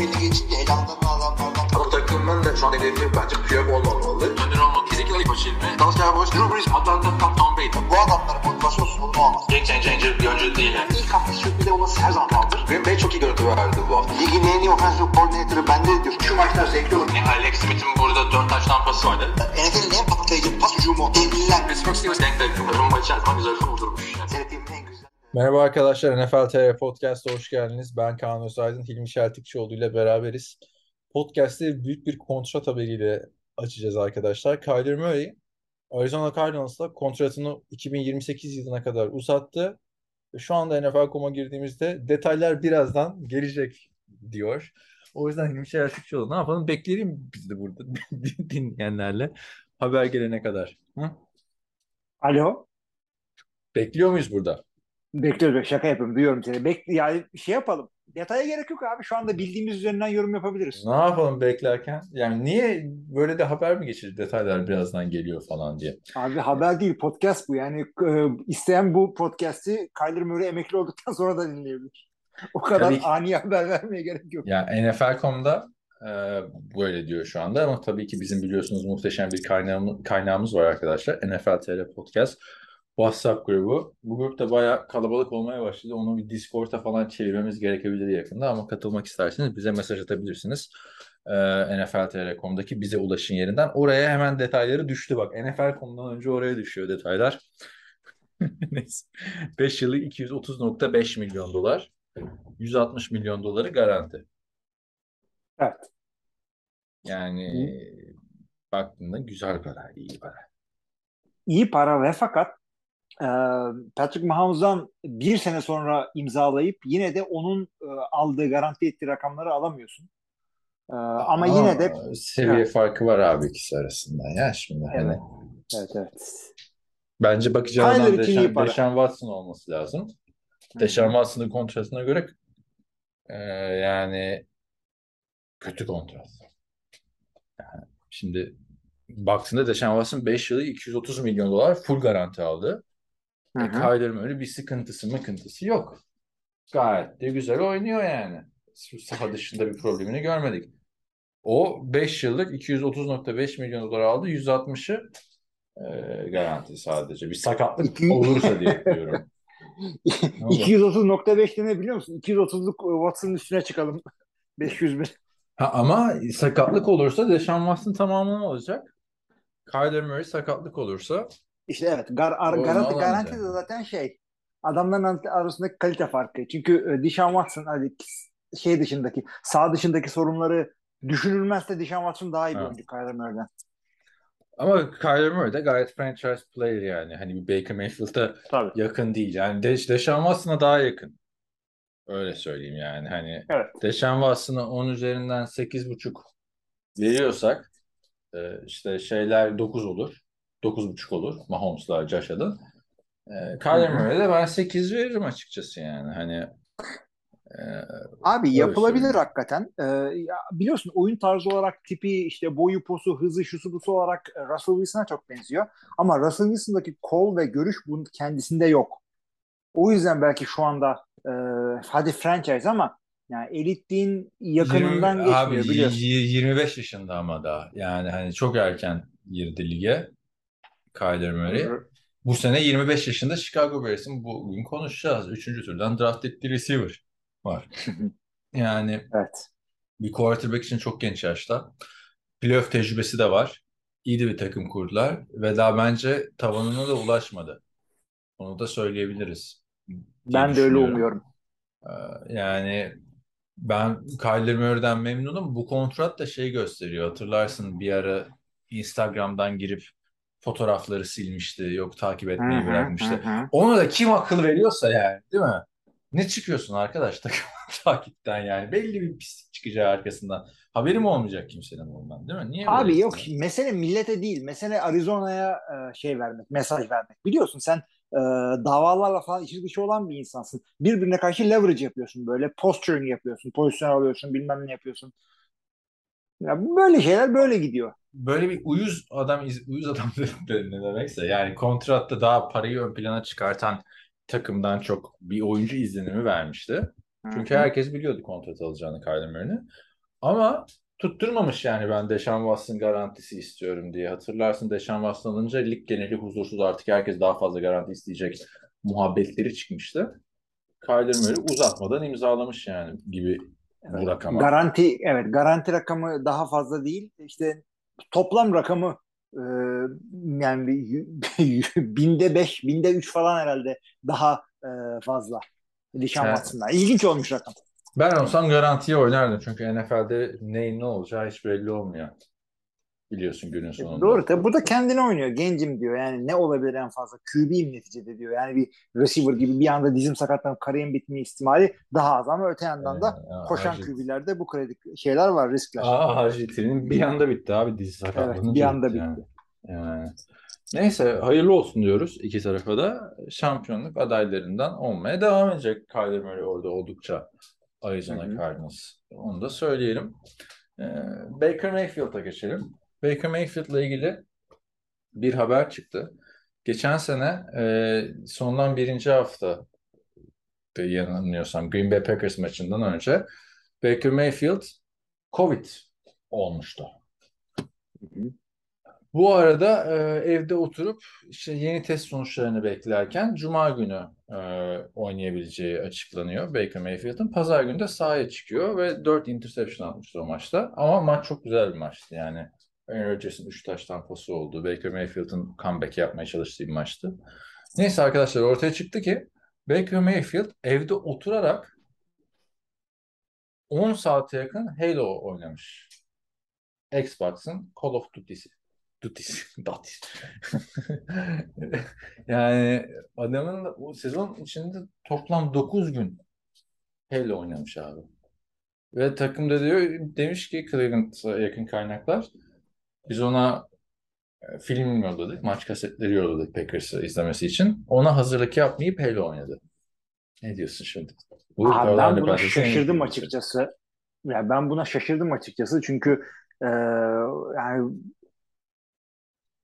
belli geçince elamdan adamlardan Ama takımın da şu an hedefi bence Piyok olmamalı. Önder olmak Ezekiel açıldı. Dallas Cowboys, Drew Brees, Atlanta, Tom, Tom Brady. bu adamların motivasyonsuz bunu olmaz. Game changer bir oyuncu değil yani. İlk hafta sürpriz olması her zaman kaldır. Green Bay çok iyi görüntü verdi bu hafta. Ligin en iyi offensive coordinator'ı bende diyor. Şu maçlar zevkli olur. Yani Alex Smith'in burada 4 taş tampası vardı. NFL'in en patlayıcı pas hücumu. Devliler. Pittsburgh Steelers denk denk. Rumba içerisinde güzel kurdurmuş. Yani. Merhaba arkadaşlar, NFL TR Podcast'a hoş geldiniz. Ben Kaan Özaydın, Hilmi Şeltikçioğlu ile beraberiz. Podcast'ı büyük bir kontrat haberiyle açacağız arkadaşlar. Kyler Murray, Arizona Cardinals'la kontratını 2028 yılına kadar uzattı. Şu anda NFL.com'a girdiğimizde detaylar birazdan gelecek diyor. O yüzden Hilmi Şeltikçioğlu ne yapalım? Bekleyelim biz de burada dinleyenlerle haber gelene kadar. Hı? Alo. Bekliyor muyuz burada? Bekliyoruz. Şaka yapıyorum. Duyuyorum seni. Bek yani şey yapalım. Detaya gerek yok abi. Şu anda bildiğimiz üzerinden yorum yapabiliriz. Ne yapalım beklerken? Yani niye böyle de haber mi geçirdi detaylar birazdan geliyor falan diye. Abi haber değil podcast bu. Yani e, isteyen bu podcast'i Kyler Murray emekli olduktan sonra da dinleyebilir. O kadar Tabii ki. ani haber vermeye gerek yok. Yani NFL.com'da e, böyle diyor şu anda ama tabii ki bizim biliyorsunuz muhteşem bir kaynağımız, kaynağımız var arkadaşlar. NFL TR Podcast WhatsApp grubu. Bu grup da bayağı kalabalık olmaya başladı. Onu bir Discord'a falan çevirmemiz gerekebilir yakında ama katılmak isterseniz bize mesaj atabilirsiniz. E, NFL.tr.com'daki bize ulaşın yerinden. Oraya hemen detayları düştü bak. NFL.com'dan önce oraya düşüyor detaylar. Neyse. 5 yılı 230.5 milyon dolar. 160 milyon doları garanti. Evet. Yani baktığında güzel para, iyi para. İyi para ve fakat Patrick Mahomes'dan bir sene sonra imzalayıp yine de onun e, aldığı garanti ettiği rakamları alamıyorsun. E, ama yine de seviye Evet. farkı var abi ikisi arasında ya şimdi hani Evet. evet evet. bence Deshaun, para. Deshaun Watson olması lazım. Deshaun Watson'ın kontratına göre e, yani kötü kontrat. Yani şimdi baktığında Deshaun Watson 5 yılı 230 milyon dolar full garanti aldı. Hı E, hı. Kyler Murray bir sıkıntısı mıkıntısı yok. Gayet de güzel oynuyor yani. Saha dışında bir problemini görmedik. O 5 yıllık 230.5 milyon dolar aldı. 160'ı e, garanti sadece. Bir sakatlık olursa diye diyorum. Ne oldu? 230.5 ne biliyor musun? 230'luk Watson'ın üstüne çıkalım. 500 bin. Ha, ama sakatlık olursa Deshaun Watson tamamını alacak. Kyler Murray sakatlık olursa İşte evet gar, ar- garanti, garanti de zaten şey adamların ar- arasındaki kalite farkı. Çünkü e, Deshaun Watson hani şey dışındaki sağ dışındaki sorunları düşünülmezse Deshaun Watson daha iyi bir oyuncu Kyler Murray'den. ama Kyler Murray de gayet franchise player yani. Hani bir Baker Mayfield'a Tabii. yakın değil. Yani De Deshaun Watson'a daha yakın. Öyle söyleyeyim yani. Hani Evet. Deshaun Watson'a 10 üzerinden 8.5 veriyorsak e, işte şeyler 9 olur. 9.5 olur. Mahomes'la Josh Allen. E, Kyler Hı hı. Murray'e de ben 8 veririm açıkçası yani. Hani e, Abi yapılabilir söyleyeyim. hakikaten. Ee, ya biliyorsun oyun tarzı olarak tipi işte boyu posu hızı şusu busu olarak e, Russell Wilson'a çok benziyor. Ama Russell Wilson'daki kol ve görüş bunun kendisinde yok. O yüzden belki şu anda e, hadi franchise ama yani elitliğin yakınından 20 geçmiyor abi, biliyorsun. y- 25 yaşında ama daha. Yani hani çok erken girdi lige Kyler Murray. Bu sene 25 yaşında Chicago Bears'in bugün konuşacağız. Üçüncü turdan draft ettiği receiver var. Yani Evet. bir quarterback için çok genç yaşta. Playoff tecrübesi de var. İyi de bir takım kurdular ve daha bence tavanına da ulaşmadı. Onu da söyleyebiliriz Ben de öyle umuyorum. Ee, Yani ben Kyler Murray'den memnunum. Bu kontrat da şey gösteriyor. Hatırlarsın bir ara Instagram'dan girip fotoğrafları silmişti. Yok takip etmeyi bırakmıştı. hı hı. Ona da kim akıl veriyorsa yani değil mi? Ne çıkıyorsun arkadaş takım takipten yani? Belli bir pislik çıkacağı arkasından. Haberim olmayacak kimsenin ondan değil mi? Niye Abi yok ya? mesele millete değil. Mesele Arizona'ya e, şey vermek, mesaj vermek. Biliyorsun sen e, davalarla falan içi dışı olan bir insansın. Birbirine karşı leverage yapıyorsun böyle. Posturing yapıyorsun. Pozisyon alıyorsun. Bilmem ne yapıyorsun. Ya böyle şeyler böyle gidiyor. Böyle bir uyuz adam uyuz adam ne demekse yani kontratta daha parayı ön plana çıkartan takımdan çok bir oyuncu izlenimi vermişti. Çünkü herkes biliyordu kontrat alacağını Kyler. Ama tutturmamış yani ben Deshaun Watson garantisi istiyorum diye. Hatırlarsın Deshaun Watson alınca lig geneli huzursuz artık herkes daha fazla garanti isteyecek muhabbetleri çıkmıştı. Kyler uzatmadan imzalamış yani gibi bu rakama. Garanti evet garanti rakamı daha fazla değil. İşte toplam rakamı e, yani bir- binde beş, binde üç falan herhalde daha e, fazla. Deshaun Evet. Watson'dan. İlginç olmuş rakam. Ben olsam garantiye oynardım çünkü NFL'de neyin ne olacağı hiç belli olmuyor. Biliyorsun günün sonunda. Doğru tabii. Bu da kendine oynuyor. Gencim diyor. Yani ne olabilir en fazla? QB'yim neticede diyor. Yani bir receiver gibi bir anda dizim sakatlanıp kariyerin bitme ihtimali daha az ama öte yandan da Ee, koşan Arjit- QB'lerde bu kredi şeyler var, riskler. Aa, Arjantin'in bir anda bitti abi dizi sakatlanınca Evet, bir anda bitti yani. Yani. Neyse hayırlı olsun diyoruz iki tarafa da. Şampiyonluk adaylarından olmaya devam edecek Kyler Murray orada oldukça Arizona. Cardinals. Onu da söyleyelim. Ee, Baker Mayfield'a geçelim. Baker Mayfield'la ilgili bir haber çıktı. Geçen sene e, sondan birinci hafta yanılmıyorsam Green Bay Packers maçından önce Baker Mayfield Covid olmuştu. Bu arada e, evde oturup işte yeni test sonuçlarını beklerken Cuma günü e, oynayabileceği açıklanıyor Baker Mayfield'ın. Pazar günü de sahaya çıkıyor ve 4 interception atmıştı o maçta. Ama maç çok güzel bir maçtı yani. Aaron Rodgers'ın 3 taş tampası olduğu, Baker Mayfield'ın comeback yapmaya çalıştığı bir maçtı. Neyse arkadaşlar ortaya çıktı ki Baker Mayfield evde oturarak 10 saate yakın Halo oynamış. Xbox'ın Call of Duty'si. Duty'si. Duty'si. yani adamın da o sezon içinde toplam 9 gün Halo oynamış abi. Ve takım da diyor demiş ki Cleveland'a yakın kaynaklar biz ona e, film yolladık, maç kasetleri yolladık Packers'ı izlemesi için. Ona hazırlık yapmayıp Halo oynadı. Ne diyorsun şimdi? Bu Abi ben buna şaşırdım açıkçası. Ya ben buna şaşırdım açıkçası çünkü e, yani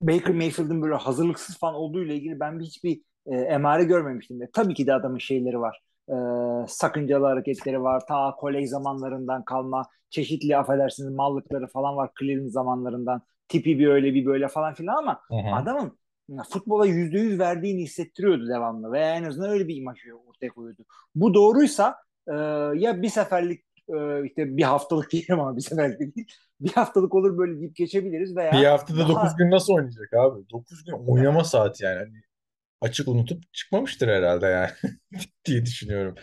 Baker Mayfield'ın böyle hazırlıksız falan olduğu ile ilgili ben hiçbir e, emare görmemiştim. De. Tabii ki de adamın şeyleri var. E, sakıncalı hareketleri var. Ta kolej zamanlarından kalma çeşitli affedersiniz mallıkları falan var Cleveland zamanlarından. Tipi bir öyle bir böyle falan filan ama Hı hı. adamın futbola yüzde yüz verdiğini hissettiriyordu devamlı veya en azından öyle bir imaj ortaya koyuyordu. Bu doğruysa e, ya bir seferlik e, işte bir haftalık diyelim ama bir seferlik değil. Bir haftalık olur böyle deyip geçebiliriz veya Bir haftada daha- 9 gün nasıl oynayacak abi? 9 gün oynama saati yani. Hani açık unutup çıkmamıştır herhalde yani diye düşünüyorum.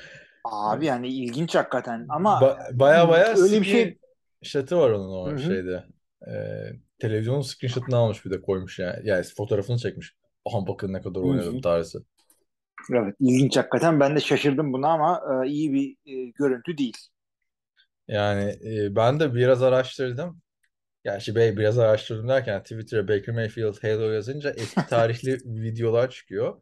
abi yani ilginç hakikaten ama Ba- baya baya öyle bir şey screenshot'ı var onun o Hı hı. şeyde. Ee, televizyonun screenshot'ını almış bir de koymuş yani. Yani fotoğrafını çekmiş. Aha bakın ne kadar oynadım tarzı. evet ilginç hakikaten ben de şaşırdım buna ama e, iyi bir e, görüntü değil. Yani e, ben de biraz araştırdım. Gerçi bey biraz araştırdım derken Twitter'a Baker Mayfield Halo yazınca eski tarihli videolar çıkıyor.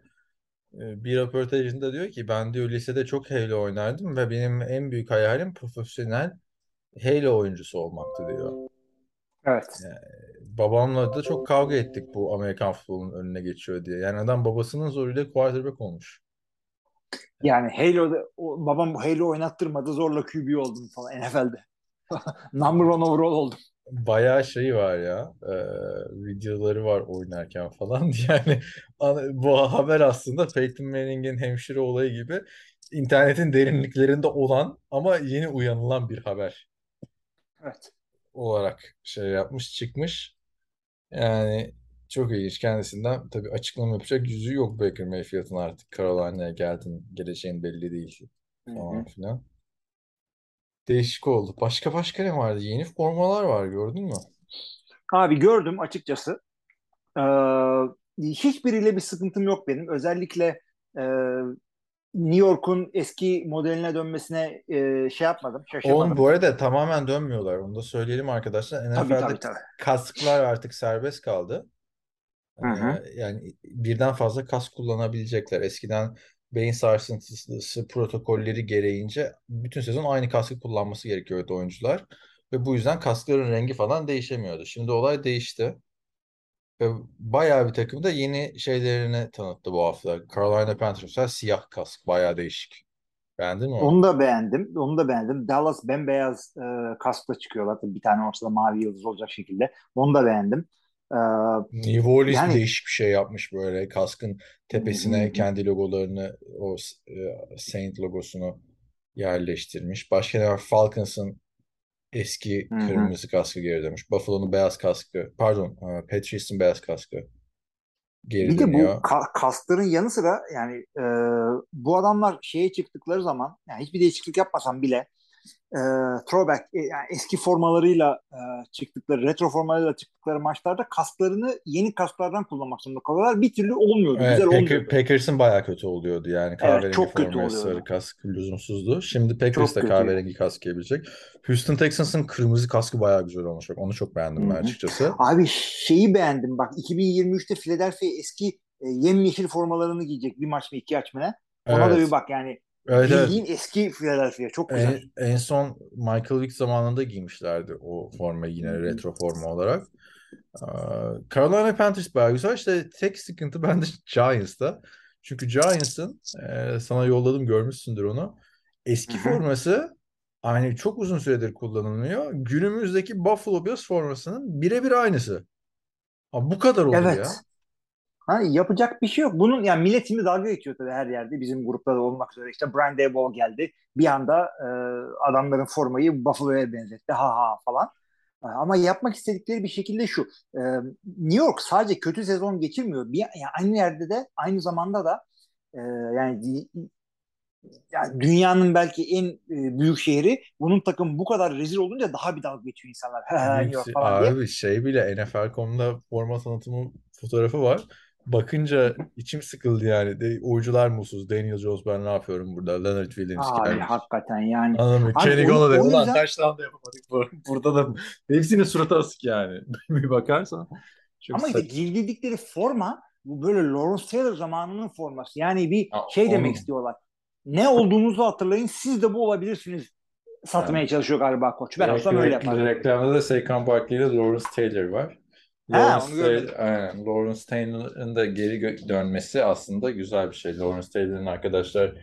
E, Bir röportajında diyor ki ben diyor lisede çok Halo oynardım ve benim en büyük hayalim profesyonel Halo oyuncusu olmaktı diyor. Evet. Babamla da çok kavga ettik bu Amerikan futbolunun önüne geçiyor diye. Yani adam babasının zoruyla quarterback olmuş. Yani Halo'da o, babam Halo oynattırmadı zorla QB oldum falan NFL'de. Number one overall oldum. Bayağı şey var ya e, videoları var oynarken falan yani bu haber aslında Peyton Manning'in hemşire olayı gibi internetin derinliklerinde olan ama yeni uyanılan bir haber Evet. olarak şey yapmış çıkmış yani çok ilginç kendisinden tabii açıklama yapacak yüzü yok Baker Mayfield'ın artık Carolina'ya geldin geleceğin belli değil falan filan değişik oldu başka başka ne vardı yeni formalar var gördün mü? Abi gördüm açıkçası. Ee, hiçbiriyle bir sıkıntım yok benim. Özellikle e, New York'un eski modeline dönmesine e, şey yapmadım, şaşırmadım. Oğlum bu arada tamamen dönmüyorlar. Onu da söyleyelim arkadaşlar. Tabii NFL'de tabii tabii. kasklar artık serbest kaldı. Hı hı. Ee, yani birden fazla kask kullanabilecekler. Eskiden beyin sarsıntısı protokolleri gereğince bütün sezon aynı kaskı kullanması gerekiyordu oyuncular. Ve bu yüzden kaskların rengi falan değişemiyordu. Şimdi olay değişti. Bayağı bir takım da yeni şeylerini tanıttı bu hafta. Carolina Panthers mesela siyah kask. Bayağı değişik. Beğendin mi onu? Onu da beğendim. Onu da beğendim. Dallas bembeyaz e, kaskla çıkıyorlar. Tabii bir tane ortada mavi yıldız olacak şekilde. Onu da beğendim. E, New Orleans Yani- değişik bir şey yapmış böyle. Kaskın tepesine Hı hı. kendi logolarını, o e, Saint logosunu yerleştirmiş. Başka ne var? Falcons'ın eski kırmızı kaskı geri dönmüş. Buffalo'nun beyaz kaskı, pardon, e, Patriots'ın beyaz kaskı geri bir de bu dönüyor. ka- kaskların yanı sıra yani e, bu adamlar şeye çıktıkları zaman yani hiçbir değişiklik yapmasam bile e, throwback e, yani eski formalarıyla e, çıktıkları retro formalarıyla çıktıkları maçlarda kasklarını yeni kasklardan kullanmak zorunda kalıyorlar. Bir türlü olmuyordu. Evet, güzel Packer- olmuyordu. Packers'ın bayağı kötü oluyordu yani. Kahverengi çok kötü oluyordu. sarı kask lüzumsuzdu. Şimdi Packers da kötüydü. kahverengi kask giyebilecek. Houston Texans'ın kırmızı kaskı bayağı güzel olmuş. Bak, Onu çok beğendim ben Hı hı. açıkçası. Abi şeyi beğendim bak 2023'te Philadelphia eski e, yemyeşil formalarını giyecek bir maç mı iki maç mı ne? Ona da Evet. bir bak yani Evet, evet. bildiğin eski Philadelphia çok güzel. En, en son Michael Vick zamanında giymişlerdi o formayı yine retro forma olarak. Ee, Carolina Panthers bayağı güzel. İşte tek sıkıntı bende Giants'ta. Çünkü Giants'ın e, sana yolladım görmüşsündür onu. Eski forması aynı çok uzun süredir kullanılmıyor. Günümüzdeki Buffalo Bills formasının birebir aynısı. Ha, bu kadar olur Evet. ya. Ha, yapacak bir şey yok. Bunun yani millet şimdi dalga geçiyor tabii her yerde. Bizim grupta da olmak üzere. İşte Brian Daboll geldi. Bir anda e, adamların formayı Buffalo'ya benzetti. Ha ha falan. E, Ama yapmak istedikleri bir şekilde şu. e, New York sadece kötü sezon geçirmiyor. Bir, yani aynı yerde de aynı zamanda da e, yani yani dünyanın belki en e, büyük şehri bunun takım bu kadar rezil olunca daha bir dalga geçiyor insanlar. York falan diye. Abi şey bile NFL.com'da forma tanıtımı fotoğrafı var. Bakınca içim sıkıldı yani. De, oyuncular mutsuz. Daniel Jones ben ne yapıyorum burada? Leonard Williams Abi gelmiş. hakikaten yani. Anladın mı? Kenny Golladay. Ulan yüzden- touchdown da yapamadık. bu- Burada da hepsinin suratı asık yani. bir bakarsan. Çok Ama işte giydikleri forma bu böyle Lawrence Taylor zamanının forması. Yani bir Ya, şey demek oğlum. istiyorlar. Ne olduğunuzu hatırlayın. Siz de bu olabilirsiniz. Satmaya Yani. çalışıyor galiba koç. Ben olsam öyle yaparım. Reklamda da Saquon Barkley ile Lawrence Taylor var. Ha, Lawrence onu görmedim. Taylor, aynen. Lawrence Taylor'ın da geri dönmesi aslında güzel bir şey. Lawrence Taylor'ın arkadaşlar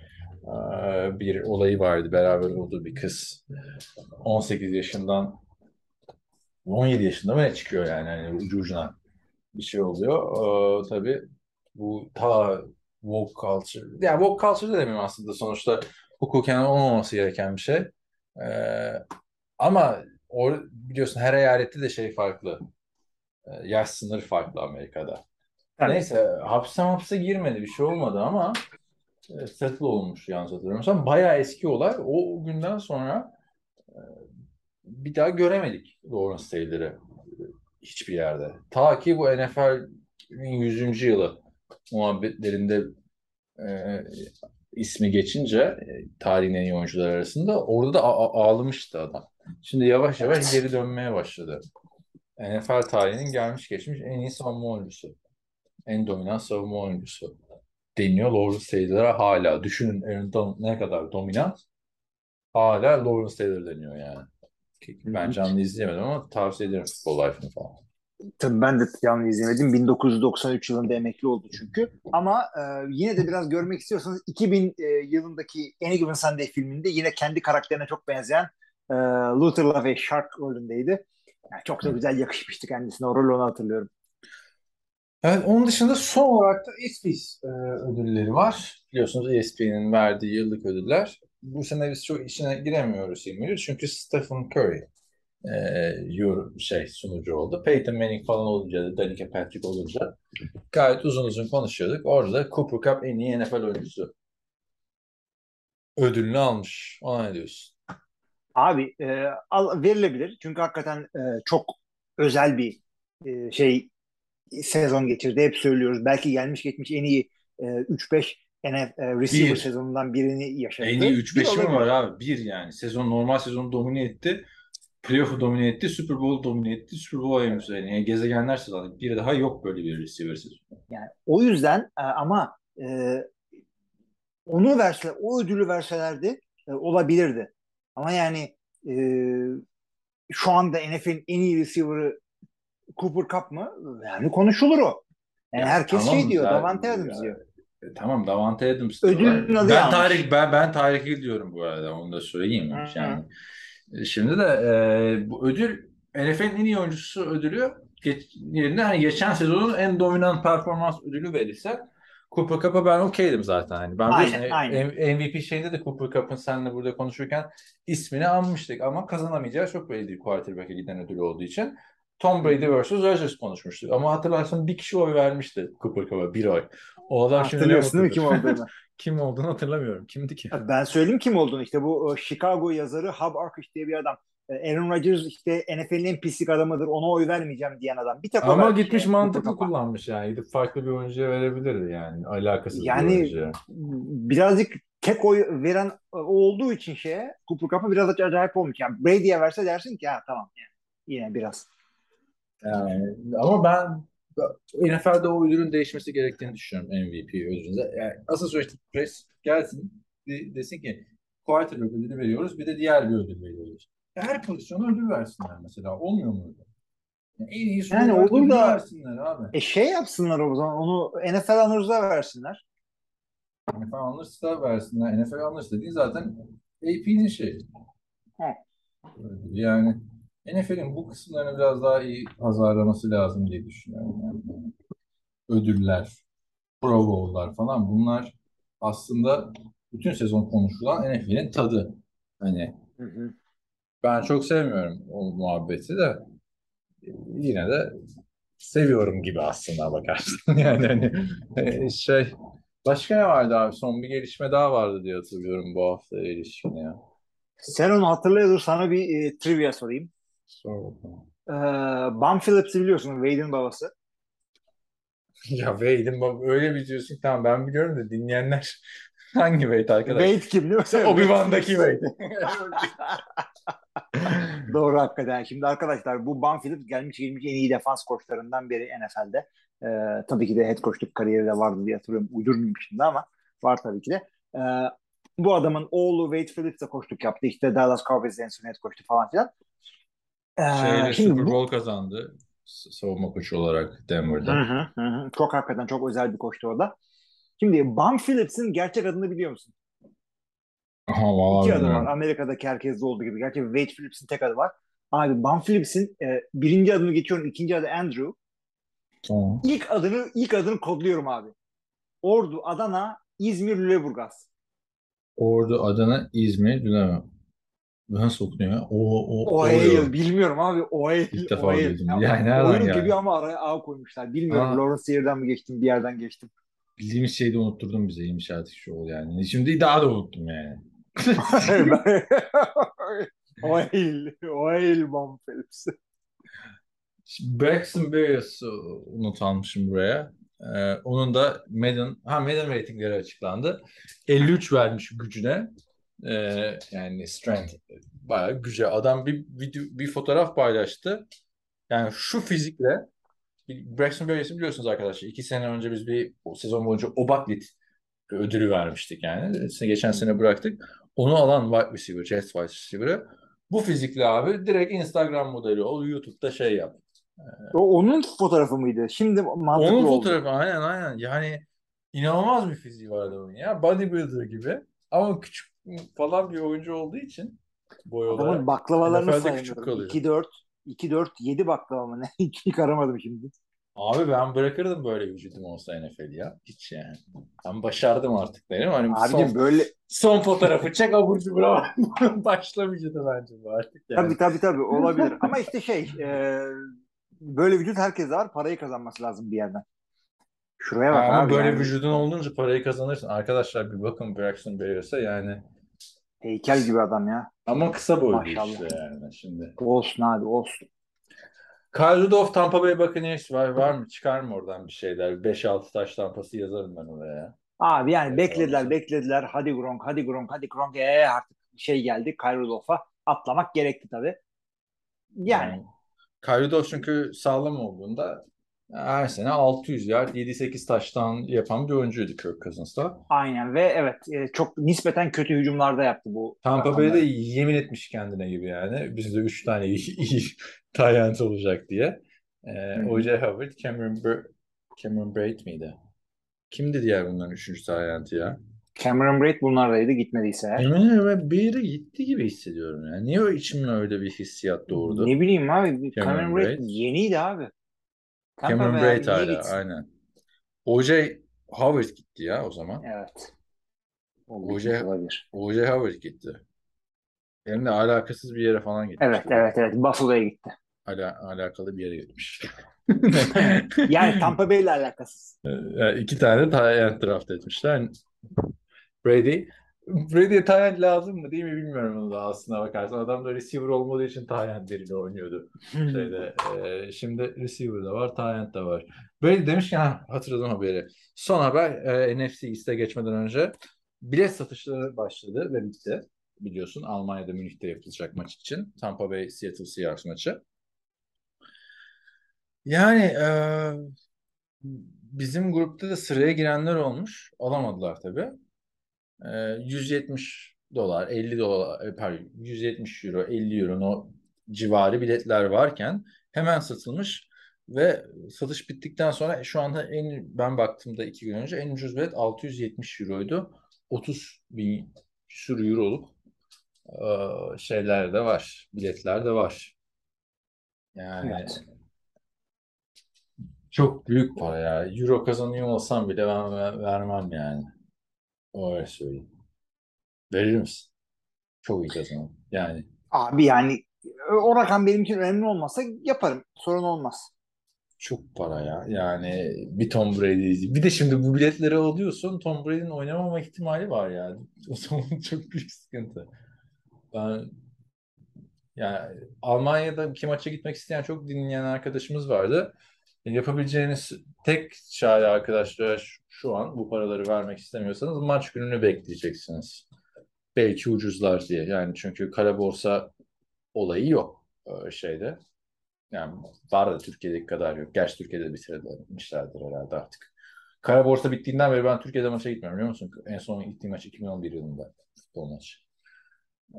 bir olayı vardı. Beraber olduğu bir kız. 18 yaşından 17 yaşında mı ne çıkıyor yani hani ucu ucuna bir şey oluyor. Eee, tabii bu ta woke culture, yani woke culture demiyorum aslında sonuçta hukuken olmaması gereken bir şey. Ama o biliyorsun her eyalette de şey farklı. Eee, yaş sınırı farklı Amerika'da. Evet. Neyse hapse hapse girmedi bir şey olmadı ama e, settle olmuş yanlış hatırlamıyorsam. Bayağı eski olay. O günden sonra e, bir daha göremedik Lawrence Taylor'ı e, hiçbir yerde. Ta ki bu NFL'in 100. yılı muhabbetlerinde e, ismi geçince e, tarihin en iyi oyuncular arasında orada da ağlamıştı adam. Şimdi yavaş yavaş geri dönmeye başladı. NFL tarihinin gelmiş geçmiş en iyi savunma oyuncusu. En dominant savunma oyuncusu deniyor Lawrence Taylor'a hala. Düşünün Aaron Donald ne kadar dominant. Hala Lawrence Taylor deniyor yani. Ben canlı izleyemedim ama tavsiye ederim Futbol Life'ını falan. Tabii ben de canlı izlemedim. 1993 yılında emekli oldu çünkü. Ama e, yine de biraz görmek istiyorsanız 2000 e, yılındaki Any Given Sunday filminde yine kendi karakterine çok benzeyen e, Luther LaVey Shark rolündeydi. Yani çok da güzel yakışmıştı kendisine. O rolü onu hatırlıyorum. Evet, onun dışında son olarak da ESPYs e, ödülleri var. Biliyorsunuz ESPN'in verdiği yıllık ödüller. Bu sene biz çok içine giremiyoruz İlmir. Çünkü Stephen Curry e, yor- şey sunucu oldu. Peyton Manning falan olunca da Danica Patrick olunca gayet uzun uzun konuşuyorduk. Orada da Cooper Cup en iyi NFL oyuncusu ödülünü almış. Ona ne diyorsun? Abi e, al, verilebilir. Çünkü hakikaten e, çok özel bir e, şey sezon geçirdi. Hep söylüyoruz. Belki gelmiş geçmiş en iyi e, 3-5 NF, e, receiver Bir. sezonundan birini yaşadı. En iyi Bir 3-5'i mi var abi? Bir yani. Sezon normal sezonu domine etti. Playoff'u domine etti. Super Bowl domine etti. Super Bowl MVP'si. Yani gezegenler sezonu. Bir daha yok böyle bir receiver sezonu. Yani o yüzden e, ama e, onu verse, o ödülü verselerdi e, olabilirdi. Ama yani e, şu anda NFL'in en iyi receiver'ı Cooper Cup mı? Yani konuşulur o. Yani Ya herkes tamam şey diyor, zaten- Davante Adams diyor. E, tamam Davante Adams Ödülün adı Ben. Tarık ben ben Hill diyorum bu arada. Onu da söyleyeyim Hı hı. yani. E, Şimdi de e, bu ödül NFL'in en iyi oyuncusu ödülü geç, yerine hani geçen sezonun en dominant performans ödülü verilse Cooper Cup'a ben okeydim zaten. Hani ben Aynen, biliyorsun, aynen. MVP şeyinde de Cooper Cup'ın seninle burada konuşurken ismini anmıştık ama kazanamayacağı çok belliydi quarterback'e giden ödül olduğu için. Tom Brady vs. Rodgers konuşmuştuk. Ama hatırlarsan bir kişi oy vermişti Cooper Cup'a. Bir oy. O adam şimdi Hatırlıyorsun değil mi kim olduğunu? Kim olduğunu hatırlamıyorum. Kimdi ki? Ben söyleyeyim kim olduğunu işte bu e, Chicago yazarı Hub Arkush diye bir adam. E, Aaron Rodgers işte NFL'in en pislik adamıdır ona oy vermeyeceğim diyen adam. Bir tek Ama gitmiş yani, mantıklı kullanmış yani. Gidip farklı bir oyuncuya verebilirdi yani. Alakasız bir Yani oyuncuya. birazcık tek oy veren olduğu için şeye Cooper Cup'a biraz acayip olmuş. Yani Brady'ye verse dersin ki ha tamam yani yine biraz. Yani, ama ben NFL'de o ödülün değişmesi gerektiğini düşünüyorum MVP ödülünde. Yani asıl süreçte pres gelsin de- desin ki quarterback ödülü veriyoruz bir de diğer bir ödül veriyoruz. Her pozisyona ödül versinler mesela. Olmuyor mu öyle? Yani en iyi Yani olur da- versinler abi. E şey yapsınlar o zaman onu NFL Honors'a versinler. NFL Honors'da versinler. NFL Honors dediğin zaten AP'nin şeyi. Ödülü. Yani NFL'in bu kısımlarını biraz daha iyi pazarlaması lazım diye düşünüyorum. Yani. Ödüller, Pro Bowl'lar falan bunlar aslında bütün sezon konuşulan NFL'in tadı. Hani Hı hı. Ben çok sevmiyorum o muhabbeti de yine de seviyorum gibi aslında bakarsın. Yani hani e, şey başka ne vardı abi? Son bir gelişme daha vardı diye hatırlıyorum bu haftaya ilişkin ya. Sen onu hatırlıyordur sana bir e, trivia sorayım. Sor bakalım. Ee, Bum Phillips'i biliyorsun Wade'in babası. Ya Wade'in bak öyle bir diyorsun ki tamam ben biliyorum da dinleyenler hangi Wade arkadaş? Wade kim değil mi? Obi-Wan'daki Wade. Doğru hakikaten. Şimdi arkadaşlar bu Phillips gelmiş gelmiş en iyi defans koçlarından biri NFL'de. Ee, tabii ki de head coachluk kariyeri de vardı diye hatırlıyorum. Uydurmayayım şimdi ama var tabii ki de. Ee, bu adamın oğlu Wade Phillips de koçluk yaptı. İşte Dallas Cowboys'da en son head coach'tu falan filan. Ee, Şeyle şimdi Super bu- Bowl kazandı. S- Savunma koçu olarak Denver'da. Hı hı, hı. Çok hakikaten çok özel bir koçtu o da. Şimdi Bum Phillips'in gerçek adını biliyor musun? Aha vallahi İki adı var. Amerika'daki herkeste olduğu gibi. Gerçi Wade Phillips'in tek adı var. Abi Bum Phillips'in e, birinci adını geçiyorum. ikinci adı Andrew. Tamam. İlk adını ilk adını kodluyorum abi. Ordu, Adana, İzmir, Lüleburgaz. Ordu, Adana, İzmir. Bu Nasıl okunuyor? O, o, Oil Oreo. bilmiyorum abi. Oil. İlk defa Oil. duydum. Ya, Yani nereden oyun geldi? gibi ama araya A koymuşlar. Bilmiyorum Ha. Lawrence Sayer'dan mı geçtim bir yerden geçtim. Bildiğimiz şeyi de unutturdun bize iyiymiş artık şu ol yani. Şimdi daha da unuttum yani. Oil. Oil Bum Phillips. Braxton Berrios not almışım buraya. Ee, onun da Madden, ha Madden ratingleri açıklandı. 53 vermiş gücüne. Ee, yani strength bayağı güce. Adam bir video, bir fotoğraf paylaştı. Yani şu fizikle Braxton Berrios'u biliyorsunuz arkadaşlar. iki sene önce biz bir sezon boyunca Obaklit ödülü vermiştik yani. Geçen sene bıraktık. Onu alan wide receiver, Jets wide receiver'ı. Bu fizikle abi direkt Instagram modeli ol. YouTube'da şey yap. O onun fotoğrafı mıydı? Şimdi mantıklı Onun oldu. fotoğrafı aynen aynen. Yani inanılmaz bir fiziği var adamın ya. Bodybuilder gibi. Ama küçük falan bir oyuncu olduğu için boy olarak. Adamın baklavalarını kalıyor. 2-4 2-4 7 baklava mı ne? Hiç aramadım şimdi. Abi ben bırakırdım böyle vücudum olsa NFL ya. Hiç yani. Ben başardım artık derim. Hani Abicim son, böyle son fotoğrafı çek abur cubur ama başlamayacağım bence bu artık yani. tabii tabii tabii olabilir. Ama işte şey e, böyle vücut herkese var. Parayı kazanması lazım bir yerden. Şuraya bak Ama abi. böyle yani. vücudun olunca parayı kazanırsın. Arkadaşlar bir bakın Braxton Berrios'a yani. Heykel gibi adam ya. Ama kısa boylu Maşallah. işte yani şimdi. Olsun abi olsun. Kyle Rudolph Tampa Bay Buccaneers var, var mı? Çıkar mı oradan bir şeyler? 5-6 taş tampası yazarım ben oraya. Abi yani Evet, beklediler olsun. beklediler. Hadi Gronk hadi Gronk hadi Gronk. Ee, artık şey geldi. Kyle Rudolph'a atlamak gerekti tabii. Yani Kyle Rudolph çünkü sağlam olduğunda her sene 600 yard 7-8 taştan yapan bir oyuncuydu Kirk Cousins'ta. aynen ve evet e, çok nispeten kötü hücumlarda yaptı bu. Tampa. Bay'de yemin etmiş kendine gibi yani. Bizde 3 tane iyi, iyi tayyant olacak diye. Ee, hı. O.J. Howard, Cameron, Br- Cameron Braid miydi? Kimdi diğer bunların üçüncü tayyantı ya? Cameron Braid bunlardaydı gitmediyse eğer. Emin ederim bir yere gitti gibi hissediyorum ya. Niye o içimde öyle bir hissiyat doğurdu? Ne bileyim abi. Cameron Cameron Braid Braid. yeniydi abi. Tampa Cameron Braid hala gitsin? aynen. O.J. Howard gitti ya o zaman. Evet. O Hoca- gitmiş olabilir. O.J. Howard gitti. Hem de alakasız bir yere falan gitmiş. Evet evet evet. Buffalo'ya gitti. Ala, alakalı bir yere gitmiş. Yani Tampa Bay ile alakasız. Yani iki tane Tayland draft etmişler. Brady. Brady'ye Tayland lazım mı değil mi bilmiyorum onu da aslına bakarsan. Adam da receiver olmadığı için Tayland'leriyle oynuyordu. Şeyde, e, şimdi receiver da var, Tayland da var. Brady demişken ha, hatırladım haberi. Son haber e, NFC East'e geçmeden önce bilet satışları başladı ve bitti. Biliyorsun Almanya'da Münih'te yapılacak maç için. Tampa Bay Seattle Seahawks maçı. Yani e, bizim grupta da sıraya girenler olmuş. Alamadılar tabii. E, 170 dolar, 50 dolar, pardon 170 euro, 50 euro o civarı biletler varken hemen satılmış ve satış bittikten sonra şu anda en ben baktığımda iki gün önce en ucuz bilet 670 euroydu. 30 bin küsur euroluk e, şeyler de var, biletler de var. Yani Evet. Çok büyük para ya. Euro kazanıyor olsam bile ben ver- vermem yani. Öyle söyleyeyim. Verir misin? Çok iyi kazanır. Yani Abi yani o rakam benim için önemli olmasa yaparım. Sorun olmaz. çok para ya. Yani bir Tom Brady. Bir de şimdi bu biletleri alıyorsun. Tom Brady'nin oynamama ihtimali var ya. O zaman çok büyük sıkıntı. Ben yani Almanya'daki maça gitmek isteyen çok dinleyen arkadaşımız vardı. Yapabileceğiniz tek çare arkadaşlar şu- an bu paraları vermek istemiyorsanız maç gününü bekleyeceksiniz. Belki ucuzlar diye. Yani çünkü kara borsa olayı yok e, şeyde. Yani var da Türkiye'deki kadar yok. Gerçi Türkiye'de bitirmişlerdir herhalde artık. Kara borsa bittiğinden beri ben Türkiye'de maça gitmiyorum biliyor musun? En son gittiğim maç 2011 yılında futbol maçı. Ee,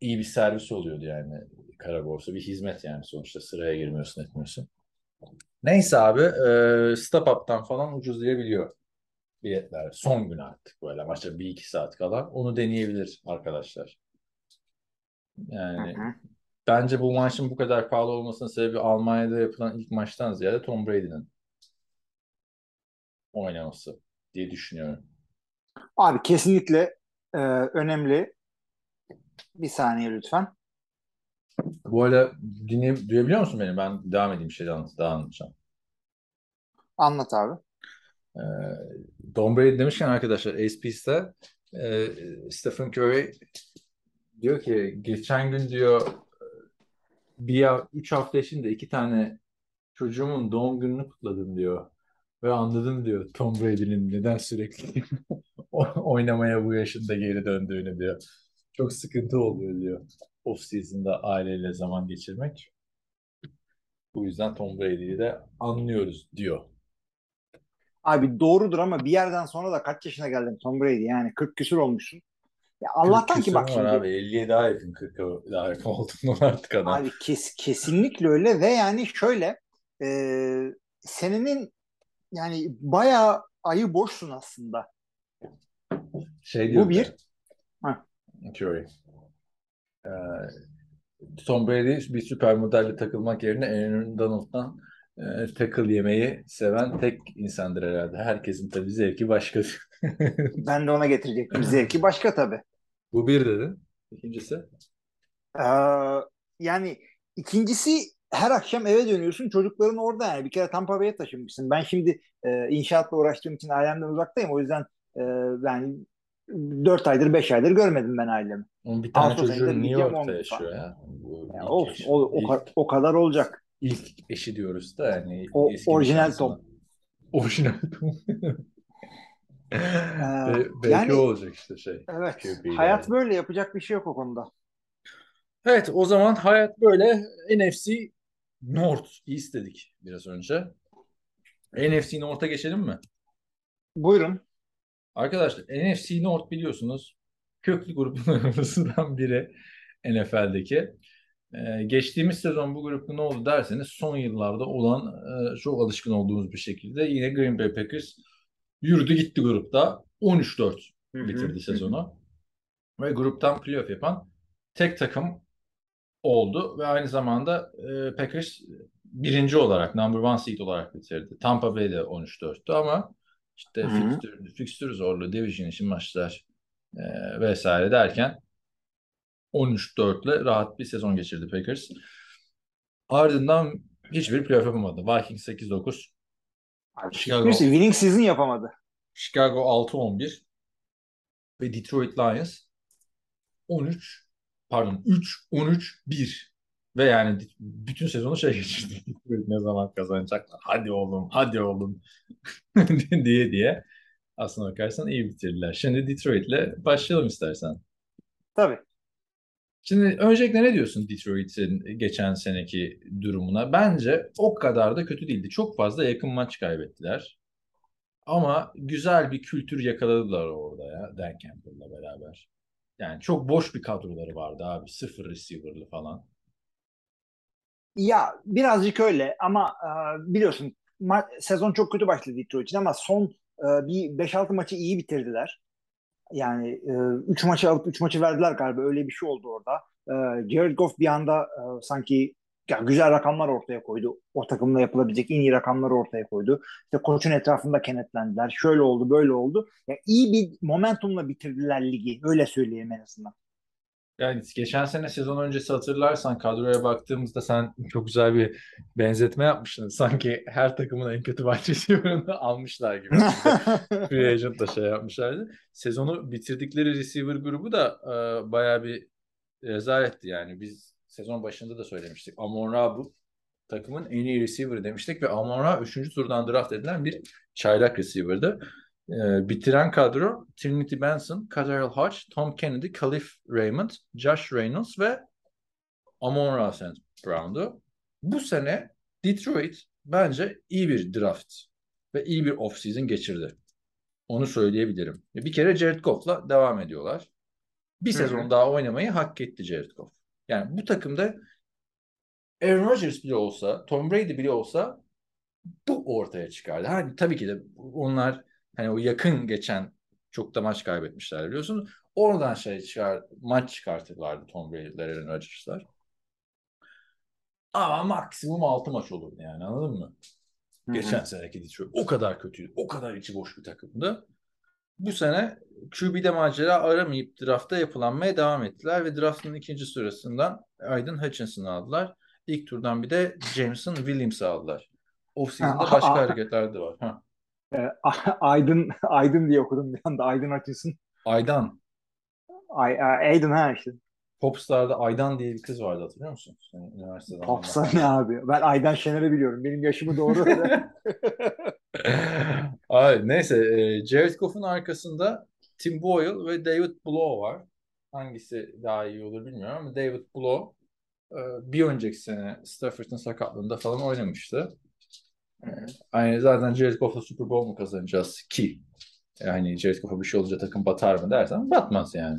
iyi bir servis oluyordu yani kara borsa. Bir hizmet yani sonuçta sıraya girmiyorsun etmiyorsun. Neyse abi e, Stop Up'tan falan ucuzlayabiliyor biletler. Son gün artık böyle maça bir iki saat kala. Onu deneyebilir arkadaşlar. Yani Hı hı. bence bu maçın bu kadar pahalı olmasının sebebi Almanya'da yapılan ilk maçtan ziyade Tom Brady'nin oynaması diye düşünüyorum. Abi kesinlikle e, önemli. Bir saniye lütfen. Bu arada dinley duyabiliyor musun beni? Ben devam edeyim şeyden anlat daha anlatacağım. Anlat abi. Ee, Tom Brady demişken arkadaşlar ASP'ste e, Stephen Curry diyor ki geçen gün diyor bir ya, üç hafta içinde iki tane çocuğumun doğum gününü kutladım diyor. Ve anladım diyor Tom Brady'nin neden sürekli oynamaya bu yaşında geri döndüğünü diyor. Çok sıkıntı oluyor diyor. Off season'da aileyle zaman geçirmek. Bu yüzden Tom Brady'yi de anlıyoruz diyor. Abi doğrudur ama bir yerden sonra da kaç yaşına geldin Tom Brady yani 40 küsür olmuşsun. Ya Allah'tan 40 ki bak şimdi abi 50'ye daha yakın 40'a daha yakın olduğundan artık adam. abi kes, kesinlikle öyle ve yani şöyle e, senenin yani bayağı ayı boşsun aslında. Şey Bu bir. Ha. Curry. Ee, Tom Brady bir süper modelle takılmak yerine Aaron Donald'dan e, tackle yemeyi seven tek insandır herhalde. Herkesin tabii zevki başka. Ben de ona getirecektim. Zevki başka tabii. Bu bir dedin. İkincisi. Ee, yani ikincisi her akşam eve dönüyorsun. Çocukların orada yani. Bir kere Tampa Bay'e taşınmışsın. Ben şimdi e, inşaatla uğraştığım için ailemden uzaktayım. O yüzden e, yani 4 aydır 5 aydır görmedim ben ailemi. Onun bir tane Ağustos çocuğu New York'ta yaşıyor ya. Bu Yani olsun. O, o, İlk- o kadar olacak. ilk eşi diyoruz da yani O- orijinal. Tom. Orijinal Tom. Be- belki yani- olacak işte şey. Evet. QB 'yle Hayat böyle. Yapacak bir şey yok o konuda. Evet o zaman hayat böyle NFC North East dedik biraz önce. NFC North'a geçelim mi? Buyurun. Arkadaşlar NFC North biliyorsunuz köklü gruplarımızdan biri NFL'deki. Ee, geçtiğimiz sezon bu grupta ne oldu derseniz son yıllarda olan e, çok alışkın olduğumuz bir şekilde yine Green Bay Packers Yürüdü gitti grupta. 13-4 Hı hı, bitirdi sezonu. Ve gruptan playoff yapan tek takım oldu. Ve aynı zamanda e, Packers birinci olarak, number one seed olarak bitirdi. Tampa Bay de 13-4'tü ama işte fikstür, fikstür zorlu, division için maçlar e, vesaire derken 13-4'le rahat bir sezon geçirdi Packers. Ardından hiçbir playoff yapamadı. Vikings 8-9, Abi, Chicago. winning season yapamadı. Chicago 6-11 ve Detroit Lions 13 pardon 3-13-1 ve yani bütün sezonu şey geçirdi. Ne zaman kazanacaklar? Hadi oğlum, hadi oğlum diye diye. Aslına bakarsan iyi bitirdiler. Şimdi Detroit'le başlayalım istersen. Tabii. Şimdi öncelikle ne diyorsun Detroit'in geçen seneki durumuna? Bence o kadar da kötü değildi. Çok fazla yakın maç kaybettiler. Ama güzel bir kültür yakaladılar orada ya Dan Campbell'la beraber. Yani çok boş bir kadroları vardı abi. Sıfır receiver'lı falan. Ya birazcık öyle ama e, biliyorsun sezon çok kötü başladı Detroit için ama son e, bir 5-6 maçı iyi bitirdiler. Yani 3 maçı alıp 3 maçı verdiler galiba öyle bir şey oldu orada. E, Jared Goff bir anda e, sanki ya güzel rakamlar ortaya koydu. O takımla yapılabilecek en iyi rakamları ortaya koydu. İşte koçun etrafında kenetlendiler. Şöyle oldu, böyle oldu. Ya iyi bir momentumla bitirdiler ligi. Öyle söyleyeyim en azından. Yani geçen sene sezon öncesi hatırlarsan kadroya baktığımızda sen çok güzel bir benzetme yapmıştın. Sanki her takımın en kötü wide receiver'ını almışlar gibi. Free agent da şey yapmışlardı. Sezonu bitirdikleri receiver grubu da e, bayağı bir rezaletti yani. Biz sezon başında da söylemiştik. Amon bu takımın en iyi receiver demiştik ve Amon Ra 3. turdan draft edilen bir çaylak receiver'dı. E, bitiren kadro Trinity Benson, Kadarel Hodge, Tom Kennedy, Khalif Raymond, Josh Reynolds ve Amon Ra St. Brown'du. Bu sene Detroit bence iyi bir draft ve iyi bir off-season geçirdi. Onu söyleyebilirim. Bir kere Jared Goff'la devam ediyorlar. Bir Hı sezon daha oynamayı hak etti Jared Goff. Yani bu takımda Aaron Rodgers bile olsa, Tom Brady bile olsa bu ortaya çıkardı. Hani tabii ki de onlar hani o yakın geçen çok da maç kaybetmişler biliyorsun. Oradan şey çıkar, maç çıkartırlardı Tom Brady'ler, Aaron Rodgers'lar. Ama maksimum 6 maç olurdu yani anladın mı? Hı hı. Geçen seneki Detroit o kadar kötüydü. O kadar içi boş bir takımdı. Bu sene QB'de macera aramayıp drafta yapılanmaya devam ettiler ve draftın ikinci sırasından Aiden Hutchinson'ı aldılar. İlk turdan bir de Jameson Williams'ı aldılar. Off-season'da başka hareketler de var. Ha. E, Aydın Aydın diye okudum bir anda. Aydın Hutchinson. Aydan. Ay, ay- Aydın ha işte. Popstar'da Aydan diye bir kız vardı hatırlıyor musun? Senin üniversite zamanında. Popstar ne abi? Ben Aydan Şener'i biliyorum. Benim yaşımı doğru. Ay, neyse e, Jared Goff'un arkasında Tim Boyle ve David Blow var. Hangisi daha iyi olur bilmiyorum ama David Blow e, bir önceki sene Stafford'ın sakatlığında falan oynamıştı. Yani zaten Jared Goff'la Super Bowl mu kazanacağız ki? Yani Jared Goff'a bir şey olunca takım batar mı dersen batmaz yani.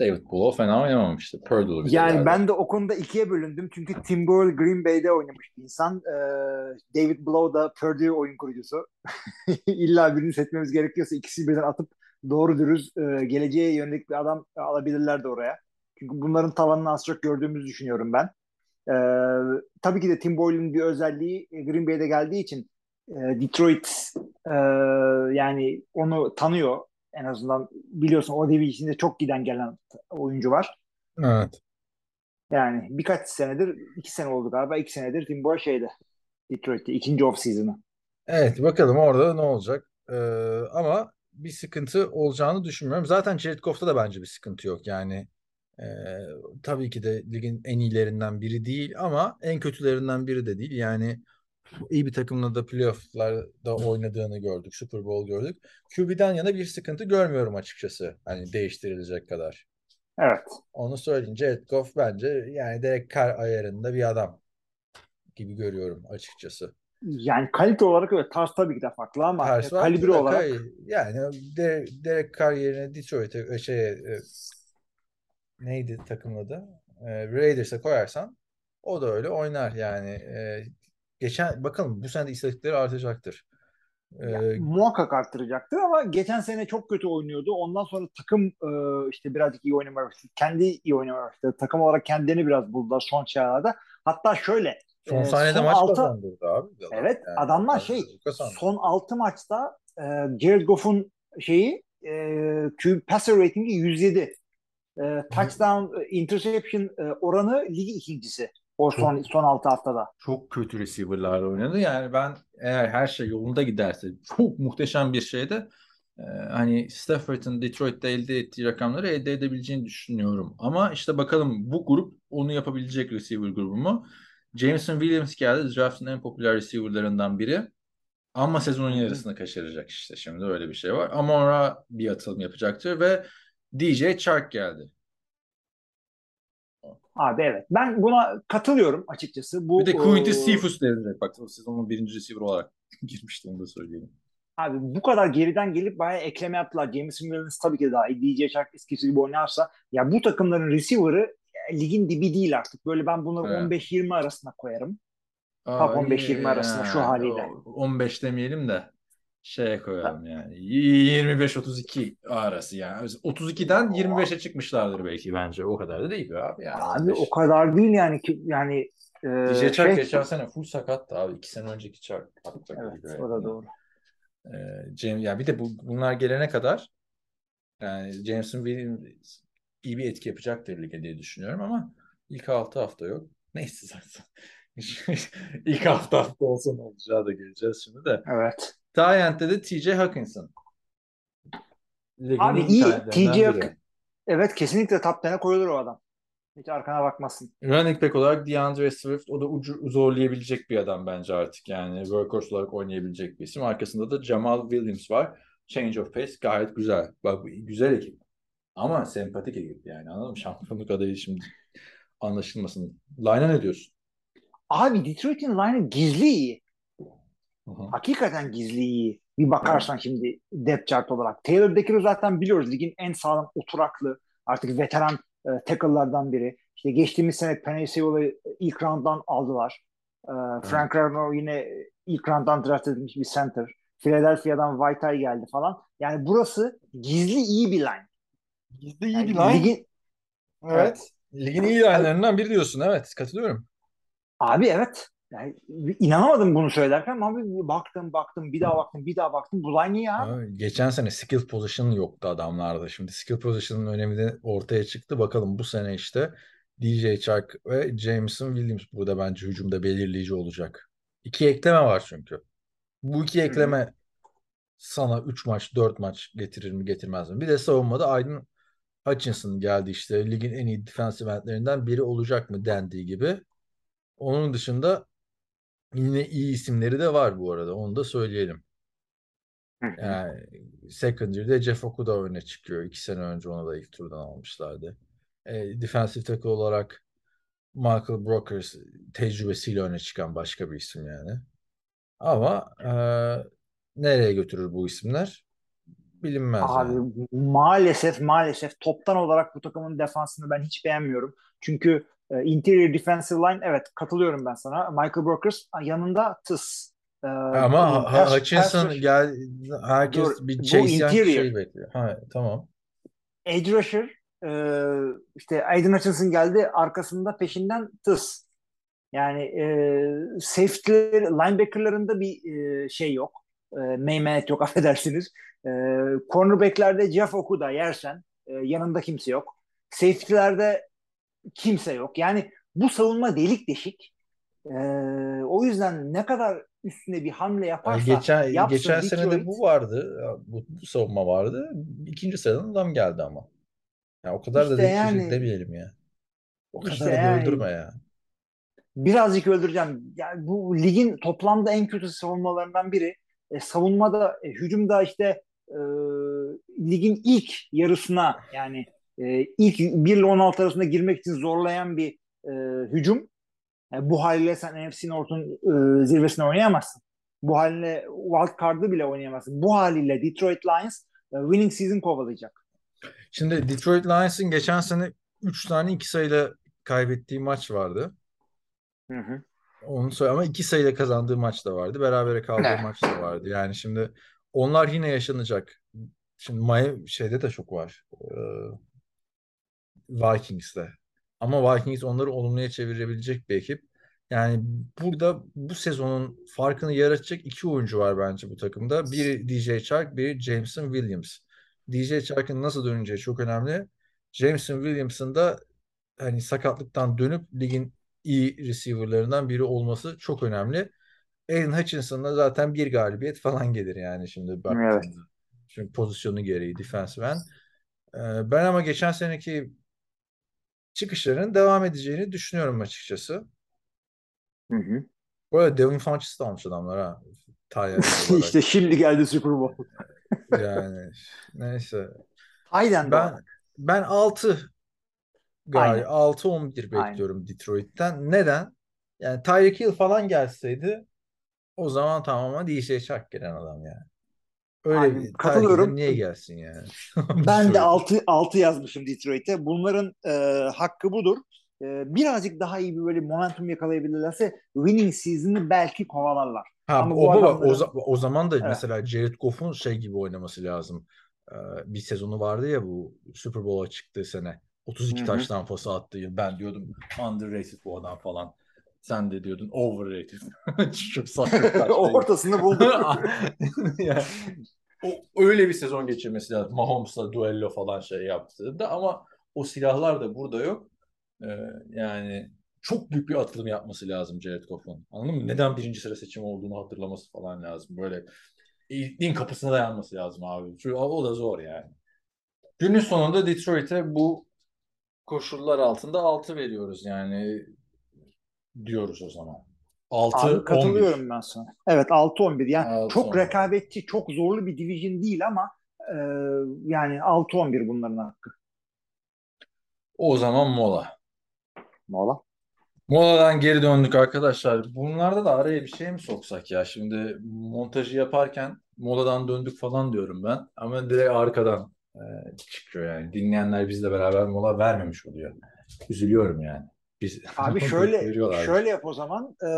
David Blow fena oynamamıştı. Bir de yani galiba. ben de o konuda ikiye bölündüm. Çünkü Tim Boyle Green Bay'de oynamış bir insan. Ee, David Blow da Purdue oyun kurucusu. İlla birini seçmemiz gerekiyorsa ikisi birden atıp doğru dürüst e, geleceğe yönelik bir adam alabilirlerdi oraya. Çünkü bunların tavanını az çok gördüğümüzü düşünüyorum ben. Ee, tabii ki de Tim Boyle'in bir özelliği e, Green Bay'de geldiği için e, Detroit e, yani onu tanıyor. En azından biliyorsun o division'de çok giden gelen oyuncu var. Evet. Yani birkaç senedir, iki sene oldu galiba, iki senedir Tim Boyle şeyde Detroit'te ikinci off season'ı. Evet bakalım orada ne olacak. Ee, ama bir sıkıntı olacağını düşünmüyorum. Zaten Jared Goff'ta da bence bir sıkıntı yok. Yani e, tabii ki de ligin en iyilerinden biri değil ama en kötülerinden biri de değil. Yani iyi bir takımla da playoff'larda oynadığını gördük. Super Bowl gördük. QB'den yana bir sıkıntı görmüyorum açıkçası. Hani değiştirilecek kadar. Evet. Onu söyleyeyim. Jared Goff bence yani Derek Carr ayarında bir adam gibi görüyorum açıkçası. Yani kalite olarak evet tarz tabii ki de farklı ama kalibre Derek olarak Carr- yani De Derek Carr yerine Detroit'e şey neydi takımın adı? E, Raiders'e koyarsan o da öyle oynar yani. E, geçen bakalım bu sene de istatistikleri artacaktır. Ya, Ee, muhakkak arttıracaktır ama geçen sene çok kötü oynuyordu. Ondan sonra takım e, işte birazcık iyi oynamaya başladı. Kendi iyi oynamaya başladı. Takım olarak kendilerini biraz buldular son çağlarda. Hatta şöyle son e, saniyede son maç altı- kazandırdı abi. adam. Evet Yani adamlar şey son 6 maçta e, Jared Goff'un şeyi e, passer ratingi 107. E, touchdown interception e, oranı ligi ikincisi. O son son 6 haftada. çok kötü receiver'lar oynadı. Yani ben eğer her şey yolunda giderse çok muhteşem bir şeyde e, hani Stafford'ın Detroit'te elde ettiği rakamları elde edebileceğini düşünüyorum. Ama işte bakalım bu grup onu yapabilecek receiver grubu mu? Jameson Williams geldi. Draft'ın en popüler receiver'larından biri. Ama sezonun yarısını kaçıracak işte. Şimdi öyle bir şey var. Amora bir atılım yapacaktır ve DJ Chark geldi. Abi evet. Ben buna katılıyorum açıkçası. Bu Bir de Quinty e, Cephus devrilecek. Bak o sezonun birinci receiver olarak girmişti onu da söyleyelim. Abi bu kadar geriden gelip bayağı ekleme yaptılar. Jameson Williams tabii ki daha iyi. DJ Chark eskisi gibi oynarsa ya bu takımların receiver'ı e, ligin dibi değil artık. Böyle ben bunları Evet. 15-20 arasına koyarım. Aa, Top 15-20 iyi. arasında şu haliyle. O- 15 demeyelim de şeye koyalım yani. 25-32 arası yani. 32'den 25'e çıkmışlardır belki bence. O kadar da değil be abi yani. Abi 15. o kadar değil yani ki yani e, DJ Chark şey- geçen sene full sakattı abi. 2 sene önceki Chark. Evet o da doğru. Ee, James, ya bir de bu, bunlar gelene kadar yani Jameson Williams iyi bir etki yapacaktır lige diye düşünüyorum ama ilk 6 hafta yok. Neyse zaten. ilk hafta hafta olsa ne olacağı da geleceğiz şimdi de. Evet. Tyent'te de TJ Hawkinson. Ligin Abi iyi. TJ Evet kesinlikle top 10'e koyulur o adam. Hiç arkana bakmasın. Running back olarak DeAndre Swift o da ucu zorlayabilecek bir adam bence artık yani workhorse olarak oynayabilecek bir isim. Arkasında da Jamal Williams var. Change of pace gayet güzel. Bak bu güzel ekip. Ama sempatik ekip yani anladın mı? Şampiyonluk adayı şimdi anlaşılmasın. Line'a ne diyorsun? Abi Detroit'in line'ı gizli iyi. Hı hı. Hakikaten gizli iyi. Bir bakarsan şimdi depth chart olarak. Taylor Decker'ı zaten biliyoruz. Ligin en sağlam oturaklı artık veteran e, tackle'lardan biri. İşte geçtiğimiz sene Penny Sewell'ı ilk round'dan aldılar. E, Frank Ragnow yine ilk round'dan draft edilmiş bir center. Philadelphia'dan Vaitai geldi falan. Yani burası gizli iyi bir line. Gizli iyi Yani bir line. ligin- Evet. Ligin iyi line'larından biri diyorsun. Evet katılıyorum. Abi evet. Yani inanamadım bunu söylerken ama bir baktım baktım bir daha baktım bir daha baktım bu line iyi abi. Abi, geçen sene skill position yoktu adamlarda. Şimdi skill position'ın önemi de ortaya çıktı. Bakalım bu sene işte DJ Chark ve Jameson Williams burada bence hücumda belirleyici olacak. İki ekleme var çünkü. Bu iki ekleme sana 3 maç 4 maç getirir mi getirmez mi? Bir de savunmada Aydın Hutchinson geldi işte ligin en iyi defensive endlerinden biri olacak mı dendiği gibi. Onun dışında yine iyi isimleri de var bu arada. Onu da söyleyelim. Yani secondary'de Jeff Okuda öne çıkıyor. İki sene önce onu da ilk turdan almışlardı. E, defensive tackle olarak Michael Brokers tecrübesiyle öne çıkan başka bir isim yani. Ama e, nereye götürür bu isimler? Bilinmez Abi yani. maalesef maalesef toptan olarak bu takımın defansını ben hiç beğenmiyorum. Çünkü e, interior defensive line evet katılıyorum ben sana. Michael Brokers yanında tıs. E, Ama pass- Ha- Hutchinson pass- gel herkes Dur, bir bu Chase Young interior. şey bekliyor. Ha, tamam. edge rusher e, işte Aiden Hutchinson geldi arkasında peşinden tıs. Yani e, safety linebackerlarında bir e, şey yok. E, meymenet yok affedersiniz. E, cornerbacklerde Jeff Okuda yersen e, yanında kimse yok. Safety'lerde kimse yok. Yani bu savunma delik deşik. E, o yüzden ne kadar üstüne bir hamle Yani yaparsa geçen yapsın geçen sene de bu vardı. Bu, bu savunma vardı. İkinci sıradan adam geldi ama. Ya o kadar da İşte değil yani- demeyelim ya. O kadar İşte da yani- öldürme ya. birazcık öldüreceğim. Yani bu ligin toplamda en kötü savunmalarından biri. E, savunmada, e, hücumda işte e, ligin ilk yarısına yani e, ilk 1 ile 16 arasında girmek için zorlayan bir e, hücum. Yani bu haliyle sen NFC North'un e, zirvesine oynayamazsın. Bu haliyle wild card'ı bile oynayamazsın. Bu haliyle Detroit Lions e, winning season kovalayacak. Şimdi Detroit Lions'ın geçen sene 3 tane 2 sayıyla kaybettiği maç vardı. Hı hı. Onu söyle ama iki sayıyla kazandığı maç da vardı. Berabere kaldığı Ne? maç da vardı. Yani şimdi onlar yine yaşanacak. Şimdi Miami şeyde de çok var. Ee, Vikings'te. Ama Vikings onları olumluya çevirebilecek bir ekip. Yani burada bu sezonun farkını yaratacak iki oyuncu var bence bu takımda. Biri DJ Chark, biri Jameson Williams. DJ Chark'ın nasıl döneceği çok önemli. Jameson Williams'ın da hani sakatlıktan dönüp ligin iyi receiver'larından biri olması çok önemli. Aiden Hutchinson'la zaten bir galibiyet falan gelir yani şimdi baktığında. Çünkü pozisyonu gereği defensive end. Ee, ben ama geçen seneki çıkışlarının devam edeceğini düşünüyorum açıkçası. Hı hı. Bu arada Devin Funches'ı da almış adamlar ha. İşte şimdi geldi Super Bowl. Yani neyse. Hayden Ben ben 6 galiba Aynen. 6-11 bekliyorum Detroit'ten. Neden? Yani Tyreek Hill falan gelseydi o zaman tamamen DJ Chark gelen adam yani. Öyle Aynen, bir katılıyorum. Niye gelsin yani? Ben de Detroit. 6 6 yazmışım Detroit'e. Bunların e, hakkı budur. E, birazcık daha iyi bir böyle momentum yakalayabilirlerse winning season'ı belki kovalarlar. Ha, Ama o, adamların- o, za- o zaman da Evet. mesela Jared Goff'un şey gibi oynaması lazım. Ee, bir sezonu vardı ya bu Super Bowl'a çıktığı sene. 32 Hı hı. taştan pası attığı yıl. Ben diyordum underrated bu adam falan. Sen de diyordun overrated. Çok saçma. Ortasını bulduk. Yani, o, öyle bir sezon geçirmesi lazım. Mahomes'la duello falan şey yaptığında ama o silahlar da burada yok. Ee, yani çok büyük bir atılım yapması lazım Jared Goff'un. Anladın mı? Neden birinci sıra seçimi olduğunu hatırlaması falan lazım. Böyle ilk kapısına dayanması lazım abi. Çünkü o da zor yani. Günün sonunda Detroit'e bu koşullar altında 6 veriyoruz yani diyoruz o zaman. 6 Abi 11. katılıyorum ben sana. Evet 6-11 yani 6-11. çok rekabetçi, çok zorlu bir division değil ama e, yani 6-11 bunların hakkı. O zaman mola. Mola. Moladan geri döndük arkadaşlar. Bunlarda da araya bir şey mi soksak ya? Şimdi montajı yaparken moladan döndük falan diyorum ben. Ama direkt arkadan e, çıkıyor yani. Dinleyenler bizle beraber mola vermemiş oluyor. Üzülüyorum yani. Biz Abi şöyle şöyle yap o zaman. E,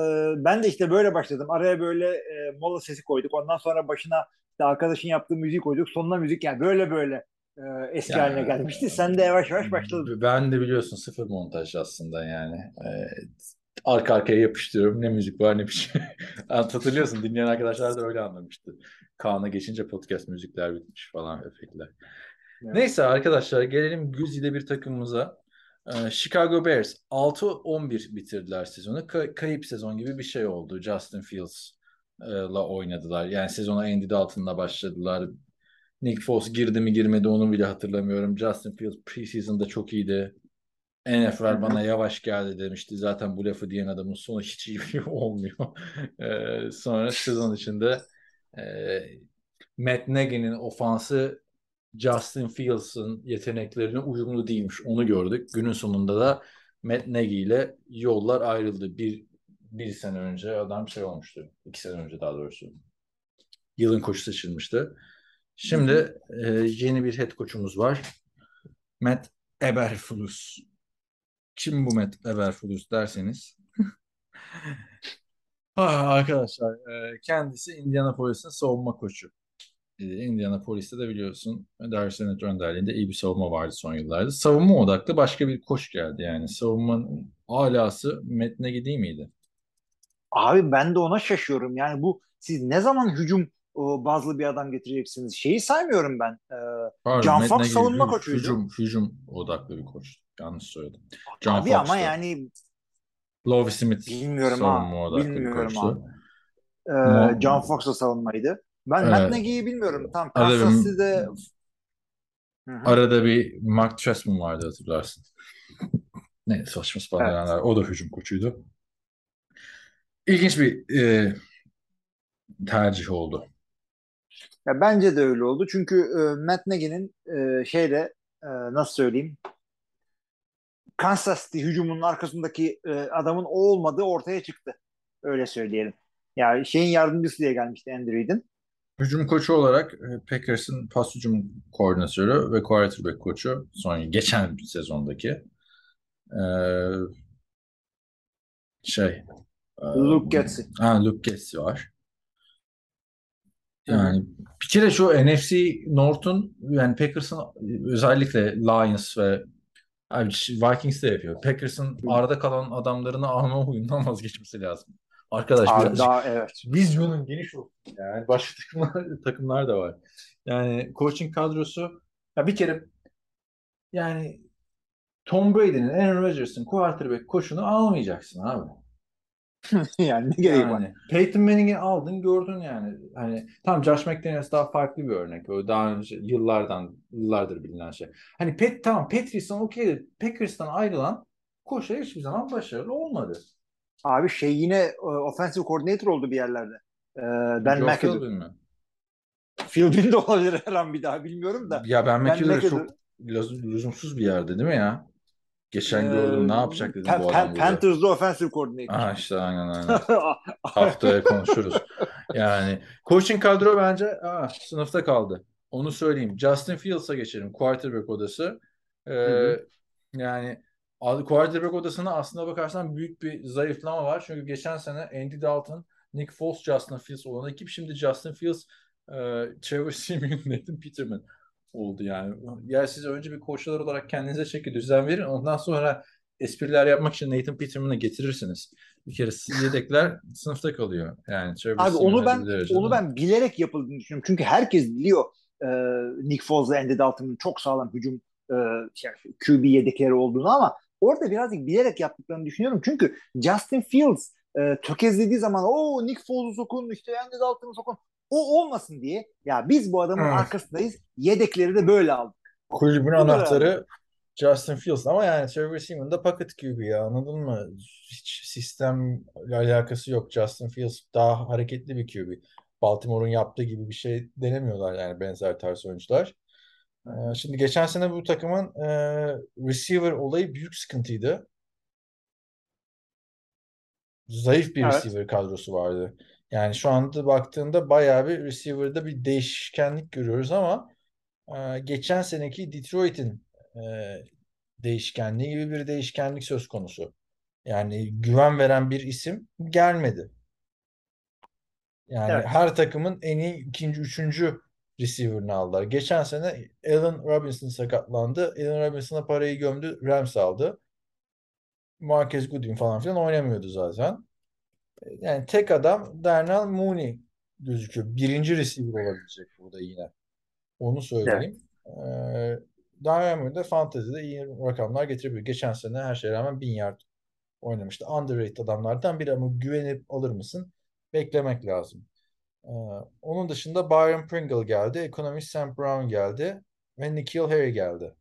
ben de işte böyle başladım. Araya böyle e, mola sesi koyduk. Ondan sonra başına işte arkadaşın yaptığı müziği koyduk. Sonuna müzik yani böyle böyle e, eski Yani- haline gelmişti. Sen de yavaş yavaş başladın. Ben de biliyorsun sıfır montaj aslında yani. Ee, arka arkaya yapıştırıyorum. Ne müzik var ne bir şey. Hatırlıyorsun dinleyen arkadaşlar da öyle anlamıştı. Kaan'a geçince podcast müzikler bitmiş falan efektler. Evet. Neyse arkadaşlar gelelim güzide bir takımımıza. Ee, Chicago Bears 6-11 bitirdiler sezonu. Ka- kayıp sezon gibi bir şey oldu. Justin Fields'la oynadılar. Yani sezona Andy Dalton'la başladılar. Nick Foles girdi mi girmedi onu bile hatırlamıyorum. Justin Fields preseason'da çok iyiydi. NFL bana yavaş geldi demişti. Zaten bu lafı diyen adamın sonu hiç iyi bir olmuyor. Ee, sonra sezon içinde e, Matt Nagy'nin ofansı Justin Fields'ın yeteneklerine uyumlu değilmiş. Onu gördük. Günün sonunda da Matt Nagy ile yollar ayrıldı. Bir, bir sene önce adam şey olmuştu. İki sene önce daha doğrusu. Yılın koçu seçilmişti. Şimdi e, yeni bir head coach'umuz var. Matt Eberflus. Kim bu Matt Eberflus derseniz. Ah, arkadaşlar e, kendisi Indianapolis'in savunma koçu. E, Indianapolis'te de biliyorsun Darius Leonard önderliğinde iyi bir savunma vardı son yıllarda. Savunma odaklı başka bir koç geldi yani. Savunmanın alası Matt Nagy değil miydi? Abi ben de ona şaşıyorum. Yani bu siz ne zaman hücum bazlı bir adam getireceksiniz? Şeyi saymıyorum ben. E, Pardon, John Matt Fox savunma hü- koçuydu. Hücum, hücum odaklı bir koç. Yanlış söyledim. John abi Fox'tu. ama yani Lovie Smith bilmiyorum savunma ha. odaklı bir Bilmiyorum koçtu. abi. E, Mo- John Fox'la savunmaydı. Ben Evet. Matt bilmiyorum. Tam Kansas City'de. Arada bir Mark Trestman vardı hatırlarsın. Ne saçma sapan Evet. O da hücum koçuydu. İlginç bir e, tercih oldu. Ya bence de öyle oldu. Çünkü e, Matt Nagy'nin e, şeyde e, nasıl söyleyeyim Kansas City hücumunun arkasındaki e, adamın o olmadığı ortaya çıktı. Öyle söyleyelim. Yani şeyin yardımcısı diye gelmişti Andy Reid'in. Hücum koçu olarak e, Packers'ın pas hücum koordinatörü ve quarterback koçu son geçen sezondaki e, şey Ee, Luke Getsy. Ha, Luke Getsy var. Yani bir kere şu NFC North'un yani Packers'ın özellikle Lions ve Vikings de yapıyor. Packers'ın arada kalan adamlarını alma huyundan vazgeçmesi lazım. Arkadaş Abi birazcık daha evet. vizyonun geniş olsun. Yani başka takımlar, takımlar da var. Yani coaching kadrosu ya bir kere yani Tom Brady'nin, Aaron Rodgers'ın quarterback koşunu almayacaksın abi. yani ne gereği var? Yani Peyton Manning'i aldın gördün yani. Hani tam Josh McDaniels daha farklı bir örnek. O daha önce yıllardan yıllardır bilinen şey. Hani Pet tamam Patrice'den okey Packers'tan ayrılan koşu hiçbir zaman başarılı olmadı. Abi şey yine e, offensive coordinator oldu bir yerlerde. Ee, ben McAdoo. Philbin mi? Philbin de olabilir her an bir daha bilmiyorum da. Ya ben Ben McAdoo'da McAdoo- çok lüz- lüzumsuz bir yerde değil mi ya? Geçen Ee, gördüm ne yapacak dedim Pan- bu adam burada. Panthers'da offensive coordinator. Aha işte aynen aynen. Haftaya konuşuruz. Yani coaching kadro bence aa, sınıfta kaldı. Onu söyleyeyim. Justin Fields'a geçelim. Quarterback odası. Ee, hı. yani quarterback odasına aslında bakarsan büyük bir zayıflama var. Çünkü geçen sene Andy Dalton, Nick Foles, Justin Fields olan ekip. Şimdi Justin Fields, e, Trevor Siemian, Nathan Peterman oldu yani. Ya siz önce bir koçlar olarak kendinize çeki düzen verin. Ondan sonra espriler yapmak için Nathan Peterman'ı getirirsiniz. Bir kere yedekler sınıfta kalıyor. Yani Trevor Abi onu ben onu ben bilerek yapıldığını düşünüyorum. Çünkü herkes biliyor e, Nick Foles'la Andy Dalton'ın çok sağlam hücum e, şey, QB yedekleri olduğunu ama orada birazcık bilerek yaptıklarını düşünüyorum. Çünkü Justin Fields e, tökezlediği zaman o Nick Foles'u sokun işte Andy Dalton'u sokun o olmasın diye ya biz bu adamın Evet. arkasındayız. Yedekleri de böyle aldık. Kulübün Budur anahtarı Justin Fields ama yani Trevor Siemian da pocket QB ya anladın mı? Hiç sistemle alakası yok. Justin Fields daha hareketli bir QB. Baltimore'un yaptığı gibi bir şey denemiyorlar yani benzer tarz oyuncular. Ee, şimdi geçen sene bu takımın e, receiver olayı büyük sıkıntıydı. Zayıf bir Evet. receiver kadrosu vardı. Yani şu anda baktığında bayağı bir receiver'da bir değişkenlik görüyoruz ama e, geçen seneki Detroit'in e, değişkenliği gibi bir değişkenlik söz konusu. Yani güven veren bir isim gelmedi. Yani Evet. her takımın en iyi ikinci, üçüncü receiver'ını aldılar. Geçen sene Allen Robinson sakatlandı. Allen Robinson'a parayı gömdü. Rams aldı. Marquez Goodwin falan filan oynamıyordu zaten. Yani tek adam Darnell Mooney gözüküyor. Birinci receiver olabilecek burada yine. Onu söyleyeyim. Ee, Darnell Mooney de fantezide iyi rakamlar getirebiliyor. Geçen sene her şeye rağmen 1000 yard oynamıştı. Underrated adamlardan biri ama güvenip alır mısın? Beklemek lazım. Ee, onun dışında Byron Pringle geldi. Ekonomist Sam Brown geldi. Ve Nikhil Harry geldi.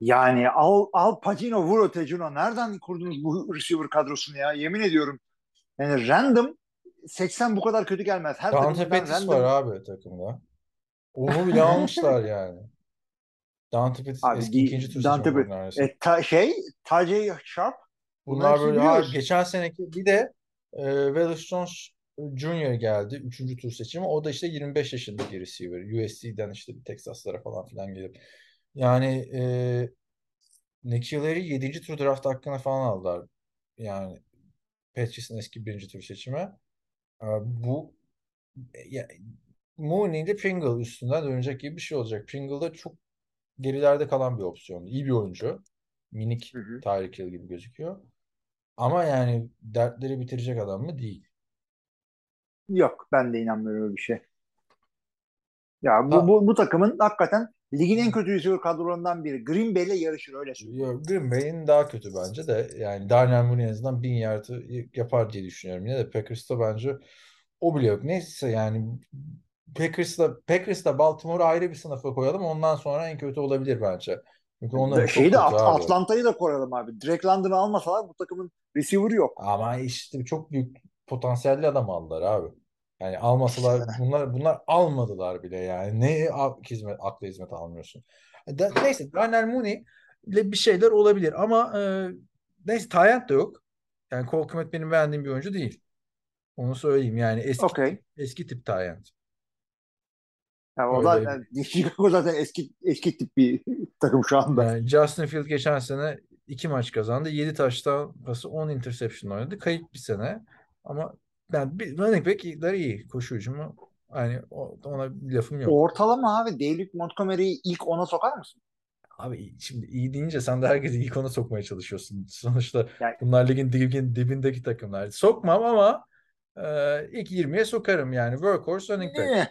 Yani al, al Pacino vur ötecino. Nereden kurdunuz bu receiver kadrosunu ya? Yemin ediyorum. Yani random 80 bu kadar kötü gelmez. Her Dante Pettis random. var abi takımda. Onu bile almışlar yani. Dante Pettis Abi, eski ikinci tur Dante Pettis. E, ta, şey Tajay Sharp Bunlar hepsini böyle biliyoruz. geçen seneki bir de e, Wallace Jones Jr. geldi. Üçüncü tur seçimi. O da işte 25 yaşındaki receiver. USC'den işte bir Texas'lara falan filan gelip. Yani e, Nikhil Harry 7. tur draft hakkına falan aldılar. Yani Patriots'ın eski birinci tur seçimi. E, bu ya, Mooney ile Pringle üstünden dönecek gibi bir şey olacak. Pringle da çok gerilerde kalan bir opsiyon. İyi bir oyuncu. Minik. Tyreek Hill gibi gözüküyor. Ama yani dertleri bitirecek adam mı? Değil. Yok. Ben de inanmıyorum öyle bir şey. Ya Ha. bu, bu, bu takımın hakikaten ligin en kötü receiver kadrolarından biri. Green Bay'le yarışır öyle söyleyeyim. Yo, Green Bay'in daha kötü bence de. Yani Darnell Mooney en azından bin yardı yapar diye düşünüyorum. Yine de Packers'ta bence o bile yok. Neyse yani Packers'la Packers'la Baltimore'u ayrı bir sınıfa koyalım. Ondan sonra en kötü olabilir bence. Çünkü onların çok Şeyi de At-. Atlanta'yı da koyalım abi. Drake London'ı almasalar bu takımın receiver'ı yok. Ama işte çok büyük potansiyelli adam aldılar abi. Yani almasalar bunlar bunlar almadılar bile yani. Ne hizmet akla hizmet almıyorsun. Da, neyse Darnell Mooney ile bir şeyler olabilir ama e, neyse Tyent de yok. Yani Cole Kmet benim beğendiğim bir oyuncu değil. Onu söyleyeyim yani eski Okey. eski tip Tyent. Yani o da yani Chicago zaten eski eski tip bir takım şu anda. Yani Justin Fields geçen sene 2 maç kazandı. 7 taştan pası 10 interception oynadı. Kayıp bir sene. Ama yani bir running back'ler iyi. Koşu hücumu yani ona bir lafım yok. Ortalama abi David Montgomery'i ilk ona sokar mısın? Abi şimdi iyi deyince sen de herkesi ilk ona sokmaya çalışıyorsun. Sonuçta Yani- bunlar ligin dibin, dibindeki takımlar. Sokmam ama e, ilk 20'ye sokarım yani. Workhorse running back. Eh,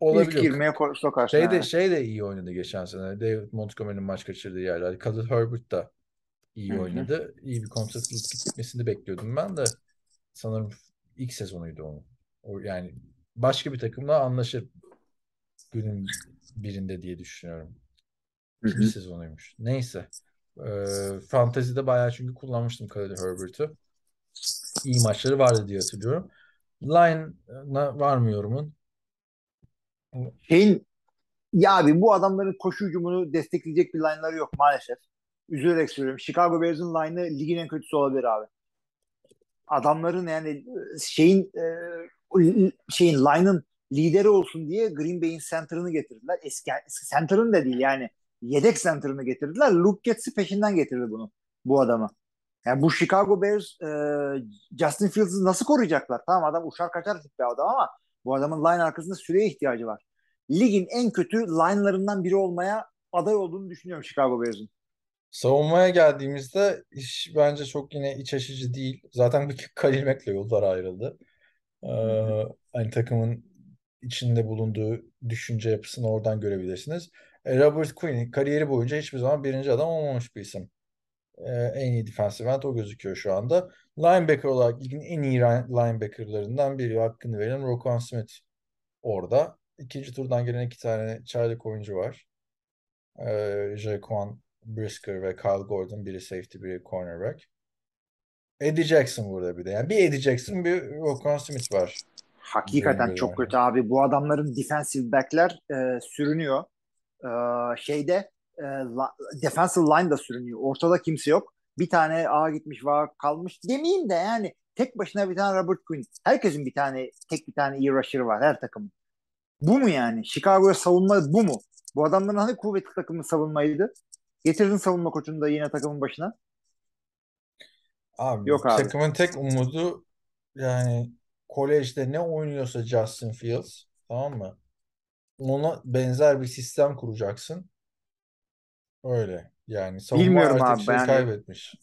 Olabilir. İlk 20'ye ko- sokarsın. Şey de, ha. şey de iyi oynadı geçen sene. David Montgomery'nin maç kaçırdığı yerler. Khalil Herbert da iyi Hı hı. oynadı. İyi bir kontrat gitmesini bekliyordum ben de. Sanırım ilk sezonuydu onun. O yani başka bir takımla anlaşır günün birinde diye düşünüyorum. İkinci sezonuymuş. Neyse. Ee, Fantasy'de bayağı çünkü kullanmıştım Khalil Herbert'ı. İyi maçları vardı diye hatırlıyorum. Line'a var mı yorumun? Şeyin ya abi bu adamların koşu hücumunu destekleyecek bir line'ları yok maalesef. Üzülerek söylüyorum. Chicago Bears'ın line'ı ligin en kötüsü olabilir abi. Adamların yani şeyin e, şeyin line'ın lideri olsun diye Green Bay'in center'ını getirdiler. Eski, center'ını da değil yani yedek center'ını getirdiler. Luke Getts'i peşinden getirdi bunu bu adamı. Yani bu Chicago Bears e, Justin Fields'ı nasıl koruyacaklar? Tamam adam uçar kaçar tip bir adam ama bu adamın line arkasında süreye ihtiyacı var. Ligin en kötü line'larından biri olmaya aday olduğunu düşünüyorum Chicago Bears'ın. Savunmaya geldiğimizde iş bence çok yine iç açıcı değil. Zaten bir Khalil Mack'le yollar ayrıldı. Ee, hani takımın içinde bulunduğu düşünce yapısını oradan görebilirsiniz. E, Robert Quinn kariyeri boyunca hiçbir zaman birinci adam olmamış bir isim. Ee, en iyi defensive end o gözüküyor şu anda. Linebacker olarak ligin en iyi linebackerlarından biri. Hakkını verelim. Roquan Smith orada. İkinci turdan gelen iki tane çaylak oyuncu var. Ee, Jaquan Brisker ve Kyle Gordon. Biri safety, biri cornerback. Eddie Jackson burada bir de. Yani bir Eddie Jackson, bir Roquan Smith var. Hakikaten çok kötü abi. Bu adamların defensive back'ler e, sürünüyor. E, şeyde e, la, defensive line da sürünüyor. Ortada kimse yok. Bir tane A gitmiş var kalmış. Demeyeyim de yani tek başına bir tane Robert Quinn. Herkesin bir tane tek bir tane iyi rusher var her takımın. Bu mu yani? Chicago'ya savunma bu mu? Bu adamların hani kuvvetli takımın savunmaydı? Getirdin savunma koçunu da yine takımın başına. Abi, Yok abi. takımın tek umudu yani kolejde ne oynuyorsa Justin Fields tamam mı? Ona benzer bir sistem kuracaksın. Öyle. Yani savunma Bilmiyorum artık abi, şey yani- kaybetmiş.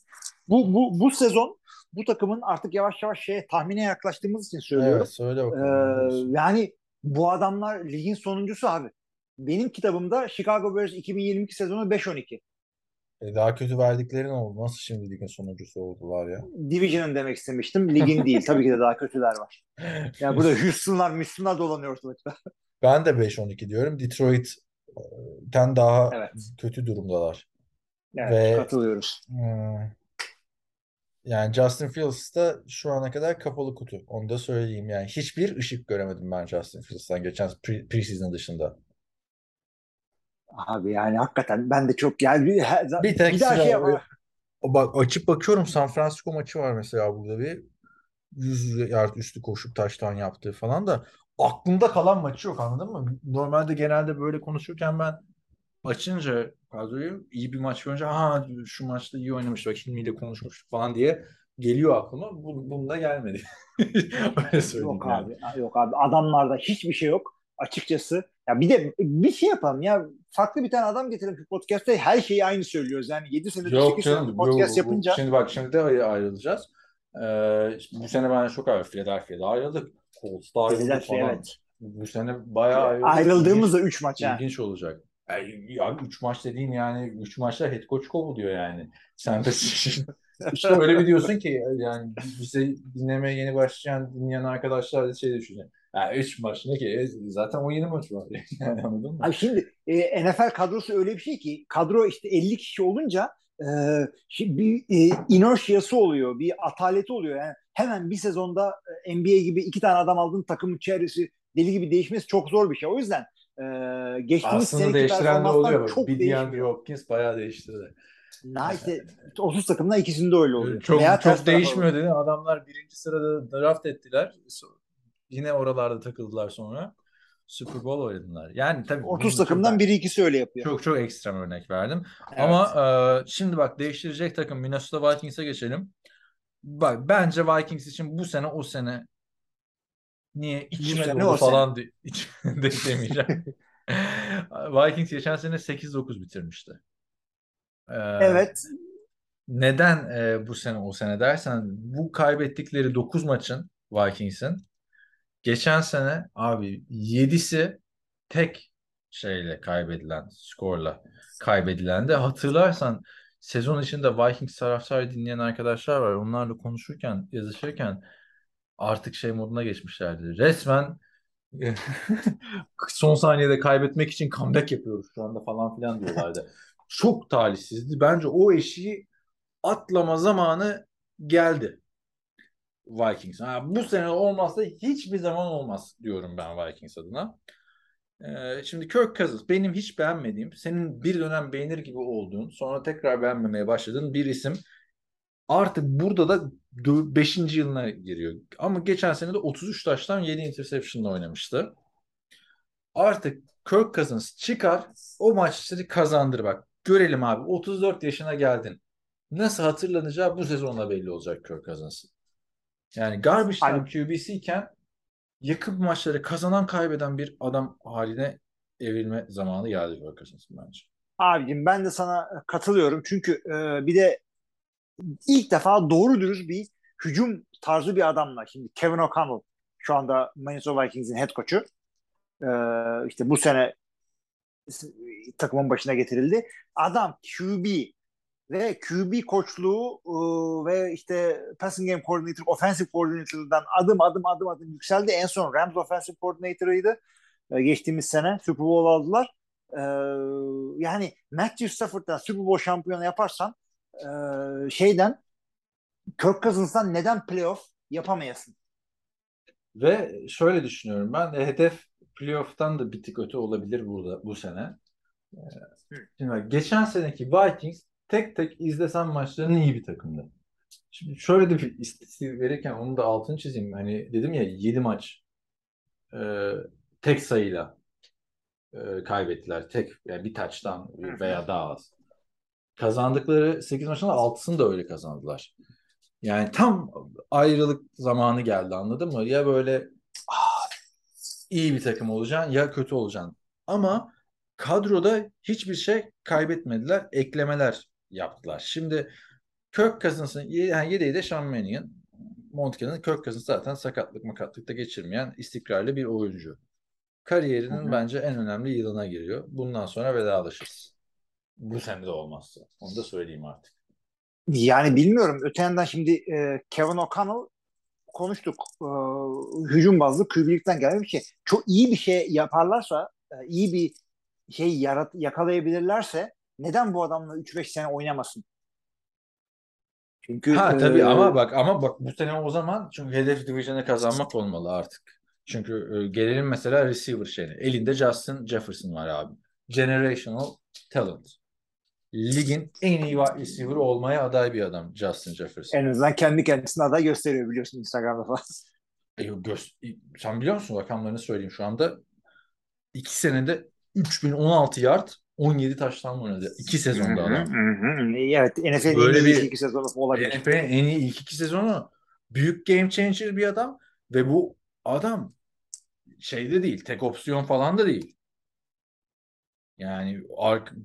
Bu, bu, bu sezon bu takımın artık yavaş yavaş şeye tahmine yaklaştığımız için söylüyorum. Evet söyle Ee, bakalım. yani bu adamlar ligin sonuncusu abi. Benim kitabımda Chicago Bears 2022 sezonu 5-12. E, daha kötü verdiklerin oldu. Nasıl şimdi ligin sonuncusu oldular ya? Division'ın demek istemiştim. Ligin değil. Tabii ki de daha kötüler var. Yani burada Houston'lar, Houston'lar dolanıyor ortalıkta. Ben de 5-12 diyorum. Detroit'ten daha Evet. kötü durumdalar. Evet, Ve- katılıyoruz. Hmm. Yani Justin Fields da şu ana kadar kapalı kutu. Onu da söyleyeyim. Yani hiçbir ışık göremedim ben Justin Fields'tan geçen pre- preseason dışında. Abi yani hakikaten ben de çok yani bir, her- Bir tek bir daha şey. O bak açıp bakıyorum San Francisco maçı var mesela burada bir 100 yard üstü koşup taştan yaptığı falan da aklımda kalan maçı yok anladın mı? Normalde genelde böyle konuşurken ben açınca kadroyu iyi bir maç görünce ha şu maçta iyi oynamış bak Hilmi ile konuşmuş falan diye geliyor aklıma. Bu, bunda gelmedi. Öyle söyleyeyim Yok yani. abi. Yok abi. Adamlarda hiçbir şey yok. Açıkçası. Ya bir de bir şey yapalım ya. Farklı bir tane adam getirelim podcast'ta her şeyi aynı söylüyoruz. Yani 7 senedir Yok 8 senedir podcast yok, yapınca Şimdi bak şimdi de ay- ayrılacağız. Ee, bu sene ben çok ayrıldım. Philadelphia'da ayrıldık. Colts'ta ayrıldık falan. evet. Bu sene bayağı ayrıldık. ayrıldığımızda 3 maç İlginç, ilginç olacak. Yani, ya 3 maç dediğin yani 3 maçta head coach kovuluyor yani. Sen de işte öyle bir diyorsun ki yani bize dinlemeye yeni başlayan dinleyen arkadaşlar da şey düşünüyor. Ya 3 maç ne ki? Zaten 17 maç var. Yani anladın mı? Abi şimdi e, NFL kadrosu öyle bir şey ki kadro işte 50 kişi olunca e, bir e, inerşiyası oluyor, bir ataleti oluyor. Yani hemen bir sezonda e, NBA gibi iki tane adam aldığın takımın çevresi deli gibi değişmesi çok zor bir şey. O yüzden e, geçtiğimiz Aslında değiştiren de oluyor. çok Bir DeAndre. Hopkins bayağı değiştirdi. Na işte 30 takımda ikisinde öyle oluyor. Çok Veya çok değişmiyor dedi. Adamlar birinci sırada draft ettiler. Yine oralarda takıldılar sonra. Super Bowl oynadılar. Yani tabii 30 bunu takımdan biri ikisi öyle yapıyor. çok çok ekstrem örnek verdim. Evet. Ama e, şimdi bak değiştirecek takım Minnesota Vikings'e geçelim. Bak bence Vikings için bu sene o sene niye içime sene sene. falan de, iç, de demeyeceğim. Vikings geçen sene 8-9 bitirmişti. Ee, Evet. Neden e, bu sene o sene dersen bu kaybettikleri 9 maçın Vikings'in geçen sene abi 7'si tek şeyle kaybedilen skorla kaybedilen de hatırlarsan sezon içinde Vikings taraftarı dinleyen arkadaşlar var. Onlarla konuşurken yazışırken artık şey moduna geçmişlerdi. Resmen son saniyede kaybetmek için comeback yapıyoruz şu anda falan filan diyorlardı. Çok talihsizdi. Bence o eşiği atlama zamanı geldi. Vikings. Ha, bu sene olmazsa hiçbir zaman olmaz diyorum ben Vikings adına. Ee, şimdi Kirk Cousins benim hiç beğenmediğim, senin bir dönem beğenir gibi olduğun, sonra tekrar beğenmemeye başladığın bir isim. Artık burada da 5. yılına giriyor. Ama geçen sene de 33 taştan 7 interception'la oynamıştı. Artık Kirk Cousins çıkar, o maçları kazandır bak. Görelim abi 34 yaşına geldin. Nasıl hatırlanacağı bu sezonla belli olacak Kirk Cousins'ın. Yani garbage time QB'si iken yakın maçları kazanan kaybeden bir adam haline evrilme zamanı geldi Cousins'ın bence. Abicim ben de sana katılıyorum. Çünkü e, bir de ilk defa doğru dürüst bir hücum tarzı bir adamla. Şimdi Kevin O'Connell şu anda Minnesota Vikings'in head coach'u. E, işte bu sene takımın başına getirildi. Adam QB ve QB koçluğu e, ve işte passing game coordinator, offensive coordinator'dan adım adım adım adım yükseldi. En son Rams offensive coordinator'ıydı. E, geçtiğimiz sene Super Bowl aldılar. E, yani Matthew Stafford'dan Super Bowl şampiyonu yaparsan e, şeyden Kirk Cousins'tan neden playoff yapamayasın? Ve şöyle düşünüyorum ben de hedef playoff'tan da bir tık öte olabilir burada bu sene. Ee, Şimdi bak, geçen seneki Vikings tek tek izlesen maçlarının iyi bir takımdı. Şimdi şöyle de bir istatistik verirken onu da altını çizeyim. Hani dedim ya 7 maç e, tek sayıyla e, kaybettiler. Tek yani bir taçtan veya daha az. Kazandıkları 8 maçın 6'sını da öyle kazandılar. Yani tam ayrılık zamanı geldi anladın mı? Ya böyle "Ah, iyi bir takım olacaksın ya kötü olacaksın. Ama kadroda hiçbir şey kaybetmediler. Eklemeler yaptılar. Şimdi Kirk Cousins'ın yani yedeği de Mannion. Montgomery'nin Kirk Cousins zaten sakatlık makatlık da geçirmeyen istikrarlı bir oyuncu. Kariyerinin Hı hı. bence en önemli yılına giriyor. Bundan sonra vedalaşırız. Bu sene de olmazsa. Onu da söyleyeyim artık. Yani bilmiyorum. Öte yandan şimdi e, Kevin O'Connell konuştuk. E, hücum bazlı QB'likten gelen bir şey. Çok iyi bir şey yaparlarsa, e, iyi bir şey yarat yakalayabilirlerse neden bu adamla 3-5 sene oynamasın? Çünkü Ha e, tabii ama bak ama bak bu sene o zaman çünkü hedef division'ı kazanmak olmalı artık. Çünkü e, gelelim mesela receiver şeyine. Elinde Justin Jefferson var abi. Generational talent. Ligin en iyi receiver olmaya aday bir adam Justin Jefferson. en azından kendi kendisine aday gösteriyor biliyorsun Instagram'da falan. E, gö- sen biliyor musun rakamlarını söyleyeyim şu anda. İki senede 3016 yard 17 taştan oynadı. İki sezonda adam. Evet NFL'in Böyle en iyi bir- iki sezonu olabilir. NFL'in en iyi ilk iki sezonu büyük game changer bir adam ve bu adam şeyde değil tek opsiyon falan da değil. Yani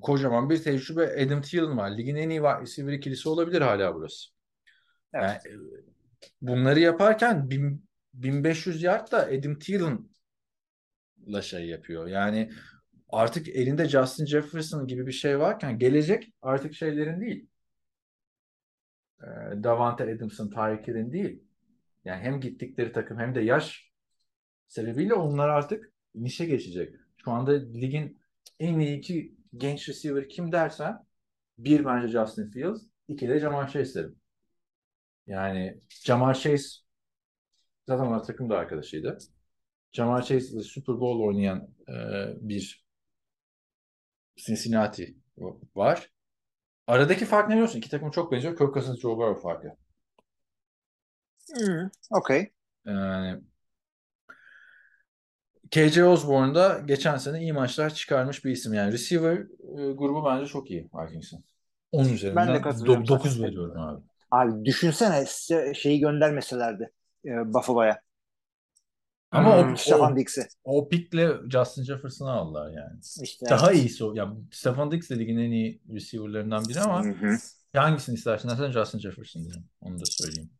kocaman bir tecrübe Adam Thielen var. Ligin en iyi receiver ikilisi olabilir hala burası. Evet. Yani, e, bunları yaparken bin- 1500 yard da Adam Thielen'la şey yapıyor. Yani artık elinde Justin Jefferson gibi bir şey varken gelecek artık şeylerin değil. Ee, Davante Adams'ın, Tyreek değil. Yani hem gittikleri takım hem de yaş sebebiyle onlar artık inişe geçecek. Şu anda ligin en iyi iki genç receiver kim dersen bir bence Justin Fields, iki de Jamar Chase derim. Yani Jamar Chase zaten onlar takımda arkadaşıydı. Jamar Chase Super Bowl oynayan e, bir Cincinnati var. Aradaki fark ne biliyorsun? İki takım çok benziyor. Kirk Cousins, Joe Burrow farkı. Hı, Okey. Yani KJ Osborne da geçen sene iyi maçlar çıkarmış bir isim. Yani receiver e, grubu bence çok iyi Vikings'in. 10 üzerinden Ben de katılıyorum 9 sana. veriyorum abi. Abi düşünsene şeyi göndermeselerdi e, Buffalo'ya. Ama o- Hmm, Stefan o- Diggs'i. O pickle Justin Jefferson'ı aldılar yani. İşte Daha evet. iyisi o. Ya Stefan Diggs de ligin en iyi receiver'larından biri ama Hı hı. hangisini istersin dersen Justin Jefferson diyeyim. Onu da söyleyeyim.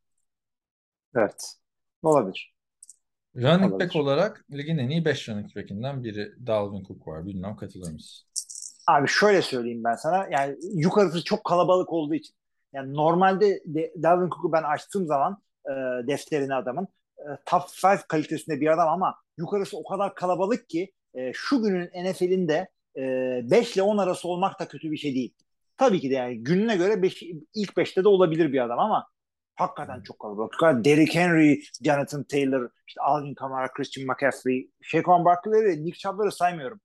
Evet. Olabilir. Running Olabilir. back olarak ligin en iyi 5 running back'inden biri Dalvin Cook var. Bilmem katılır mısın? Abi şöyle söyleyeyim ben sana. Yani yukarısı çok kalabalık olduğu için. Yani normalde de, Dalvin Cook'u ben açtığım zaman e, defterini adamın top 5 kalitesinde bir adam ama yukarısı o kadar kalabalık ki e, şu günün NFL'inde e, 5 ile 10 arası olmak da kötü bir şey değil. Tabii ki de yani gününe göre beş, ilk 5'te de olabilir bir adam ama hakikaten çok kalabalık. Derrick Henry, Jonathan Taylor, işte Alvin Kamara, Christian McCaffrey, Shaquan Barkley'leri, Nick Chubb'ları saymıyorum.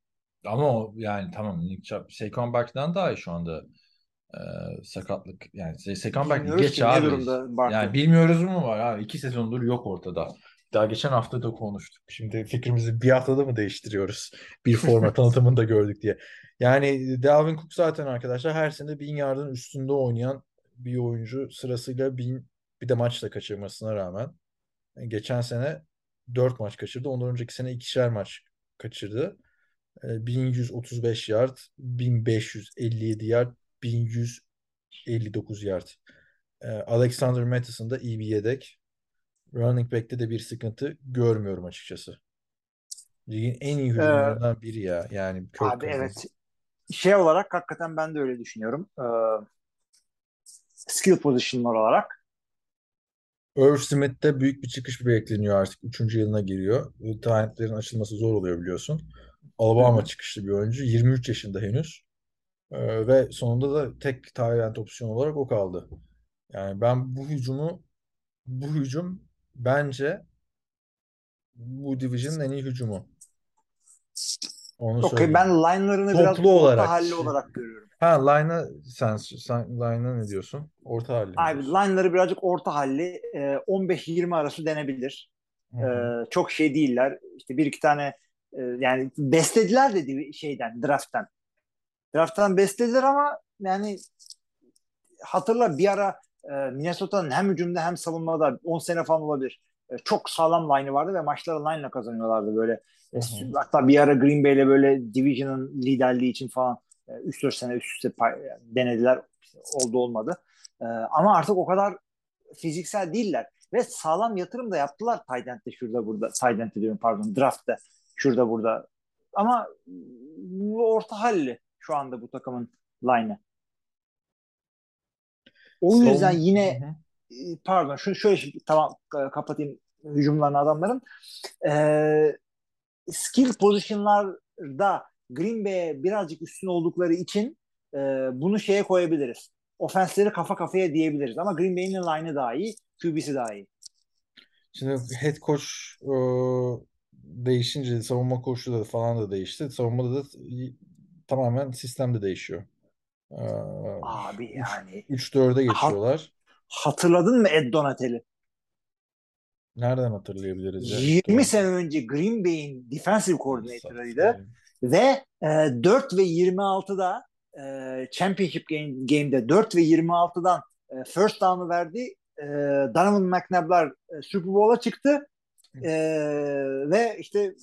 Ama o yani tamam Nick Chubb, Saquon Barkley'den daha iyi şu anda e, sakatlık. Yani Se- Saquon Barkley geç abi. durumda Barkley. Yani bilmiyoruz mu var abi? İki sezondur yok ortada. Daha geçen hafta da konuştuk. Şimdi fikrimizi bir haftada mı değiştiriyoruz? Bir forma tanıtımını da gördük diye. Yani Dalvin Cook zaten arkadaşlar her sene 1000 yardın üstünde oynayan bir oyuncu sırasıyla 1000 bir de maçla kaçırmasına rağmen geçen sene 4 maç kaçırdı. Ondan önceki sene ikişer maç kaçırdı. E, 1135 yard, 1557 yard, 1159 yard. E, Alexander Mattison da iyi bir yedek. Running back'te de bir sıkıntı görmüyorum açıkçası. Ligin en iyi hücumlarından biri ya. Yani Kirk Abi Cousins. evet. Şey olarak hakikaten ben de öyle düşünüyorum. Ee, skill positionlar olarak. Irv Smith'te büyük bir çıkış bekleniyor artık. Üçüncü yılına giriyor. Talentlerin açılması zor oluyor biliyorsun. Alabama çıkışlı bir oyuncu. 23 yaşında henüz. Ee, ve sonunda da tek talent opsiyon olarak o kaldı. Yani ben bu hücumu bu hücum bence bu division'ın en iyi hücumu. Onu Okey söyleyeyim. ben line'larını Toplu biraz orta olarak. halli olarak görüyorum. Ha line'a sen, sen line'a ne diyorsun? Orta halli Abi line'ları birazcık orta halli. e, 15-20 arası denebilir. Hı hı. Ee, çok şey değiller. İşte bir iki tane e, yani beslediler dedi şeyden draft'tan. Draft'tan beslediler ama yani hatırla bir ara e, Minnesota'nın hem hücumda hem savunmada 10 sene falan olabilir. E, çok sağlam line'ı vardı ve maçları line'la kazanıyorlardı böyle. E, hatta bir ara Green Bay'le böyle Division'ın liderliği için falan e, 3-4 sene üst üste pay- denediler. Oldu olmadı. E, ama artık o kadar fiziksel değiller. Ve sağlam yatırım da yaptılar tight end'de şurada burada. Tight end'de diyorum pardon draft'ta şurada burada. Ama orta halli şu anda bu takımın line'ı. O Savun- yüzden yine Hı e, pardon şunu şöyle tamam e, kapatayım hücumlarını adamların. Ee, skill pozisyonlarda Green Bay'e birazcık üstün oldukları için e, bunu şeye koyabiliriz. Ofensleri kafa kafaya diyebiliriz. Ama Green Bay'in line'ı daha iyi. QB'si daha iyi. Şimdi head coach e, değişince savunma koçu da falan da değişti. Savunmada da tamamen sistem de değişiyor. E, Abi yani 3-4'e geçiyorlar. hatırladın mı Ed Donatelli? Nereden hatırlayabiliriz ya? 20 sene önce Green Bay'in defensive coordinator'ıydı ve e, 4 ve 26'da e, Championship game, Game'de 4 ve 26'dan e, first down'ı verdi. E, Donovan McNabb'lar e, Super Bowl'a çıktı. E, ve işte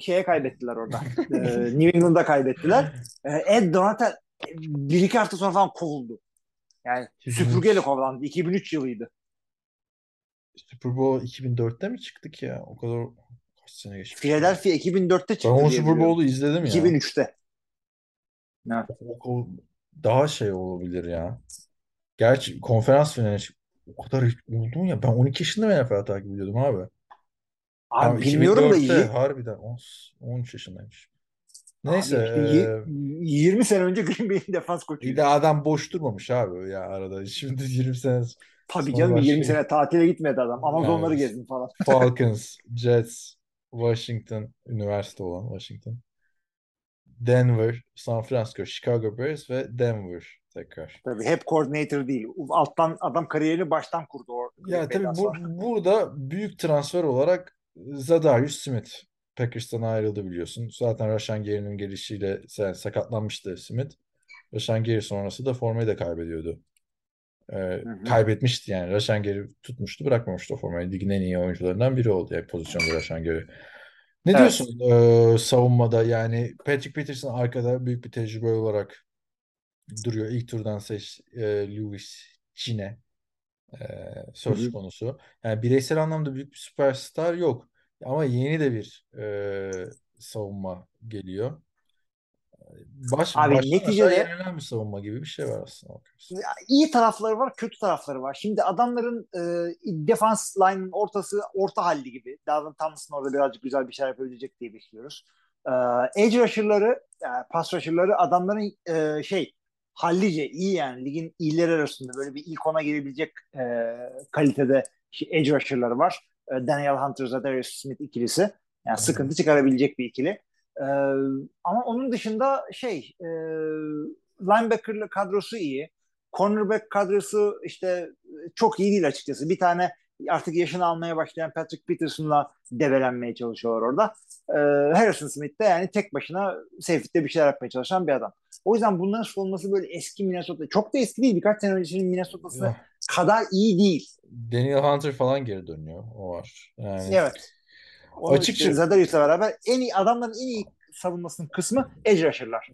şeye kaybettiler orada. E, New England'a kaybettiler. E, Ed Donatel bir iki hafta sonra falan kovuldu. Yani 2003. süpürgeyle kovlandı. 2003 yılıydı. Super Bowl 2004'te mi çıktık ya? O kadar kaç sene geçmiş. Philadelphia 2004'te çıktı Ben o Super. Bowl'u izledim ya. 2003'te. Evet. O, o- daha şey olabilir ya. Gerçi konferans finali o kadar oldu mu ya? Ben 12 yaşında NFL takip ediyordum abi? Abi Tamam, bilmiyorum da 2004'te iyi. harbiden 10 13 yaşındaymış. Abi Neyse işte eee, y- 20 sene önce Green Bay'in defans koçuydu. de adam boş durmamış abi ya arada. Şimdi 20 sene Tabii canım 20 başka sene tatile gitmedi adam. Amazonları yani gezdim falan. Falcons, Jets, Washington, üniversite olan Washington, Denver, San Francisco, Chicago Bears ve Denver tekrar. Tabii hep coordinator değil. Alttan adam kariyerini baştan kurdu o Ya tabii bu, sonra. burada büyük transfer olarak Zadarius Smith. Packers'tan ayrıldı biliyorsun. Zaten Rashan Gary'nin gelişiyle yani sakatlanmıştı Smith. Rashan Gary sonrası da formayı da kaybediyordu. Ee, hı. kaybetmişti yani. Rashan Gary tutmuştu bırakmamıştı o formayı. Ligin en iyi oyuncularından biri oldu yani pozisyonda Rashan Gary. Ne Evet. diyorsun ee, savunmada yani Patrick Peterson arkada büyük bir tecrübe olarak duruyor. İlk turdan seç e, Lewis Cine e, söz Hı hı. konusu. Yani bireysel anlamda büyük bir süperstar yok. Ama yeni de bir e, savunma geliyor. Baş, Abi neticede- bir savunma gibi bir şey var aslında. iyi tarafları var, kötü tarafları var. Şimdi adamların e, defans line'ın ortası orta halli gibi. Dalvin Tomlinson orada birazcık güzel bir şey yapabilecek diye bekliyoruz. E, edge rusher'ları, yani pass rusher'ları adamların e, şey hallice iyi yani ligin iyileri arasında böyle bir ilk ona girebilecek e, kalitede edge rusher'ları var. E, Daniel Hunter, Zadarius Smith ikilisi. Yani sıkıntı çıkarabilecek bir ikili. E, ama onun dışında şey e, linebacker kadrosu iyi. Cornerback kadrosu işte çok iyi değil açıkçası. Bir tane artık yaşını almaya başlayan Patrick Peterson'la develenmeye çalışıyorlar orada. Ee, Harrison Smith de yani tek başına safety'de bir şeyler yapmaya çalışan bir adam. O yüzden bunların savunması böyle eski Minnesota, çok da eski değil. Birkaç sene öncesinin Minnesota'sı Ya, kadar iyi değil. Daniel Hunter falan geri dönüyor. O var. Yani Evet. Onu Açıkça- işte Zadarius'la beraber en iyi adamların en iyi savunmasının kısmı edge rusher'lar.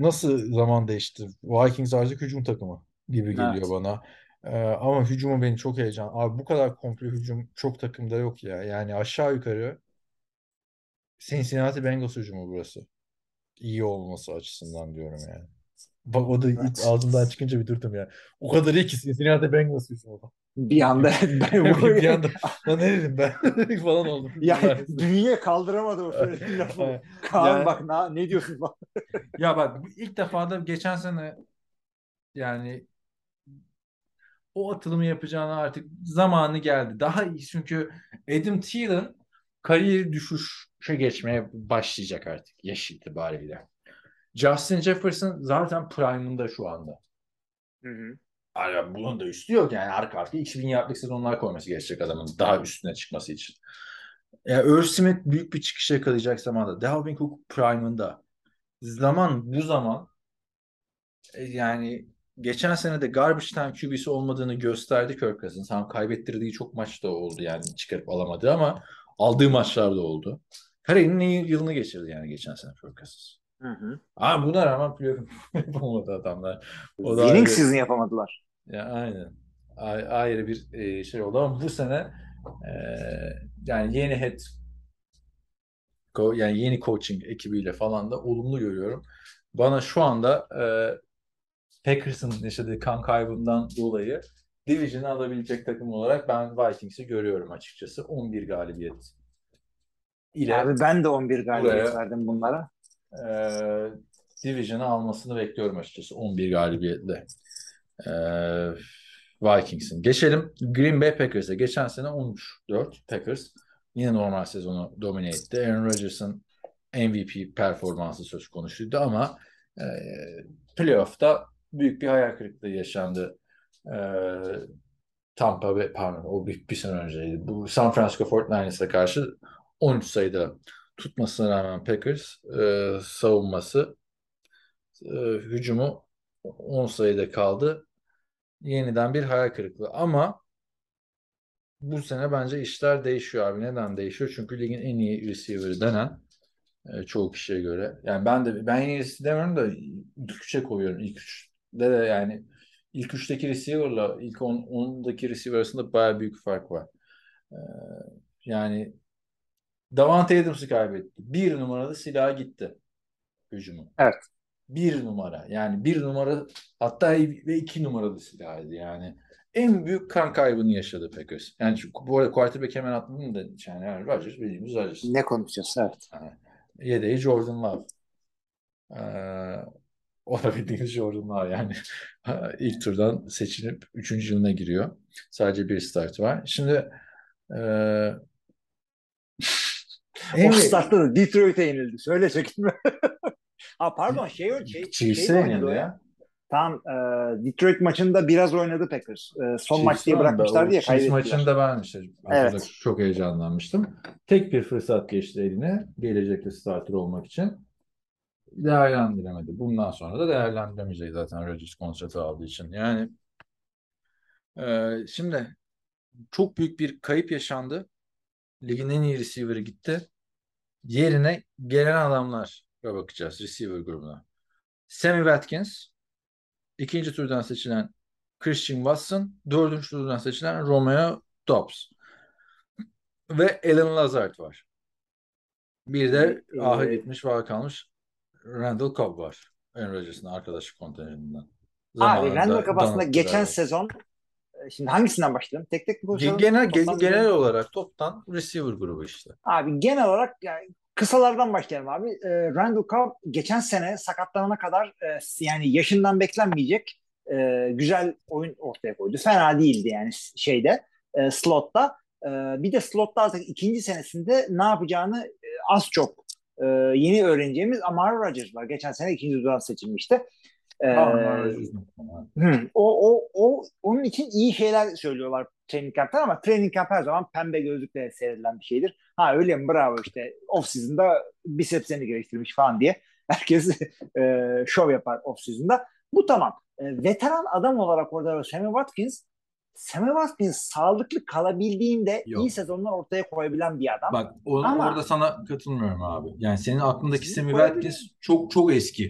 Nasıl zaman değişti? Vikings artık hücum takımı gibi geliyor Evet. bana. Ee, ama hücumu beni çok heyecan. Abi bu kadar komple hücum çok takımda yok ya. Yani aşağı yukarı Cincinnati Bengals hücumu burası. İyi olması açısından diyorum yani. Bak o da ilk ağzımdan çıkınca bir durdum ya. O kadar iyi ki Cincinnati Bengals hücumu. Bir anda ben bu bir anda lan ne dedim ben falan oldum. ya dünya kaldıramadı o söylediğin lafı. Kaan Yani- bak na, ne diyorsun bak. Ya bak ilk defa da geçen sene yani o atılımı yapacağına artık zamanı geldi. Daha iyi çünkü Adam Thielen kariyeri düşüşe geçmeye başlayacak artık yaş itibariyle. Justin Jefferson zaten prime'ında şu anda. Yani bunun da üstü yok yani arka arkaya 2000 yardlık sezonlar koyması gerekecek adamın daha üstüne çıkması için. Yani Irv Smith büyük bir çıkış yakalayacak zamanda. Dalvin Cook prime'ında. Zaman bu zaman e, yani geçen sene de garbage time QB'si olmadığını gösterdi Kirk Cousins. Tam kaybettirdiği çok maçta oldu yani çıkarıp alamadı ama aldığı maçlarda oldu. Kariyerinin iyi yılını geçirdi yani geçen sene Kirk Cousins. Hı hı. Ama buna rağmen playoff yapamadı adamlar. O da Winning season yapamadılar. ya aynen. A- ayrı bir e, şey oldu ama bu sene e, yani yeni head yani yeni coaching ekibiyle falan da olumlu görüyorum. Bana şu anda e, Packers'ın yaşadığı kan kaybından dolayı Division'ı alabilecek takım olarak ben Vikings'i görüyorum açıkçası. 11 galibiyet ile Abi ben de 11 galibiyet Buraya- verdim bunlara. e, Division'ı almasını bekliyorum açıkçası 11 galibiyetle. E, Vikings'in. Geçelim Green Bay Packers'e. Geçen sene 13-4 Packers. Yine normal sezonu domine etti. Aaron Rodgers'ın MVP performansı söz konusuydu ama e, playoff'ta büyük bir hayal kırıklığı yaşandı. E, Tampa Bay, pardon o bir, bir sene önceydi. Bu San Francisco 49ers'a karşı 13 sayıda tutmasına rağmen Packers e, savunması e, hücumu 10 sayıda kaldı. Yeniden bir hayal kırıklığı ama bu sene bence işler değişiyor abi. Neden değişiyor? Çünkü ligin en iyi receiver'ı denen e, çoğu kişiye göre. Yani ben de ben en iyisi demiyorum da ilk koyuyorum. İlk üçte de yani ilk üçteki receiver'la ilk on, ondaki receiver arasında bayağı büyük fark var. E, yani Davante Adams'ı kaybetti. Bir numaralı silahı gitti hücumu. Evet. Bir numara. Yani bir numara hatta ve iki numaralı silahıydı yani. En büyük kan kaybını yaşadı Packers. Yani çünkü bu arada quarterback hemen atladın da yani, yani Rodgers bildiğimiz Rodgers. Ne konuşacağız? Evet. Yedeği Jordan Love. Ee, o da bildiğiniz Jordan Love yani. ilk turdan seçilip üçüncü yılına giriyor. Sadece bir start var. Şimdi ee, O startta da Detroit'e yenildi. Söyle çekinme. ha pardon şey şey, Chiefs'e şey yenildi o ya. Tamam e, Detroit maçında biraz oynadı Packers. E, son Chiefs maç diye bırakmışlar O diye Chiefs kaybettiler. maçında ben işte Evet. çok heyecanlanmıştım. Tek bir fırsat geçti eline gelecekte starter olmak için. Değerlendiremedi. Bundan sonra da değerlendiremeyecek zaten Rodgers kontratı aldığı için. Yani e, şimdi çok büyük bir kayıp yaşandı. Ligin en iyi receiver'ı gitti. Yerine gelen adamlara bakacağız receiver grubuna. Sammy Watkins, ikinci turdan seçilen Christian Watson, dördüncü turdan seçilen Romeo Dobbs ve Alan Lazard var. Bir de ahı gitmiş var kalmış Randall Cobb var. Aaron Rodgers'ın arkadaşı kontenjanından. Abi Randall Cobb aslında geçen Trump. sezon e, şimdi hangisinden başlayalım? Tek tek mi konuşalım? genel Toplam- genel olarak toptan receiver grubu işte. Abi genel olarak yani kısalardan başlayalım abi. E, Randall Cobb geçen sene sakatlanana kadar e, yani yaşından beklenmeyecek e, güzel oyun ortaya koydu. Fena değildi yani şeyde e, slotta. E, bir de slotta artık ikinci senesinde ne yapacağını e, az çok e, yeni öğreneceğimiz Amari Rodgers var. Geçen sene ikinci turdan seçilmişti. E, Ama Hı, o, o, o, onun için iyi şeyler söylüyorlar training camp'ten ama training camp her zaman pembe gözlükle seyredilen bir şeydir. Ha öyle mi bravo işte off season'da bisepslerini geliştirmiş falan diye herkes e, şov yapar off season'da. Bu tamam. E, veteran adam olarak orada Sammy Watkins Sammy Watkins sağlıklı kalabildiğinde Yok. iyi sezonlar ortaya koyabilen bir adam. Bak o- Ama- orada sana katılmıyorum abi. Yani senin aklındaki koyabilir- Watkins çok çok eski.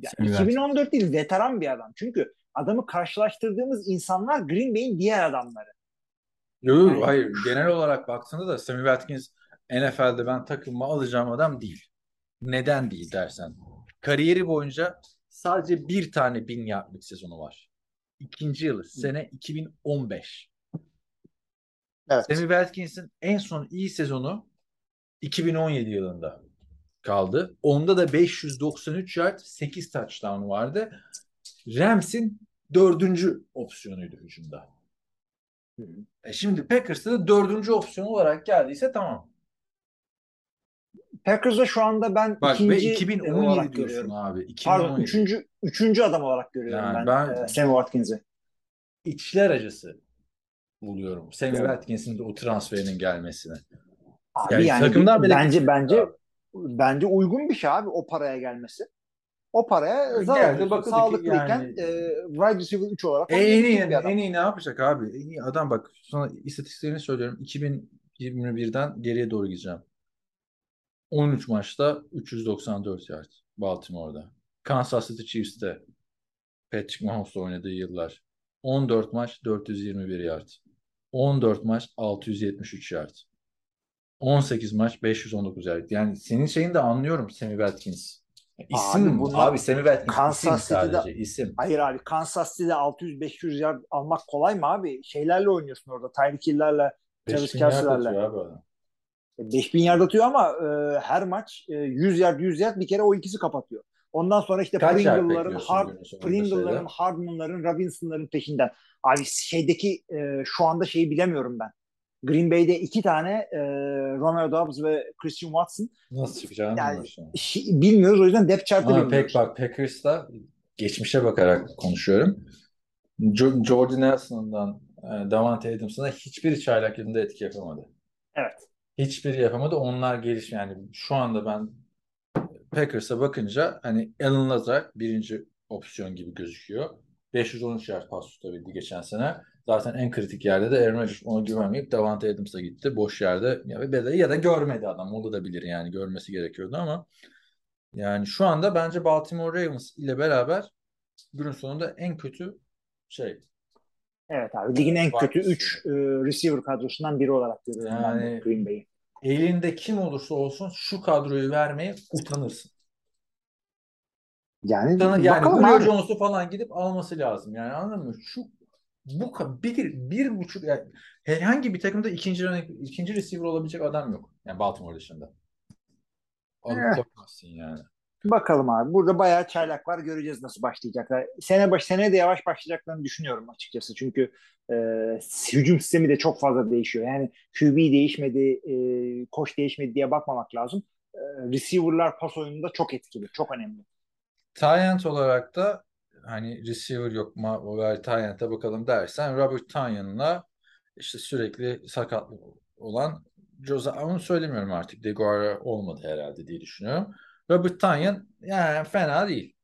Ya, Sammy Watkins. 2014 değil veteran bir adam. Çünkü adamı karşılaştırdığımız insanlar Green Bay'in diğer adamları. Yok yok, Yani- hayır genel olarak baktığında da Sammy Watkins NFL'de ben takımıma alacağım adam değil. Neden değil dersen. Kariyeri boyunca sadece bir tane bin yardlık sezonu var. İkinci yılı sene 2015. Evet. Sammy Watkins'in en son iyi sezonu 2017 yılında kaldı. Onda da 593 yard 8 touchdown vardı. Rams'in dördüncü opsiyonuydu hücumda. E şimdi Packers'ta da dördüncü opsiyon olarak geldiyse tamam. Packers'da şu anda ben Bak ikinci 2017 olarak görüyorum. abi. Pardon 2017. üçüncü, üçüncü adam olarak görüyorum Yani ben, ben- e, Sammy Watkins'i. İçler acısı buluyorum. Sammy Evet. Watkins'in de o transferinin gelmesine. Abi Yani yani, takımdan bile bence bence abi. bence uygun bir şey abi o paraya gelmesi. O paraya zaten ki sağlıklıyken yani- e, wide receiver 3 olarak E, en iyi, en iyi ne yapacak abi? En iyi adam bak sana istatistiklerini söylüyorum. 2021'den geriye doğru gideceğim. 13 maçta 394 yard Baltimore'da. Kansas City Chiefs'te Patrick Mahomes'la oynadığı yıllar. 14 maç 421 yard. 14 maç 673 yard. 18 maç 519 yard. Yani senin şeyini de anlıyorum Sammy Watkins. İsim Abi bunlar- Abi Sammy Watkins Kansas isim City'de- sadece isim. Hayır abi Kansas City'de 600-500 yard almak kolay mı abi? Şeylerle oynuyorsun orada. Tyreek Hill'lerle, Travis 5000 yard Kelsey'lerle. Atıyor abi adam. 5000 yard atıyor ama e, her maç e, 100 yard 100 yard bir kere o ikisi kapatıyor. Ondan sonra işte Kaç Pringle'ların, Hard, Pringle'ların? Hardman'ların, Robinson'ların peşinden. Abi şeydeki e, şu anda şeyi bilemiyorum ben. Green Bay'de iki tane e, Romeo Dobbs ve Christian Watson Nasıl çıkacağını Yani-. Şi- bilmiyoruz o yüzden depth chart'ı bilmiyoruz. pek bak Packers'ta geçmişe bakarak konuşuyorum. Jo- Jordan Nelson'dan e, Davante Adams'ına hiçbir çaylak yılında etki yapamadı. Evet. Hiçbiri yapamadı. Onlar geliş yani şu anda ben Packers'a bakınca hani Alan Lazard birinci opsiyon gibi gözüküyor. 513 yard pas tutabildi geçen sene. Zaten en kritik yerde de Aaron Rodgers ona güvenmeyip Davante Adams'a gitti. Boş yerde ya, da- ya da görmedi adam. O da bilir yani görmesi gerekiyordu ama yani şu anda bence Baltimore Ravens ile beraber günün sonunda en kötü şey. Evet abi ligin en kötü mısın? 3 receiver kadrosundan biri olarak görüyorum ben Yani- Green Bay'i. Elinde kim olursa olsun şu kadroyu vermeye utanırsın. Yani, Utanır, yani Julio. Jones'u falan gidip alması lazım. Yani anladın mı? Şu bu bir, bir buçuk yani herhangi bir takımda ikinci ikinci receiver olabilecek adam yok. Yani Baltimore dışında. Alıp Eh. yapmazsın yani. Bakalım abi. Burada bayağı çaylak var. Göreceğiz nasıl başlayacaklar. Sene baş seneye de yavaş başlayacaklarını düşünüyorum açıkçası. Çünkü e, hücum sistemi de çok fazla değişiyor. Yani QB değişmedi, e, koç değişmedi diye bakmamak lazım. E, receiver'lar pas oyununda çok etkili, çok önemli. Tyent olarak da hani receiver yok Maverick Tyanet'e bakalım dersen Robert Tonyan'la işte sürekli sakat olan Jose onu söylemiyorum artık. DeGuara olmadı herhalde diye düşünüyorum. Robert Tonyan yani fena değil.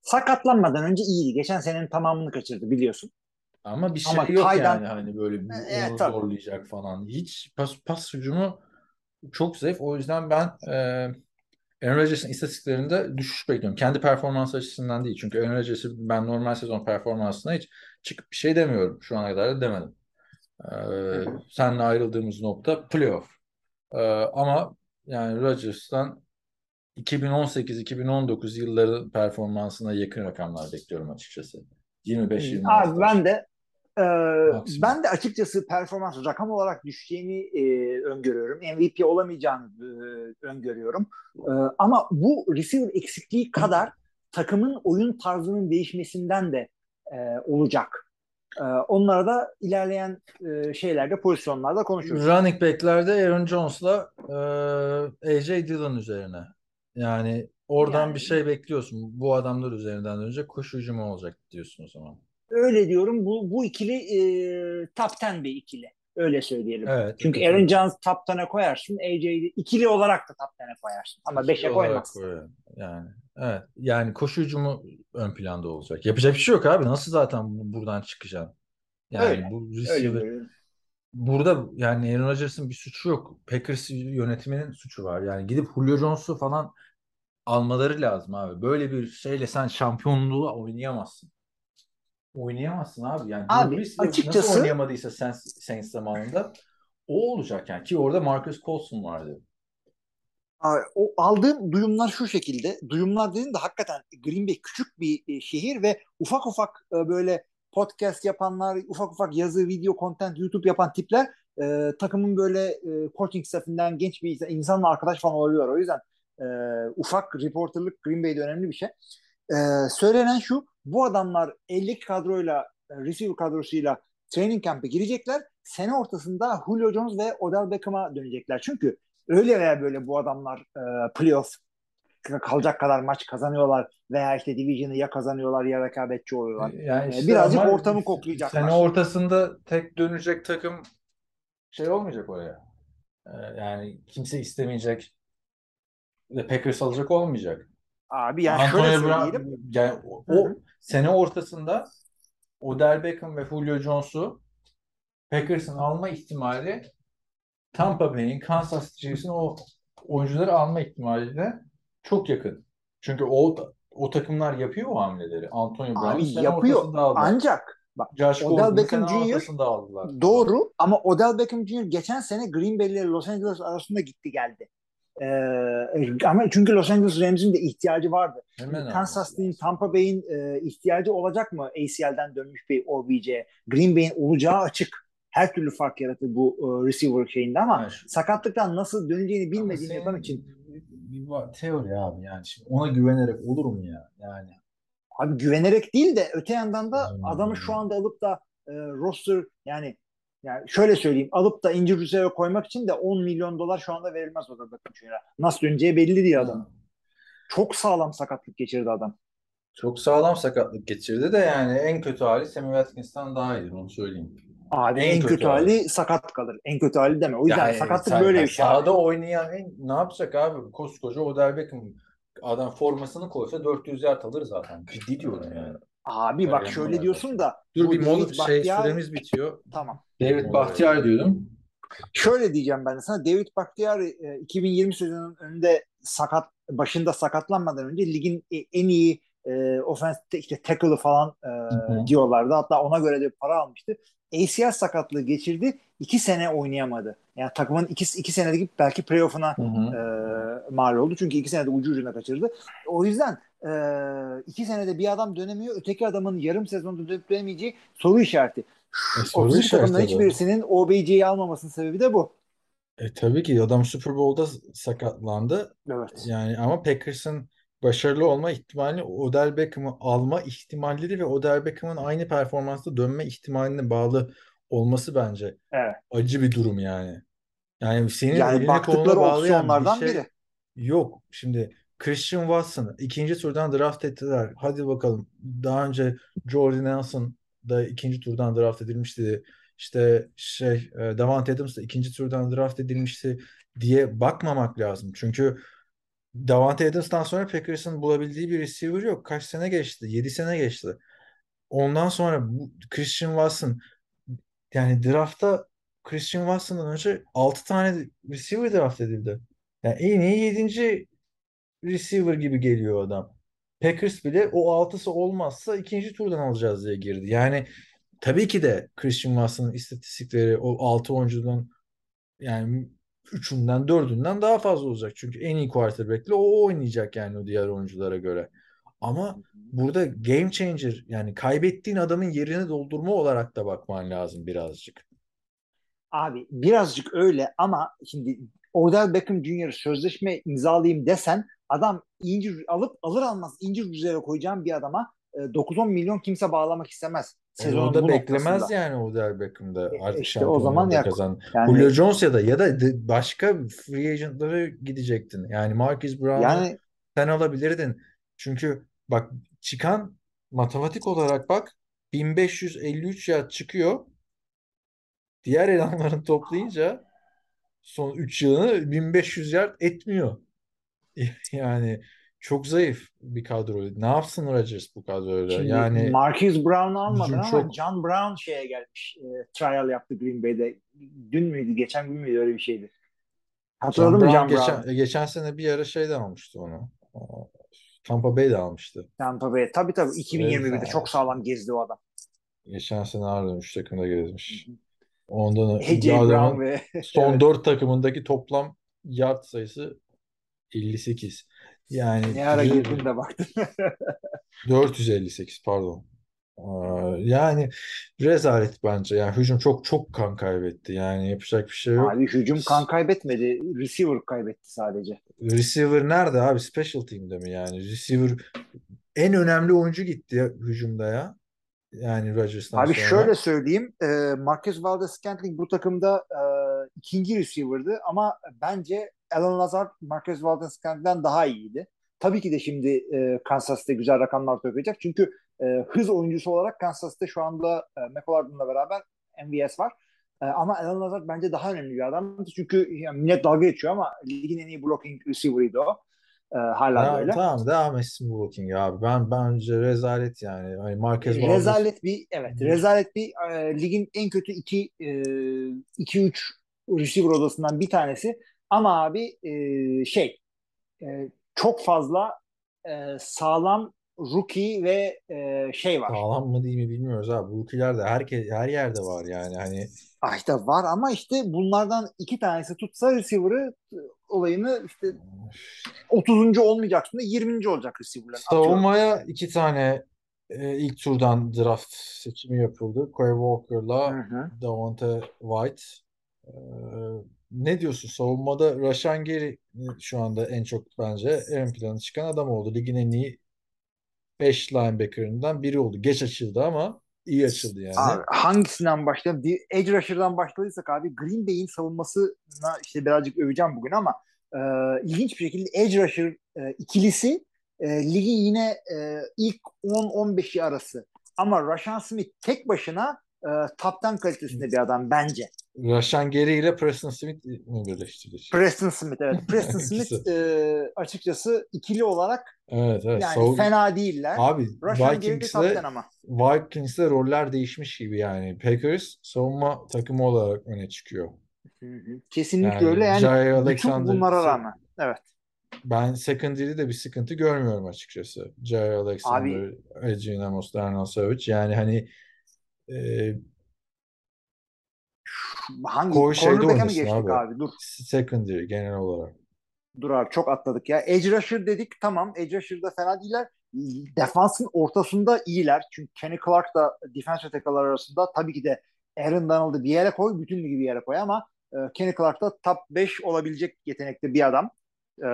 Sakatlanmadan önce iyiydi. Geçen senenin tamamını kaçırdı biliyorsun. Ama bir şey Ama yok Tay'dan- yani hani böyle bir Evet, onu tabii. zorlayacak falan. Hiç pas, pas hücumu çok zayıf. O yüzden ben e, Aaron Rodgers'ın istatistiklerinde düşüş bekliyorum. Kendi performans açısından değil. Çünkü Aaron Rodgers'ı ben normal sezon performansına hiç çıkıp bir şey demiyorum. Şu ana kadar da demedim. E, seninle ayrıldığımız nokta playoff. E, ama yani Rodgers'tan 2018-2019 yılları performansına yakın rakamlar bekliyorum açıkçası. 25-26. Abi ben de e, Maksimum. ben de açıkçası performans rakam olarak düşeceğini e, öngörüyorum. MVP olamayacağını e, öngörüyorum. E, ama bu receiver eksikliği kadar takımın oyun tarzının değişmesinden de e, olacak. E, onlara da ilerleyen e, şeylerde pozisyonlarda konuşuruz. Running back'lerde Aaron Jones'la e, AJ Dillon üzerine. Yani oradan Yani- bir şey bekliyorsun. Bu adamlar üzerinden önce koşu hücumu olacak diyorsun o zaman. Öyle diyorum. Bu bu ikili e, top 10 bir ikili. Öyle söyleyelim. Evet. Çünkü Aaron Jones top 10'e koyarsın. AJ'yi ikili olarak da top 10'e koyarsın. Ama 5'e olarak koymazsın. koyuyor. Yani evet. Yani koşu hücumu ön planda olacak. Yapacak bir şey yok abi. Nasıl zaten bu- buradan çıkacaksın? Yani Öyle, bu Öyle receiver görüyorum. Burada yani Aaron Rodgers'ın bir suçu yok. Packers yönetiminin suçu var. Yani gidip Julio Jones'u falan almaları lazım abi. Böyle bir şeyle sen şampiyonluğu oynayamazsın. Oynayamazsın abi. Yani Abi, de açıkçası- nasıl oynayamadıysa Saints, Saints zamanında o olacak yani. Ki orada Marcus Colson vardı. Abi, O aldığım duyumlar şu şekilde. Duyumlar dedim de hakikaten Green Bay küçük bir e, şehir ve ufak ufak e, böyle podcast yapanlar, ufak ufak yazı, video, content, YouTube yapan tipler e, takımın böyle e, coaching staff'inden genç bir insan- insanla arkadaş falan oluyor. O yüzden e, ufak reporterlık Green Bay'de önemli bir şey. E, söylenen şu, bu adamlar 50 kadroyla, e, receiver kadrosuyla training camp'e girecekler. Sene ortasında Julio Jones ve Odell Beckham'a dönecekler. Çünkü öyle veya böyle bu adamlar e, playoff kalacak kadar maç kazanıyorlar veya işte division'ı ya kazanıyorlar ya rekabetçi oluyorlar. Yani Ee, işte birazcık ortamı koklayacaklar. Sene ortasında tek dönecek takım şey olmayacak oraya. Ee, yani kimse istemeyecek ve Packers alacak olmayacak. Abi yani Antonio şöyle söyleyelim. yani o, o sene ortasında Odell Beckham ve Julio Jones'u Packers'ın alma ihtimali Tampa Bay'in, Kansas City'sin o oyuncuları alma ihtimaline çok yakın. Çünkü o o takımlar yapıyor o hamleleri. Antonio Brown'u Abi yapıyor. Ancak bak Josh Odell Beckham Jr. aldılar. doğru ama Odell Beckham Jr. geçen sene Green Bay ile Los Angeles arasında gitti geldi. Ee, ama çünkü Los Angeles Rams'in de ihtiyacı vardı. Hemen Kansas City'nin. Tampa Bay'in e, ihtiyacı olacak mı ACL'den dönmüş bir OBJ? Green Bay'in olacağı açık. Her türlü fark yaratır bu e, receiver şeyinde ama şu- sakatlıktan nasıl döneceğini Ama bilmediğin senin adam için bir, teori abi yani şimdi ona güvenerek olur mu ya? Yani abi güvenerek değil de öte yandan da Hmm. adamı şu anda alıp da e, roster yani yani şöyle söyleyeyim alıp da injury reserve'e koymak için de 10 milyon dolar şu anda verilmez o da bakın şöyle. Nasıl döneceği belli değil adam. Çok sağlam sakatlık geçirdi adam. çok sağlam sakatlık geçirdi de yani en kötü hali Sammy Watkins'ten daha iyi onu söyleyeyim. Abi En en, kötü kötü hali sakat kalır. En kötü hali deme. O yüzden Yani sakatlık sen- böyle bir şey. Sahada oynayan en, ne yapacak abi? Koskoca Odell Beckham adam formasını koysa 400 yard alır zaten. Ciddi diyorum yani. Abi bak Öyle şöyle olarak diyorsun da Dur bu bir mola şey Bakhtiar- süremiz bitiyor. tamam. David Bahtiyar diyordum. Şöyle diyeceğim ben de sana. David Bakhtiari e, 2020 sezonunun önünde sakat başında sakatlanmadan önce ligin e- en iyi e, offense işte tackle'ı falan e, diyorlardı. Hatta ona göre de para almıştı. ACL sakatlığı geçirdi. iki sene oynayamadı. Yani takımın iki, iki senedeki belki playoff'una e, mal oldu. Çünkü iki senede ucu ucuna kaçırdı. O yüzden e, iki senede bir adam dönemiyor. Öteki adamın yarım sezonda dönüp dönemeyeceği soru işareti. E, soru 30 işareti takımdan hiçbirisinin OBC'yi almamasının sebebi de bu. E, tabii ki adam Super Bowl'da sakatlandı. Evet. Yani ama Packers'ın başarılı olma ihtimali Odell Beckham'ı alma ihtimalleri ve Odell Beckham'ın aynı performansta dönme ihtimaline bağlı olması bence Evet. acı bir durum yani. Yani senin Yani eline baktıkları koluna bağlayan bir şey biri. yok. Şimdi Christian Watson'ı ikinci turdan draft ettiler. Hadi bakalım. Daha önce Jordan Nelson da ikinci turdan draft edilmişti. İşte şey e, Davante Adams da ikinci turdan draft edilmişti diye bakmamak lazım. Çünkü Davante Adams'tan sonra Packers'ın bulabildiği bir receiver yok. Kaç sene geçti? 7 sene geçti. Ondan sonra bu Christian Watson yani draftta Christian Watson'dan önce 6 tane receiver draft edildi. Yani en iyi 7. receiver gibi geliyor adam. Packers bile o altısı olmazsa ikinci turdan alacağız diye girdi. Yani tabii ki de Christian Watson'ın istatistikleri o 6 oyuncudan yani üçünden dördünden daha fazla olacak. Çünkü en iyi quarterback'le o oynayacak yani o diğer oyunculara göre. Ama burada game changer yani kaybettiğin adamın yerini doldurma olarak da bakman lazım birazcık. Abi birazcık öyle ama şimdi Odell Beckham Jr. sözleşme imzalayayım desen adam incir alıp alır almaz incir üzere koyacağım bir adama 9-10 milyon kimse bağlamak istemez. Sezonun da beklemez noktasında. yani Odell Beckham'da artık e işte o zaman ya, kazan. Yani, Julio Jones ya da ya da başka free agentlara gidecektin. Yani Marcus Brown'u yani, sen alabilirdin. Çünkü bak çıkan matematik olarak bak 1553 yard çıkıyor. Diğer elemanların toplayınca son 3 yılını 1500 yard etmiyor. Yani çok zayıf bir kadro. Ne yapsın Rodgers bu kadroyla? Şimdi yani Marcus Brown'u almadın ama çok... John Brown şeye gelmiş. E, trial yaptı Green Bay'de. Dün müydü? Geçen gün müydü? Öyle bir şeydi. Hatırladın mı John geçen, Brown? Geçen sene bir ara şeyde almıştı onu. Tampa Bay'de almıştı. Tampa Bay. Tabii tabii. 2021'de evet, çok sağlam gezdi o adam. Geçen sene Arda 3 takımda gezmiş. Ondan AJ Brown ve son evet. 4 takımındaki toplam yard sayısı 58. Yani ne ara girdin de baktın. 458 pardon. Yani rezalet bence. Yani hücum çok çok kan kaybetti. Yani yapacak bir şey yok. Abi hücum kan kaybetmedi. Receiver kaybetti sadece. Receiver nerede abi? Special team'de mi yani? Receiver en önemli oyuncu gitti ya, hücumda ya. Yani Rodgers'tan Abi sonra. şöyle söyleyeyim. E, Marcus Valdez-Scantling bu takımda e, ikinci receiver'dı ama bence Alan Lazard Marcus Valdez-Scantling'den daha iyiydi. Tabii ki de şimdi e, Kansas'ta güzel rakamlar toplayacak. Çünkü e, hız oyuncusu olarak Kansas'ta şu anda e, McCollard'ınla beraber MVS var. E, ama Alan Lazard bence daha önemli bir adam. Çünkü yani millet dalga geçiyor ama ligin en iyi blocking receiver'ıydı o. E, hala ya, böyle. Tamam devam etsin blocking abi. Ben bence rezalet yani. Hani Marquez e, rezalet bir evet rezalet bir e, ligin en kötü 2 2 3 receiver odasından bir tanesi. Ama abi e, şey e, çok fazla e, sağlam rookie ve e, şey var. Sağlam mı değil mi bilmiyoruz abi. Rookie'ler de herkes her yerde var yani hani. Ah işte var ama işte bunlardan iki tanesi tutsa receiver'ı olayını işte 30. olmayacaksın da 20. olacak receiver'lar. Savunmaya atıyorum. iki tane e, ilk turdan draft seçimi yapıldı. Quay Walker'la Davante White. E, ne diyorsun? Savunmada Rashan Gary şu anda en çok bence ön plana çıkan adam oldu. Ligin en iyi 5 linebacker'ından biri oldu. Geç açıldı ama iyi açıldı yani. Abi, hangisinden başlayalım? Edge rusher'dan başladıysak abi Green Bay'in savunmasına işte birazcık öveceğim bugün ama e, ilginç bir şekilde Edge rusher e, ikilisi e, ligin yine e, ilk 10-15'i arası. Ama Rashan Smith tek başına e, top 10 kalitesinde bir adam bence. Rashan Gary ile Preston Smith mi birleştirdi? Preston Smith evet. Preston Smith e, açıkçası ikili olarak evet, evet. yani Sav- fena değiller. Abi Vikings'le ama. Vikings'le roller değişmiş gibi yani. Packers savunma takımı olarak öne çıkıyor. Kesinlikle yani, öyle yani Jay bütün bunlara rağmen. Evet. Ben secondary'de bir sıkıntı görmüyorum açıkçası. Jay Alexander, Adrian Amos, Darnell Savage yani hani e, hangi Koy cornerback'e mi geçtik abi? abi? Dur. Secondary genel olarak. Dur abi çok atladık ya. Edge rusher dedik tamam. Edge rusher'da fena değiller. Defansın ortasında iyiler. Çünkü Kenny Clark da defensive tackle'lar arasında tabii ki de Aaron Donald'ı bir yere koy, bütün ligi bir yere koy ama e, Kenny Clark da top 5 olabilecek yetenekte bir adam. E,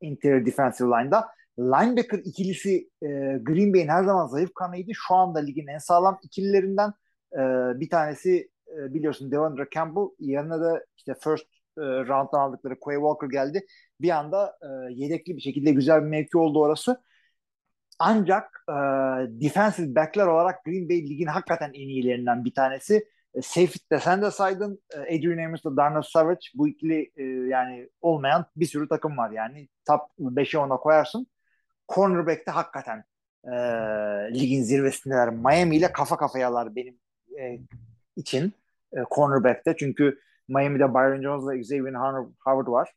interior defensive line'da. Linebacker ikilisi e, Green Bay'in her zaman zayıf kanıydı. Şu anda ligin en sağlam ikililerinden e, bir tanesi e, biliyorsun Devondre Campbell yanına da işte first e, round'dan aldıkları Quay Walker geldi. Bir anda e, yedekli bir şekilde güzel bir mevki oldu orası. Ancak e, defensive backler olarak Green Bay ligin hakikaten en iyilerinden bir tanesi. E, safety'de sen de saydın. E, Adrian Amos'la Darnell Savage bu ikili e, yani olmayan bir sürü takım var yani. Top 5'e ona koyarsın. Cornerback'te hakikaten e, ligin zirvesindeler. Miami ile kafa kafayalar benim e, için e, cornerback'te. Çünkü Miami'de Byron Jones ile Xavier Howard var.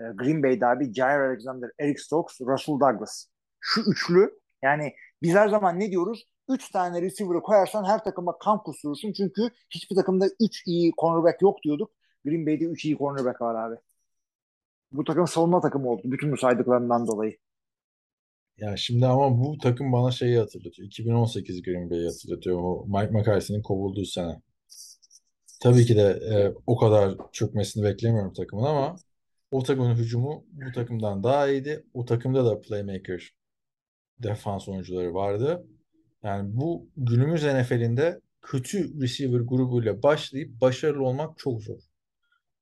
E, Green Bay'de abi Jair Alexander, Eric Stokes, Russell Douglas. Şu üçlü yani biz her zaman ne diyoruz? Üç tane receiver'ı koyarsan her takıma kan kusurursun. Çünkü hiçbir takımda üç iyi cornerback yok diyorduk. Green Bay'de üç iyi cornerback var abi. Bu takım savunma takımı oldu. Bütün bu saydıklarından dolayı. Ya şimdi ama bu takım bana şeyi hatırlatıyor. 2018 Green Bay'i hatırlatıyor. O Mike McCarthy'nin kovulduğu sene. Tabii ki de e, o kadar çökmesini beklemiyorum takımın ama o takımın hücumu bu takımdan daha iyiydi. O takımda da playmaker defans oyuncuları vardı. Yani bu günümüz NFL'inde kötü receiver grubuyla başlayıp başarılı olmak çok zor.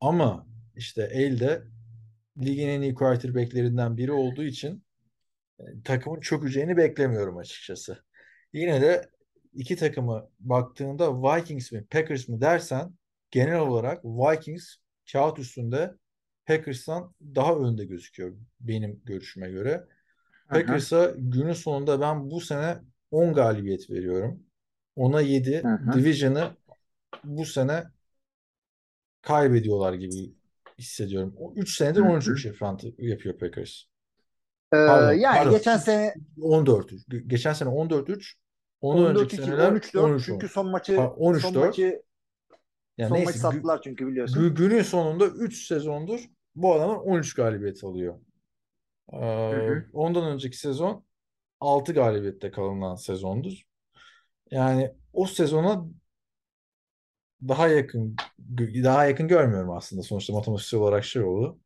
Ama işte elde ligin en iyi quarterbacklerinden biri olduğu için takımın çökeceğini beklemiyorum açıkçası. Yine de iki takımı baktığında Vikings mi Packers mi dersen genel olarak Vikings kağıt üstünde Packers'tan daha önde gözüküyor benim görüşüme göre. Packers'a günün sonunda ben bu sene 10 galibiyet veriyorum. Ona 7. Hı hı. Division'ı bu sene kaybediyorlar gibi hissediyorum. 3 senedir Hı hı. 13 şifrantı yapıyor Packers. Ee, Pardon, yani pardon. geçen sene 14. Geçen sene 14-3. Ondan önceki 14-2, seneler 13-4 13 çünkü son maçı Ha, 13-4. son maçı Yani son neyse, maçı sattılar çünkü biliyorsun. gü- günün sonunda 3 sezondur bu adamlar 13 galibiyet alıyor. Ee, hı. ondan önceki sezon 6 galibiyette kalınan sezondur. Yani o sezona daha yakın daha yakın görmüyorum aslında. Sonuçta matematiksel olarak şey oldu.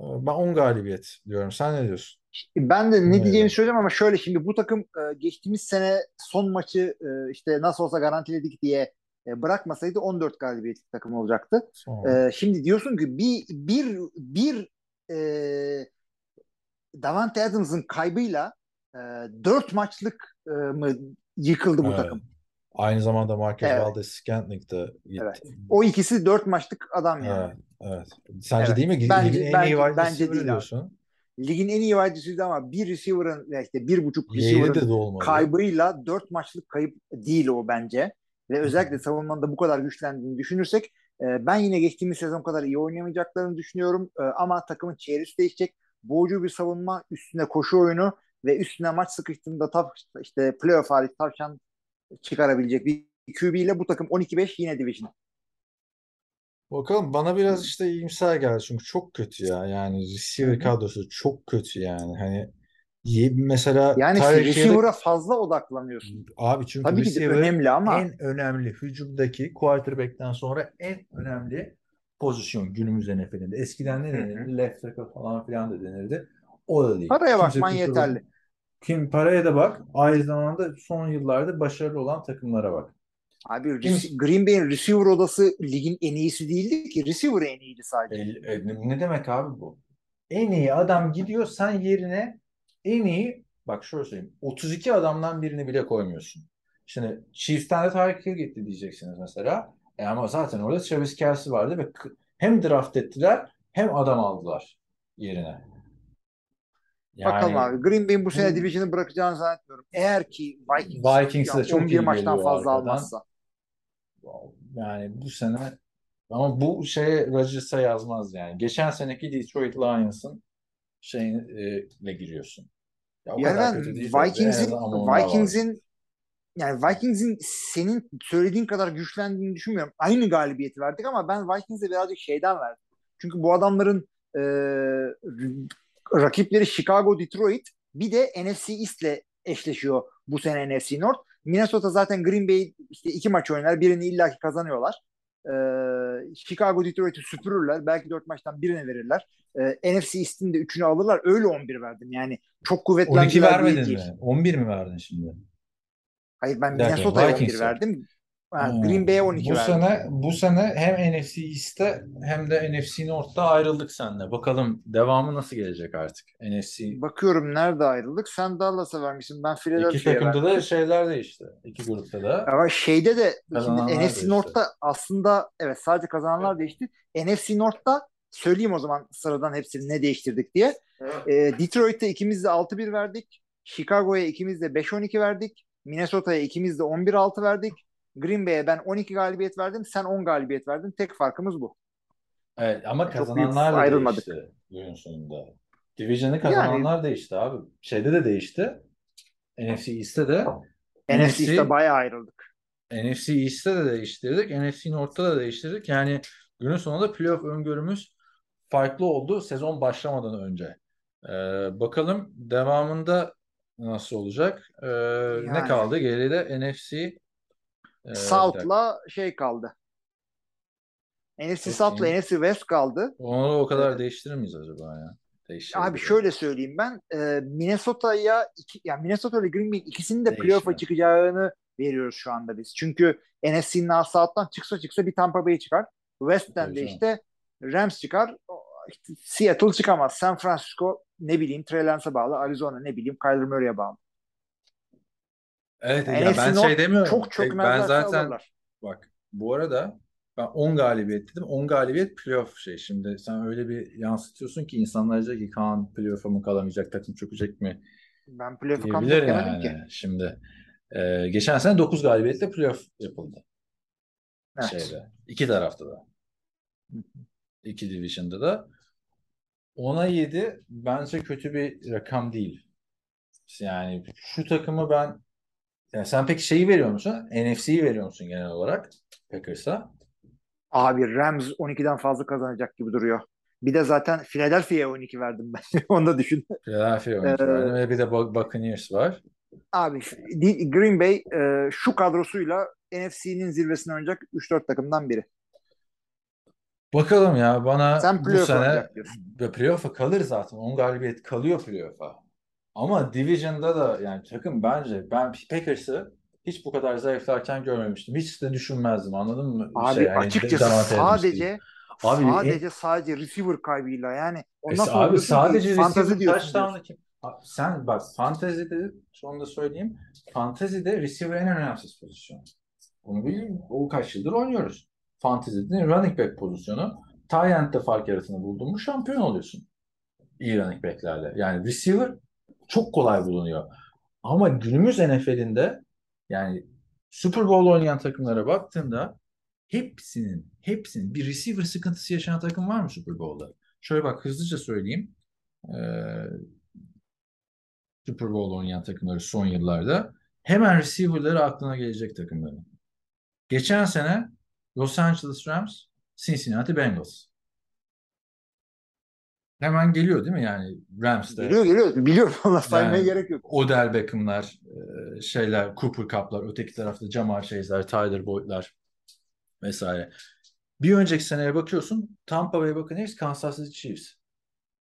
Ee, Ben 10 galibiyet diyorum. Sen ne diyorsun? Ben de ne diyeceğimi söyleyeceğim ama şöyle şimdi bu takım e, geçtiğimiz sene son maçı e, işte nasıl olsa garantiledik diye e, bırakmasaydı 14 galibiyetlik takım olacaktı. Sonra. Şimdi diyorsun ki bir bir bir e, Davante Adams'ın kaybıyla e, 4 maçlık e, mı yıkıldı bu Evet. takım. Aynı zamanda Marquez Evet. Valdez-Scantling de gitti. Evet. O ikisi 4 maçlık adam yani. Evet, evet. Sence Evet. değil mi? Bence- Ligin en bence- iyi wide bence değil abi. diyorsun. Ligin en iyi wide receiver'ı ama bir receiver'ın işte bir buçuk receiver'ın kaybıyla 4 maçlık kayıp değil o bence. Ve özellikle savunmanın da bu kadar güçlendiğini düşünürsek e, ben yine geçtiğimiz sezon kadar iyi oynayamayacaklarını düşünüyorum. E, ama takımın çevresi değişecek. Boğucu bir savunma, üstüne koşu oyunu ve üstüne maç sıkıştığında tap, işte playoff hariç tavşan çıkarabilecek bir QB ile bu takım 12-5 yine division. Bakalım bana biraz işte iyimser geldi çünkü çok kötü ya. Yani receiver kadrosu çok kötü yani. Hani mesela Yani receiver'a fazla odaklanıyorsun. abi çünkü Tabii ki de önemli ama en önemli hücumdaki quarterback'ten sonra en önemli pozisyon günümüz NFL'inde. Eskiden ne denirdi? Left tackle falan filan da denirdi. O da değil. Kimse bakman yeterli. Kim paraya da bak. Aynı zamanda son yıllarda başarılı olan takımlara bak. Abi rec- Green Bay'in receiver odası ligin en iyisi değildi ki. Receiver en iyiydi sadece. E, e, ne demek abi bu? En iyi adam gidiyor sen yerine en iyi bak şöyle söyleyeyim 32 adamdan birini bile koymuyorsun. Şimdi Chiefs'ten de Tyreek Hill gitti diyeceksiniz mesela. E ama zaten orada Travis Kelce vardı ve hem draft ettiler hem adam aldılar yerine. Bakalım Yani abi. Green Bay'in bu sene Division'ı bırakacağını zannetmiyorum. Eğer ki Vikings, Vikings'e ya çok 11 iyi maçtan fazla arkadan. almazsa. yani bu sene ama bu şeye Rodgers'a yazmaz yani. Geçen seneki Detroit Lions'ın şeyine giriyorsun. Ya Yani de, Vikings'in. Vikings'in yani Vikings'in senin söylediğin kadar güçlendiğini düşünmüyorum. Aynı galibiyeti verdik ama ben Vikings'e birazcık şeyden verdim. Çünkü bu adamların e, rakipleri Chicago, Detroit bir de NFC East'le eşleşiyor bu sene NFC North. Minnesota zaten Green Bay işte iki maç oynar. Birini illaki kazanıyorlar. Ee, Chicago Detroit'i süpürürler. Belki dört maçtan birine verirler. Ee, NFC East'in de üçünü alırlar. Öyle 11 verdim. Yani çok 12 kuvvetlendiler diye vermedin değil. mi? 11 mi verdin şimdi? Hayır ben Minnesota'ya 11 Vikings'e. verdim. Yani Hmm. Green Bay'e 12 bu verdik. sene bu sene hem NFC East'te hem de NFC North'ta ayrıldık seninle. Bakalım devamı nasıl gelecek artık? NFC Bakıyorum nerede ayrıldık. Sen Dallas'a vermişsin. Ben iki Philadelphia'ya takımda verdim. da şeyler değişti. İki grupta da. Ama şeyde de şimdi NFC değişti. North'ta aslında evet sadece kazananlar değişti. NFC North'ta söyleyeyim o zaman sıradan hepsini ne değiştirdik diye. Ee, Detroit'te ikimiz de 6-1 verdik. Chicago'ya ikimiz de 5-12 verdik. Minnesota'ya ikimiz de 11-6 verdik. Green Bay'e ben 12 galibiyet verdim. Sen 10 galibiyet verdin. Tek farkımız bu. Evet ama Çok kazananlar da ayrılmadık. değişti günün sonunda. Division'ı kazananlar değişti abi. Şeyde de değişti. NFC East'te de NFC NFC East'te bayağı ayrıldık. NFC East'te de değiştirdik. NFC North'ta da değiştirdik. Yani günün sonunda playoff öngörümüz farklı oldu sezon başlamadan önce. Ee, bakalım devamında nasıl olacak? Ee, Ne Yani. kaldı? Geride NFC e, dakika. South'la şey kaldı. NFC iyi. NFC West kaldı. Onu o kadar Evet. değiştirir miyiz acaba ya? Değişir Abi gibi. şöyle söyleyeyim ben e, Minnesota'ya iki, yani Minnesota ile Green Bay ikisinin de playoff'a çıkacağını veriyoruz şu anda biz. Çünkü NFC'nin South'tan çıksa çıksa bir Tampa Bay çıkar. West'ten de işte Rams çıkar. Seattle çıkamaz. San Francisco ne bileyim Trey Lance'a bağlı. Arizona ne bileyim Kyler Murray'e bağlı. Evet Yani ya ben şey demiyorum. Çok Ben çökmezlerse zaten alırlar. Bak bu arada ben 10 galibiyet dedim. 10 galibiyet playoff şey. Şimdi sen öyle bir yansıtıyorsun ki insanlar diyecek ki Kaan playoff'a mı kalamayacak, takım çökecek mi Ben playoff'a demedim yani. ki. Şimdi e, geçen sene 9 galibiyetle playoff yapıldı. Evet. Şeyde. iki tarafta da. İki division'da da. 10'a 7 bence kötü bir rakam değil. Yani şu takımı ben yani sen peki şeyi veriyor musun? NFC'yi veriyor musun genel olarak Packers'a? Abi Rams 12'den fazla kazanacak gibi duruyor. Bir de zaten Philadelphia'ya 12 verdim ben. Onu da düşün. Philadelphia oyuncu Ee, verdim ve bir de Buc- Buccaneers var. Abi Green Bay e, şu kadrosuyla NFC'nin zirvesine oynayacak 3-4 takımdan biri. Bakalım ya bana Sen bu sene playoff'a kalır zaten. 10 galibiyet kalıyor playoff'a. Ama Division'da da yani takım bence ben Packers'ı hiç bu kadar zayıflarken görmemiştim. Hiç de düşünmezdim anladın mı? Abi Şey, yani açıkçası sadece Abi, sadece sadece receiver kaybıyla yani E, ondan sonra abi sadece fantazi diyorsun. kim? Sen bak fantezide şunu da söyleyeyim. Fantezide receiver en önemsiz pozisyon. Bunu bil, o kaç yıldır oynuyoruz. Fantezide running back pozisyonu. End'de fark yaratını buldun mu şampiyon oluyorsun. İyi running back'lerle. Yani receiver çok kolay bulunuyor. Ama günümüz NFL'inde yani Super Bowl oynayan takımlara baktığında hepsinin hepsinin bir receiver sıkıntısı yaşayan takım var mı Super Bowl'da? Şöyle bak hızlıca söyleyeyim. Ee, Super Bowl oynayan takımları son yıllarda hemen receiver'ları aklına gelecek takımların. Geçen sene Los Angeles Rams, Cincinnati Bengals. Hemen geliyor değil mi yani Rams'te? Geliyor geliyor. Biliyorum ona saymaya Yani- gerek yok. Odell Beckham'lar, e, şeyler, Cooper Cup'lar, öteki tarafta Jamar Chase'ler, Tyler Boyd'lar vesaire. Bir önceki seneye bakıyorsun Tampa Bay Buccaneers, Kansas City Chiefs.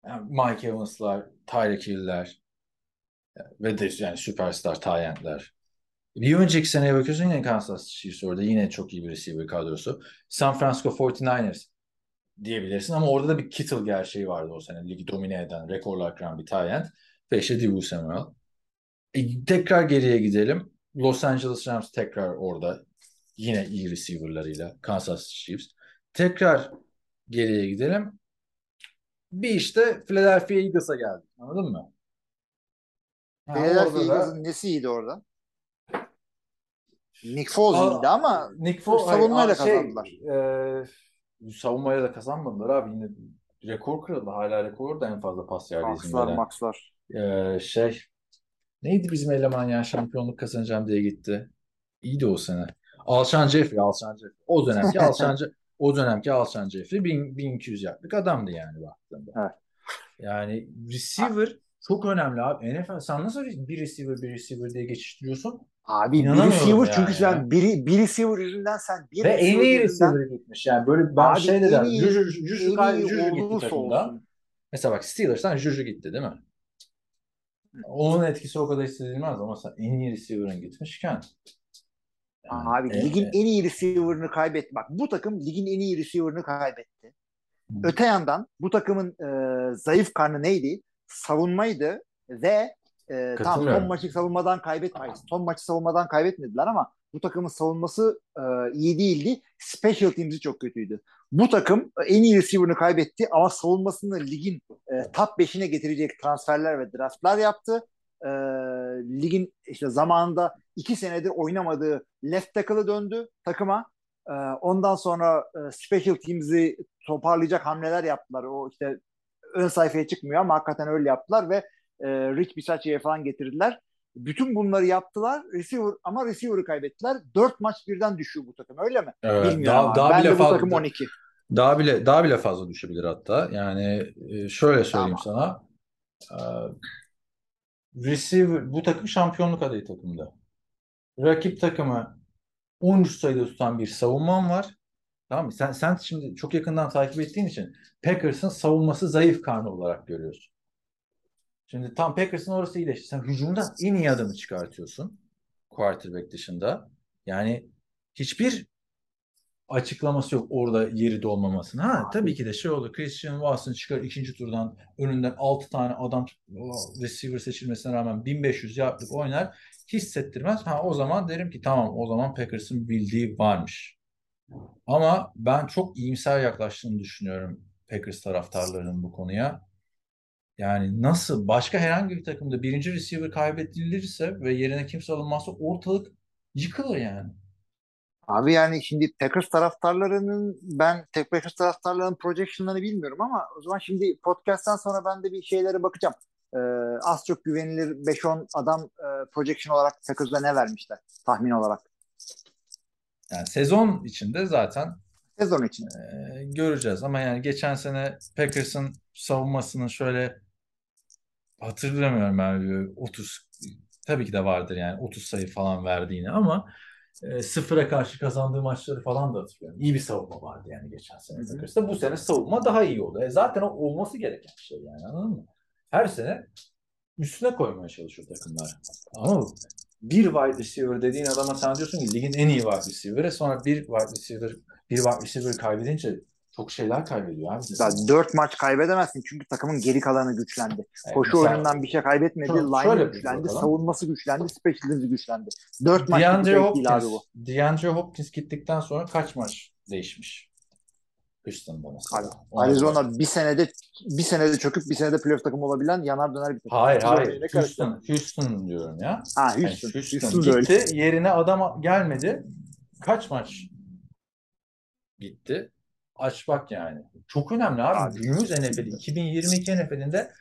Yani Mike Evans'lar, Tyreek Hill'ler ve de yani süperstar Tyent'ler. Bir önceki seneye bakıyorsun yine Kansas City Chiefs orada yine çok iyi bir receiver kadrosu. San Francisco 49ers diyebilirsin ama orada da bir Kittle gerçeği vardı o sene. Ligi domine eden, rekorlar kıran bir Tyent. Ve işte Deebo Samuel. E, tekrar geriye gidelim. Los Angeles Rams tekrar orada. Yine iyi receiver'larıyla. Kansas Chiefs. Tekrar geriye gidelim. Bir işte Philadelphia Eagles'a geldik. Anladın mı? Ha, Philadelphia orada da- Eagles'ın nesi iyiydi orada? Nick Foles iyiydi ama Nick Foles savunmayla Aa, şey, kazandılar. e, savunmayla da kazanmadılar abi. Yine rekor kırıldı. Hala rekor da en fazla pas yardı izin Maxlar veren. maxlar. Ee, şey neydi bizim eleman ya şampiyonluk kazanacağım diye gitti. İyiydi o sene. Alşan Jeffrey, Alşan Jeffrey. O dönemki Alşan o dönemki Alşan Jeffrey 1000, 1200 yardlık adamdı yani baktığında. Evet. Yani receiver çok önemli abi. NFL sen nasıl bir receiver bir receiver diye geçiştiriyorsun? Abi bir receiver yani çünkü sen bir, bir receiver yüzünden sen bir Ve en iyi yüzünden receiver gitmiş. Yani böyle ben Abi şey dedim. Juju, Juju, Juju gitti olsun. Mesela bak Steelers'tan Juju gitti değil mi? Onun etkisi o kadar hissedilmez ama sen en iyi receiver'ın gitmişken Yani, Abi e, ligin e, en iyi receiver'ını kaybetti. Bak bu takım ligin en iyi receiver'ını kaybetti. Hı. Öte yandan bu takımın e, zayıf karnı neydi? Savunmaydı ve e, tam Katılıyorum. son maçı savunmadan kaybetmeyiz. Son maçı savunmadan kaybetmediler ama bu takımın savunması e, iyi değildi. Special teams'i çok kötüydü. Bu takım en iyi receiver'ını kaybetti ama savunmasını ligin e, top 5'ine getirecek transferler ve draftlar yaptı. E, ligin işte zamanında iki senedir oynamadığı left tackle'ı döndü takıma. E, ondan sonra e, special teams'i toparlayacak hamleler yaptılar. O işte ön sayfaya çıkmıyor ama hakikaten öyle yaptılar ve e, Rich Bisaccia'ya falan getirdiler. Bütün bunları yaptılar. Receiver ama receiver'ı kaybettiler. Dört maç birden düşüyor bu takım öyle mi? Evet, Bilmiyorum daha, daha ben bile de bu fazla, takım 12. daha bile daha bile fazla düşebilir hatta. Yani e, şöyle söyleyeyim sana. E, receiver bu takım şampiyonluk adayı takımda. Rakip takımı 13 sayıda tutan bir savunman var. Tamam mı? Sen sen şimdi çok yakından takip ettiğin için Packers'ın savunması zayıf karnı olarak görüyorsun. Şimdi tam Packers'ın orası iyileşti. Sen hücumda en iyi adamı çıkartıyorsun. Quarterback dışında. Yani hiçbir açıklaması yok orada yeri dolmamasının. Ha tabii ki de şey oldu. Christian Watson çıkar ikinci turdan önünden 6 tane adam receiver seçilmesine rağmen 1500 yardlık oynar. Hissettirmez. Ha o zaman derim ki tamam o zaman Packers'ın bildiği varmış. Ama ben çok iyimser yaklaştığını düşünüyorum Packers taraftarlarının bu konuya. Yani nasıl başka herhangi bir takımda birinci receiver kaybedilirse ve yerine kimse alınmazsa ortalık yıkılır yani. Abi yani şimdi Packers taraftarlarının ben tek Packers taraftarlarının projectionlarını bilmiyorum ama o zaman şimdi podcast'tan sonra ben de bir şeylere bakacağım. Ee, az çok güvenilir 5-10 adam e, projection olarak Packers'a ne vermişler tahmin olarak Yani sezon içinde zaten sezon için. e, göreceğiz ama yani geçen sene Packers'ın savunmasının şöyle hatırlamıyorum ben bir 30 tabii ki de vardır yani 30 sayı falan verdiğini ama e, sıfıra karşı kazandığı maçları falan da hatırlıyorum. İyi bir savunma vardı yani geçen sene. Packers'ta. Bu sene savunma daha iyi oldu. E, zaten o olması gereken şey yani anladın mı? Her sene üstüne koymaya çalışıyor takımlar. Ama bir wide receiver dediğin adama sen diyorsun ki ligin en iyi wide receiver'ı sonra bir wide receiver bir wide receiver kaybedince çok şeyler kaybediyor abi. Daha 4 maç kaybedemezsin çünkü takımın geri kalanı güçlendi. Evet, Koşu mesela- oyunundan bir şey kaybetmedi. Şöyle- Line şöyle güçlendi. bakalım. Savunması güçlendi. Special'ı güçlendi. 4 maç DeAndre değil abi bu. Hopkins, DeAndre Hopkins gittikten sonra kaç maç değişmiş? Ona bak. Arizona bir senede bir senede çöküp bir senede playoff takımı olabilen yanar döner bir takım. Hayır Arizona hayır. Houston, Houston diyorum ya. Ha Yani Houston. Houston, Houston öyle. gitti. Yerine adam gelmedi. Kaç maç gitti? Aç bak yani. Çok önemli abi. Abi. Günümüz NFL 2022 NFL'inde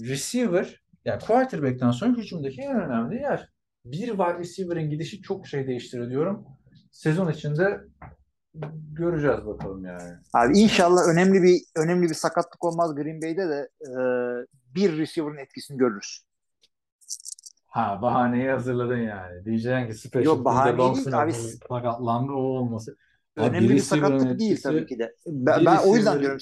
receiver yani quarterback'ten sonra hücumdaki en önemli yer. Bir wide receiver'ın gidişi çok şey değiştiriyor diyorum. Sezon içinde göreceğiz bakalım yani. Abi inşallah önemli bir önemli bir sakatlık olmaz Green Bay'de de e, bir receiver'ın etkisini görürüz. Ha bahaneyi hazırladın yani. Diyeceksin ki special Yok, bahane değil abi. sakatlandı o olması. Abi Önemli bir receiver'ın sakatlık değil etkisi- tabii ki de. Ben, bir ben o yüzden diyorum.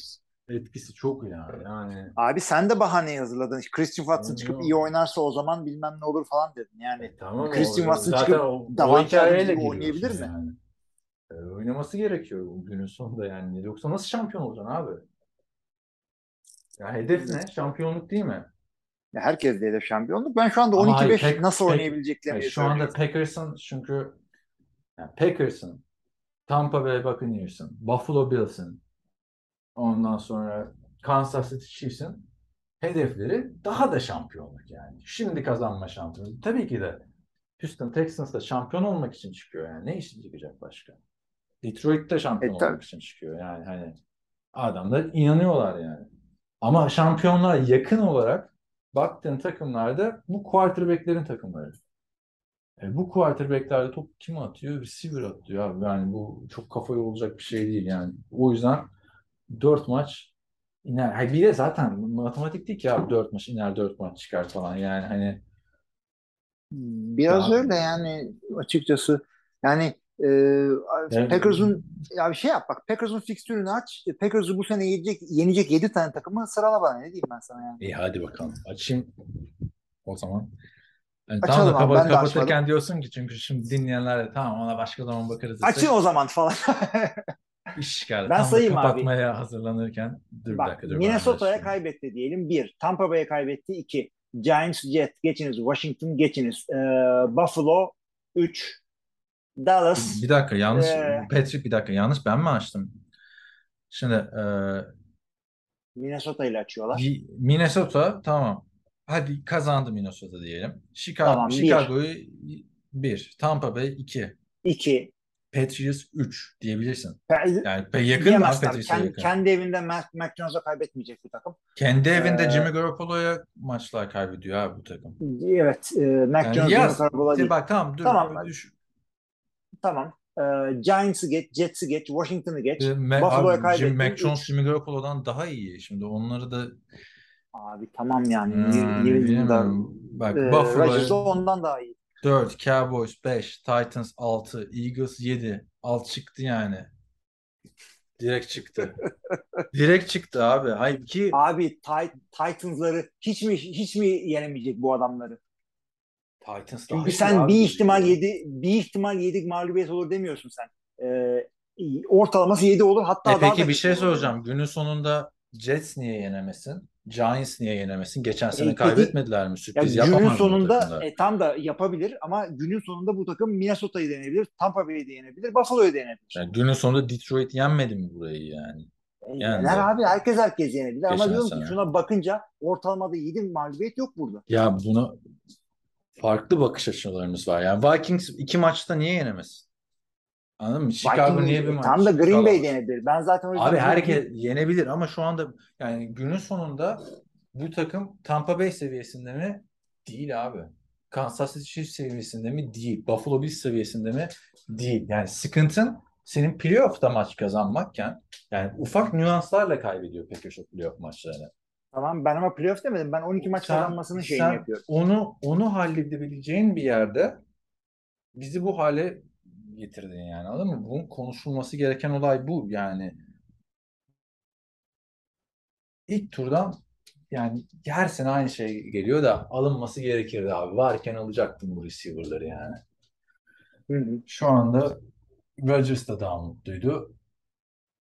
Etkisi çok yani. Yani Abi sen de bahaneyi hazırladın. Christian Watson çıkıp Yok. iyi oynarsa o zaman bilmem ne olur falan dedin. Yani E, tamam Christian Watson zaten çıkıp o, o hikayeyle oynayabilir mi? yani. E, oynaması gerekiyor bu günün sonunda yani. Yoksa nasıl şampiyon olacaksın abi? Ya hedef ne? Şampiyonluk değil mi? ya herkes de hedef şampiyonluk. Ben şu anda Ama 12-5 hayır, pek- nasıl pek- oynayabileceklerini Yani şu anda Packers'ın çünkü yani Packers'ın, Tampa Bay Buccaneers'ın, Buffalo Bills'ın ondan sonra Kansas City Chiefs'in hedefleri daha da şampiyonluk yani. Şimdi kazanma şampiyonluğu. Tabii ki de Houston Texans da şampiyon olmak için çıkıyor yani. Ne için çıkacak başka? Detroit'te şampiyon E, tabii. olmak için çıkıyor yani hani adamlar inanıyorlar yani. Ama şampiyonlar yakın olarak baktığın takımlarda bu quarterback'lerin takımları. E, bu quarterback'lerde top kim atıyor? Receiver atıyor abi. Yani bu çok kafaya olacak bir şey değil yani. O yüzden 4 maç iner. Hayır, bir de zaten matematik değil ki abi 4 maç iner 4 maç çıkar falan yani hani Biraz Ya- öyle yani açıkçası. Yani e, Yani- Packers'ın ya bir şey yap bak Packers'ın fikstürünü aç. Packers'ı bu sene yenecek, yenecek 7 tane takımı sırala bana ne diyeyim ben sana yani. iyi hadi bakalım açayım o zaman. Yani Açalım tam da abi, kapa- ben kapatırken açmadım. diyorsun ki çünkü şimdi dinleyenler de tamam ona başka zaman bakarız Açın o zaman falan. iş çıkar. Ben Tam sayayım abi. kapatmaya hazırlanırken dur bir Bak dakika dur Minnesota'ya kaybetti diyelim. Bir. Tampa Bay'e kaybetti. iki. Giants, Jets geçiniz. Washington geçiniz. Ee, Buffalo 3. Dallas Bir dakika yanlış Ee, Patrick bir dakika yanlış ben mi açtım? Şimdi e, Minnesota ile açıyorlar. Minnesota tamam. Hadi kazandı Minnesota diyelim. Chicago, Tamam, bir. Chicago'yu 1, Tampa Bay 2, 2. Patriots 3 diyebilirsin. Yani pe- yakın mı. Patriots'a Kendi, yakın? kendi evinde Mac, Jones'a kaybetmeyecek bir takım. Kendi evinde Ee, Jimmy Garoppolo'ya maçlar kaybediyor abi bu takım. Evet. E, Mac Yani yaz. Jimmy Garoppolo değil. Bak tamam dur. Tamam. Düş. Tamam. Ee, Giants'ı geç, Jets'i geç, Washington'ı geç. Me- Buffalo'ya Jim, kaybettin. Mac Üç. Jones Jimmy Garoppolo'dan daha iyi. Şimdi onları da Abi tamam yani. Yemin bilemiyorum. Bak e, Buffalo Rodgers da ondan daha iyi. 4, Cowboys 5, Titans 6, Eagles 7. Alt çıktı yani. Direkt çıktı. Direkt çıktı abi. Hayır ki Abi Tit- Titans'ları hiç mi hiç mi yenemeyecek bu adamları? Titans daha Çünkü sen abi bir ihtimal yedi bir ihtimal yedik mağlubiyet olur demiyorsun sen. Ee, ortalaması 7 olur hatta E daha peki da bir şey olur. soracağım. Günün sonunda Jets niye yenemesin? Giants niye yenemesin? Geçen sene E, kaybetmediler mi? Ya Sürpriz günün yapamaz mı bu sonunda e, tam da yapabilir ama günün sonunda bu takım Minnesota'yı deneyebilir, Tampa Bay'i de yenebilir, Buffalo'yu da yenebilir. Yani günün sonunda Detroit yenmedi mi burayı yani? E, yani yener abi herkes herkes yenebilir ama diyorum sene. ki şuna bakınca ortalamada 7 mağlubiyet yok burada. Ya buna farklı bakış açılarımız var. Yani Vikings iki maçta niye yenemesin? Anladın mı? Chicago Vikings- niye bir maç? Tam da Green? Bay yenebilir. Ben zaten o yüzden Abi herkes yenebilir ama şu anda yani günün sonunda bu takım Tampa Bay seviyesinde mi? Değil abi. Kansas City Chiefs seviyesinde mi? Değil. Buffalo Bills seviyesinde mi? Değil. Yani sıkıntın senin playoff'ta maç kazanmakken yani ufak nüanslarla kaybediyor pek o playoff maçlarını. Tamam ben ama playoff demedim. Ben 12 maç Sen- kazanmasının şeyini sen yapıyorum. Onu onu halledebileceğin bir yerde bizi bu hale getirdin yani anladın mı? Bunun konuşulması gereken olay bu yani. İlk turdan yani her sene aynı şey geliyor da alınması gerekirdi abi. Varken alacaktım bu receiver'ları yani. Hı hı. Şu anda Rodgers da daha mutluydu.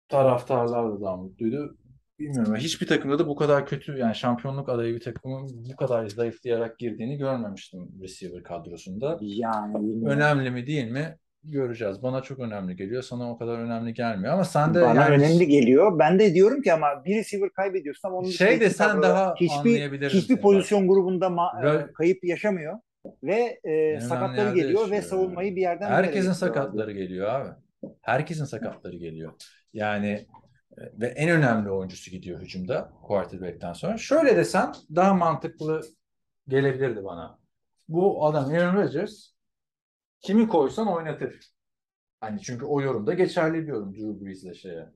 Taraftarlar da daha mutluydu. Bilmiyorum. Hiçbir takımda da bu kadar kötü yani şampiyonluk adayı bir takımın bu kadar zayıflayarak girdiğini görmemiştim receiver kadrosunda. Yani bilmiyorum. Önemli mi değil mi? Göreceğiz. Bana çok önemli geliyor. Sana o kadar önemli gelmiyor. Ama sen de Bana yani önemli geliyor. Ben de diyorum ki ama bir receiver kaybediyorsun ama onun Şey de sen daha hiçbir, hiçbir pozisyon grubunda ma- Ve- e, kayıp yaşamıyor ve e, önemli sakatları geliyor ve yaşıyor savunmayı bir yerden Herkesin sakatları geliyor abi. Herkesin sakatları geliyor. Yani ve en önemli oyuncusu gidiyor hücumda quarterback'ten sonra. Şöyle desem daha mantıklı gelebilirdi bana. Bu adam Aaron Rodgers kimi koysan oynatır. Hani çünkü o yorumda geçerli bir yorum Drew Brees'le şeye.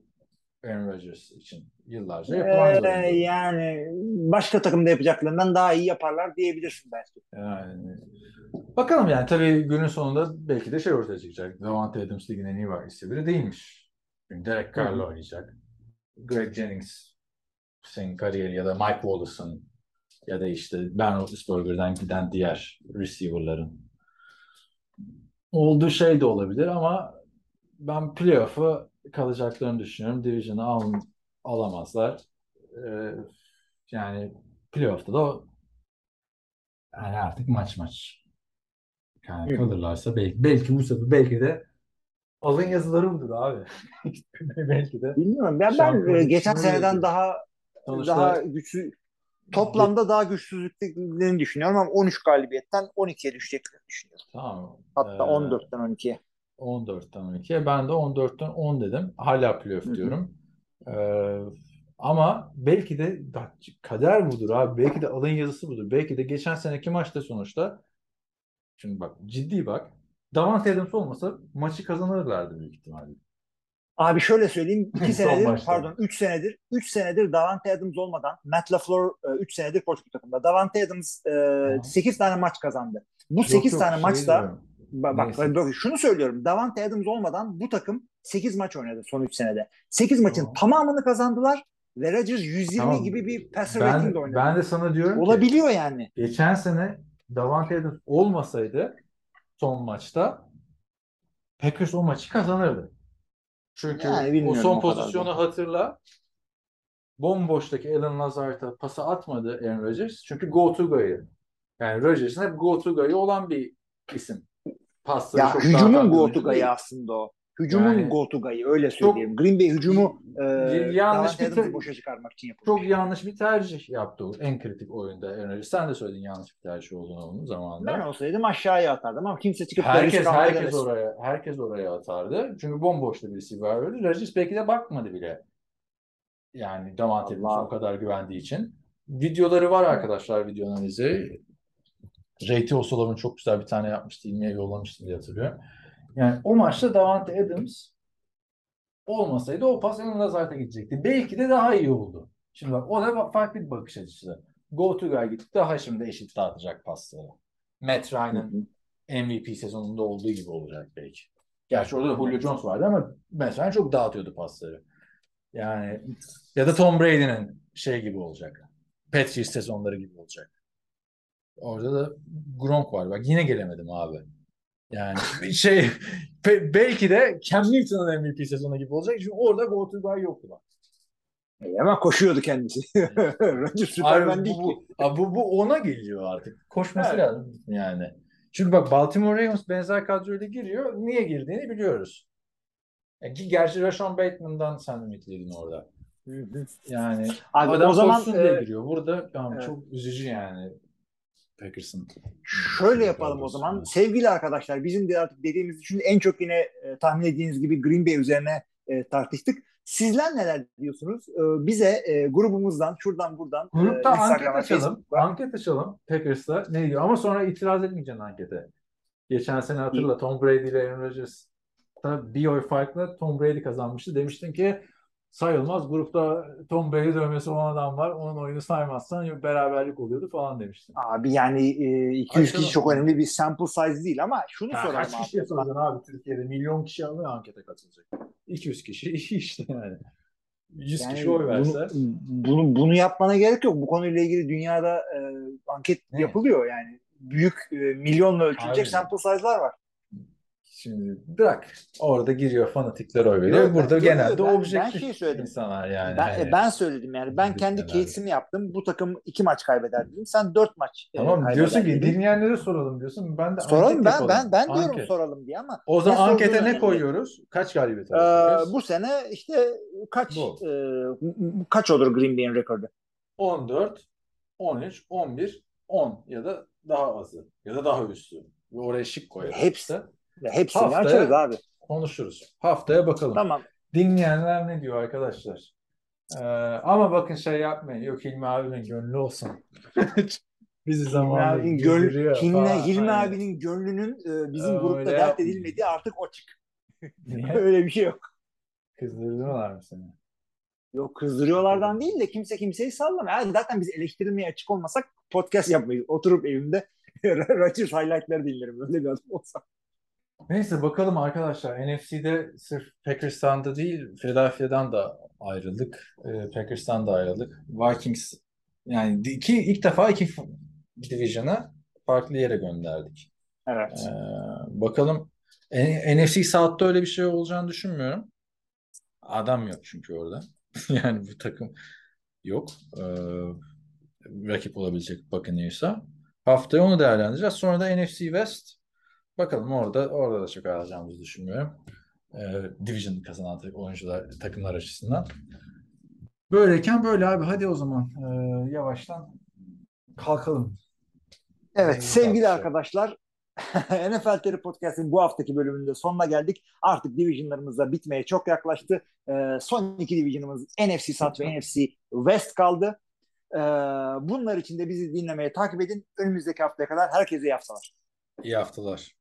Aaron Rodgers için yıllarca yapılan Ee, yani başka takımda yapacaklarından daha iyi yaparlar diyebilirsin belki. Yani bakalım yani tabii günün sonunda belki de şey ortaya çıkacak. Davante Adams ligin en iyi wide receiver'ı değilmiş. Derek Carr'la oynayacak. Greg Jennings senin kariyeri ya da Mike Wallace'ın ya da işte Ben Roethlisberger'den giden diğer receiver'ların olduğu şey de olabilir ama ben playoff'u kalacaklarını düşünüyorum. Division'ı al, alamazlar. Ee, yani playoff'ta da yani artık maç maç. Yani kalırlarsa belki, belki bu sefer belki de alın yazıları budur abi. belki de. Bilmiyorum. Ben, ben e, geçen seneden daha Sonuçta daha güçlü toplamda daha güçsüzlüklerini düşünüyorum ama 13 galibiyetten 12'ye düşeceklerini düşünüyorum. tamam. Hatta Ee, 14'ten 12'ye. 14'ten 12'ye. Ben de 14'ten 10 dedim. Hala playoff diyorum. Ee, ama belki de kader budur abi. Belki de alın yazısı budur. Belki de geçen seneki maçta sonuçta şimdi bak ciddi bak. Davante Adams olmasa maçı kazanırlardı büyük ihtimalle. Abi şöyle söyleyeyim. 2 Son senedir pardon 3 senedir 3 senedir Davante Adams olmadan Matt LaFleur 3 senedir koç bu takımda. Davante Adams Aha. 8 tane maç kazandı. Bu Yok, 8 yok, tane şey maçta diyorum. Ba- Bak, Neyse. bak şunu söylüyorum. Davante Adams olmadan bu takım 8 maç oynadı son 3 senede. 8 maçın Tamam. tamamını kazandılar ve Rodgers 120 Tamam. gibi bir passer rating oynadı. ben de sana diyorum ki Olabiliyor yani. geçen sene Davante Adams olmasaydı son maçta Packers o maçı kazanırdı. Çünkü Yani o son o pozisyonu hatırla. Bomboştaki Alan Lazard'a pası atmadı Aaron Rodgers. Çünkü go to guy'ı. Yani Rodgers'ın hep go to guy'ı olan bir isim. Pasları Ya çok hücumun go to guy'ı aslında o. Hücumun Yani- go to guy'ı öyle söyleyeyim. Green Bay hücumu e, yanlış bir Adams'ı te- boşa çıkarmak için yapılmış. Çok yanlış bir tercih yaptı o en kritik oyunda Aaron. Sen de söyledin yanlış bir tercih olduğunu onun zamanında. Ben olsaydım aşağıya atardım ama kimse çıkıp Herkes herkes demesin. oraya herkes oraya atardı. Çünkü bomboşta bir receiver verdi. Rodgers belki de bakmadı bile. Yani Davante o kadar güvendiği için. Videoları var arkadaşlar video analizi. Ray T. O'Sullivan çok güzel bir tane yapmıştı. İlmiye yollamıştı diye hatırlıyorum. Yani o maçta Davante Adams olmasaydı o pas Alan Lazard'a gidecekti. Belki de daha iyi oldu. Şimdi bak o da farklı bir bakış açısı. Go to guy gitti daha şimdi eşit dağıtacak pasları. Matt Ryan'ın MVP sezonunda olduğu gibi olacak belki. Gerçi orada da Julio Jones vardı ama mesela çok dağıtıyordu pasları. Yani ya da Tom Brady'nin şey gibi olacak. Patriots sezonları gibi olacak. Orada da Gronk var. Bak yine gelemedim abi. Yani şey be- belki de Cam Newton'un MVP sezonu gibi olacak. Çünkü orada go to guy yoktu bak. E, Ama koşuyordu kendisi. Rodgers Superman değil bu, ki. bu, bu, bu ona geliyor artık. Koşması Evet. lazım yani. Çünkü bak Baltimore Ravens benzer kadroyla giriyor. Niye girdiğini biliyoruz. Ya, ki gerçi Rashawn Bateman'dan sen ümitliydin orada. Yani Abi adam o zaman e, giriyor. Burada tamam, evet. çok üzücü yani Packers'ın. Şöyle yapalım o zaman. Sevgili arkadaşlar bizim de artık dediğimiz için en çok yine e, tahmin ettiğiniz gibi Green Bay üzerine e, tartıştık. Sizler neler diyorsunuz? E, bize e, grubumuzdan şuradan buradan e, Grupta anket Instagram'a, açalım. Anket açalım Packers'ta. Ne diyor? Ama sonra itiraz etmeyeceksin ankete. Geçen sene hatırla Tom Brady ile Aaron Rodgers da bir oy farkla Tom Brady kazanmıştı. Demiştin ki sayılmaz. Grupta Tom Brady dövmesi olan adam var. Onun oyunu saymazsan beraberlik oluyordu falan demiştin. Abi yani e, 200 Açalım. kişi çok önemli bir sample size değil ama şunu Ya kaç abi. kişi yapacaksın abi Türkiye'de? Milyon kişi alıyor ankete katılacak. 200 kişi işte yani. 100 Yani kişi oy verse. bunu, bunu, bunu yapmana gerek yok. Bu konuyla ilgili dünyada e, anket Ne? yapılıyor yani. Büyük e, milyonla ölçülecek sample size'lar var. Şimdi bırak. Orada giriyor fanatikler oy veriyor. Yok, ben- Burada yok, genelde yok, ben- ben objektif şey söyledim. insanlar yani. Ben, Hani- ben söyledim yani. Ben kendi case'imi yaptım. Bu takım iki maç kaybeder dedim. Sen dört maç e, Tamam kaybeder diyorsun ki dedin. dinleyenlere soralım diyorsun. Ben de Soralım ben yapalım. ben ben diyorum Anket. soralım diye ama O zaman Ne ankete ne koyuyoruz? Kaç galibiyet e, alacağız? bu sene işte kaç Bu. e, kaç olur Green Bay'in rekordu? 14, 13, 11, 10 ya da daha azı ya da daha üstü. Oraya şık koyarız. Hepsi. işte. Ya hepsini Haftaya- açarız abi. Konuşuruz. Haftaya bakalım. Tamam. Dinleyenler ne diyor arkadaşlar? Ee, ama bakın şey yapmayın. Yok Hilmi abinin gönlü olsun. Bizi Hilmi zamanla abinin, gönl, Hilmi. Hilmi abinin gönlünün e, bizim Öyle grupta dert edilmediği artık açık. Niye? Öyle bir şey yok. Kızdırdılar mı seni? Yok kızdırıyorlardan değil de kimse kimseyi sallamıyor. Yani zaten biz eleştirilmeye açık olmasak podcast yapmayız. Oturup evimde Rodgers highlightları dinlerim. Öyle bir adam olsam. Neyse bakalım arkadaşlar. NFC'de sırf Packers'tan değil, Philadelphia'dan da ayrıldık. Ee, Packers'tan da ayrıldık. Vikings yani iki ilk defa iki division'a farklı yere gönderdik. Evet. Ee, bakalım N- NFC South'ta öyle bir şey olacağını düşünmüyorum. Adam yok çünkü orada. Yani bu takım yok. Ee, rakip olabilecek Buccaneers'a. Haftaya onu değerlendireceğiz. Sonra da NFC West. Bakalım orada orada da çok alacağımızı düşünmüyorum. Ee, Division kazanan oyuncular, takımlar açısından. Böyleyken böyle abi. Hadi o zaman ee, yavaştan kalkalım. Evet Ee, sevgili tartışalım. arkadaşlar NFL TR Podcast'in bu haftaki bölümünde sonuna geldik. Artık divisionlarımız da bitmeye çok yaklaştı. Ee, son iki divisionımız NFC South ve NFC West kaldı. Ee, bunlar için de bizi dinlemeye takip edin. Önümüzdeki haftaya kadar herkese iyi haftalar. İyi haftalar.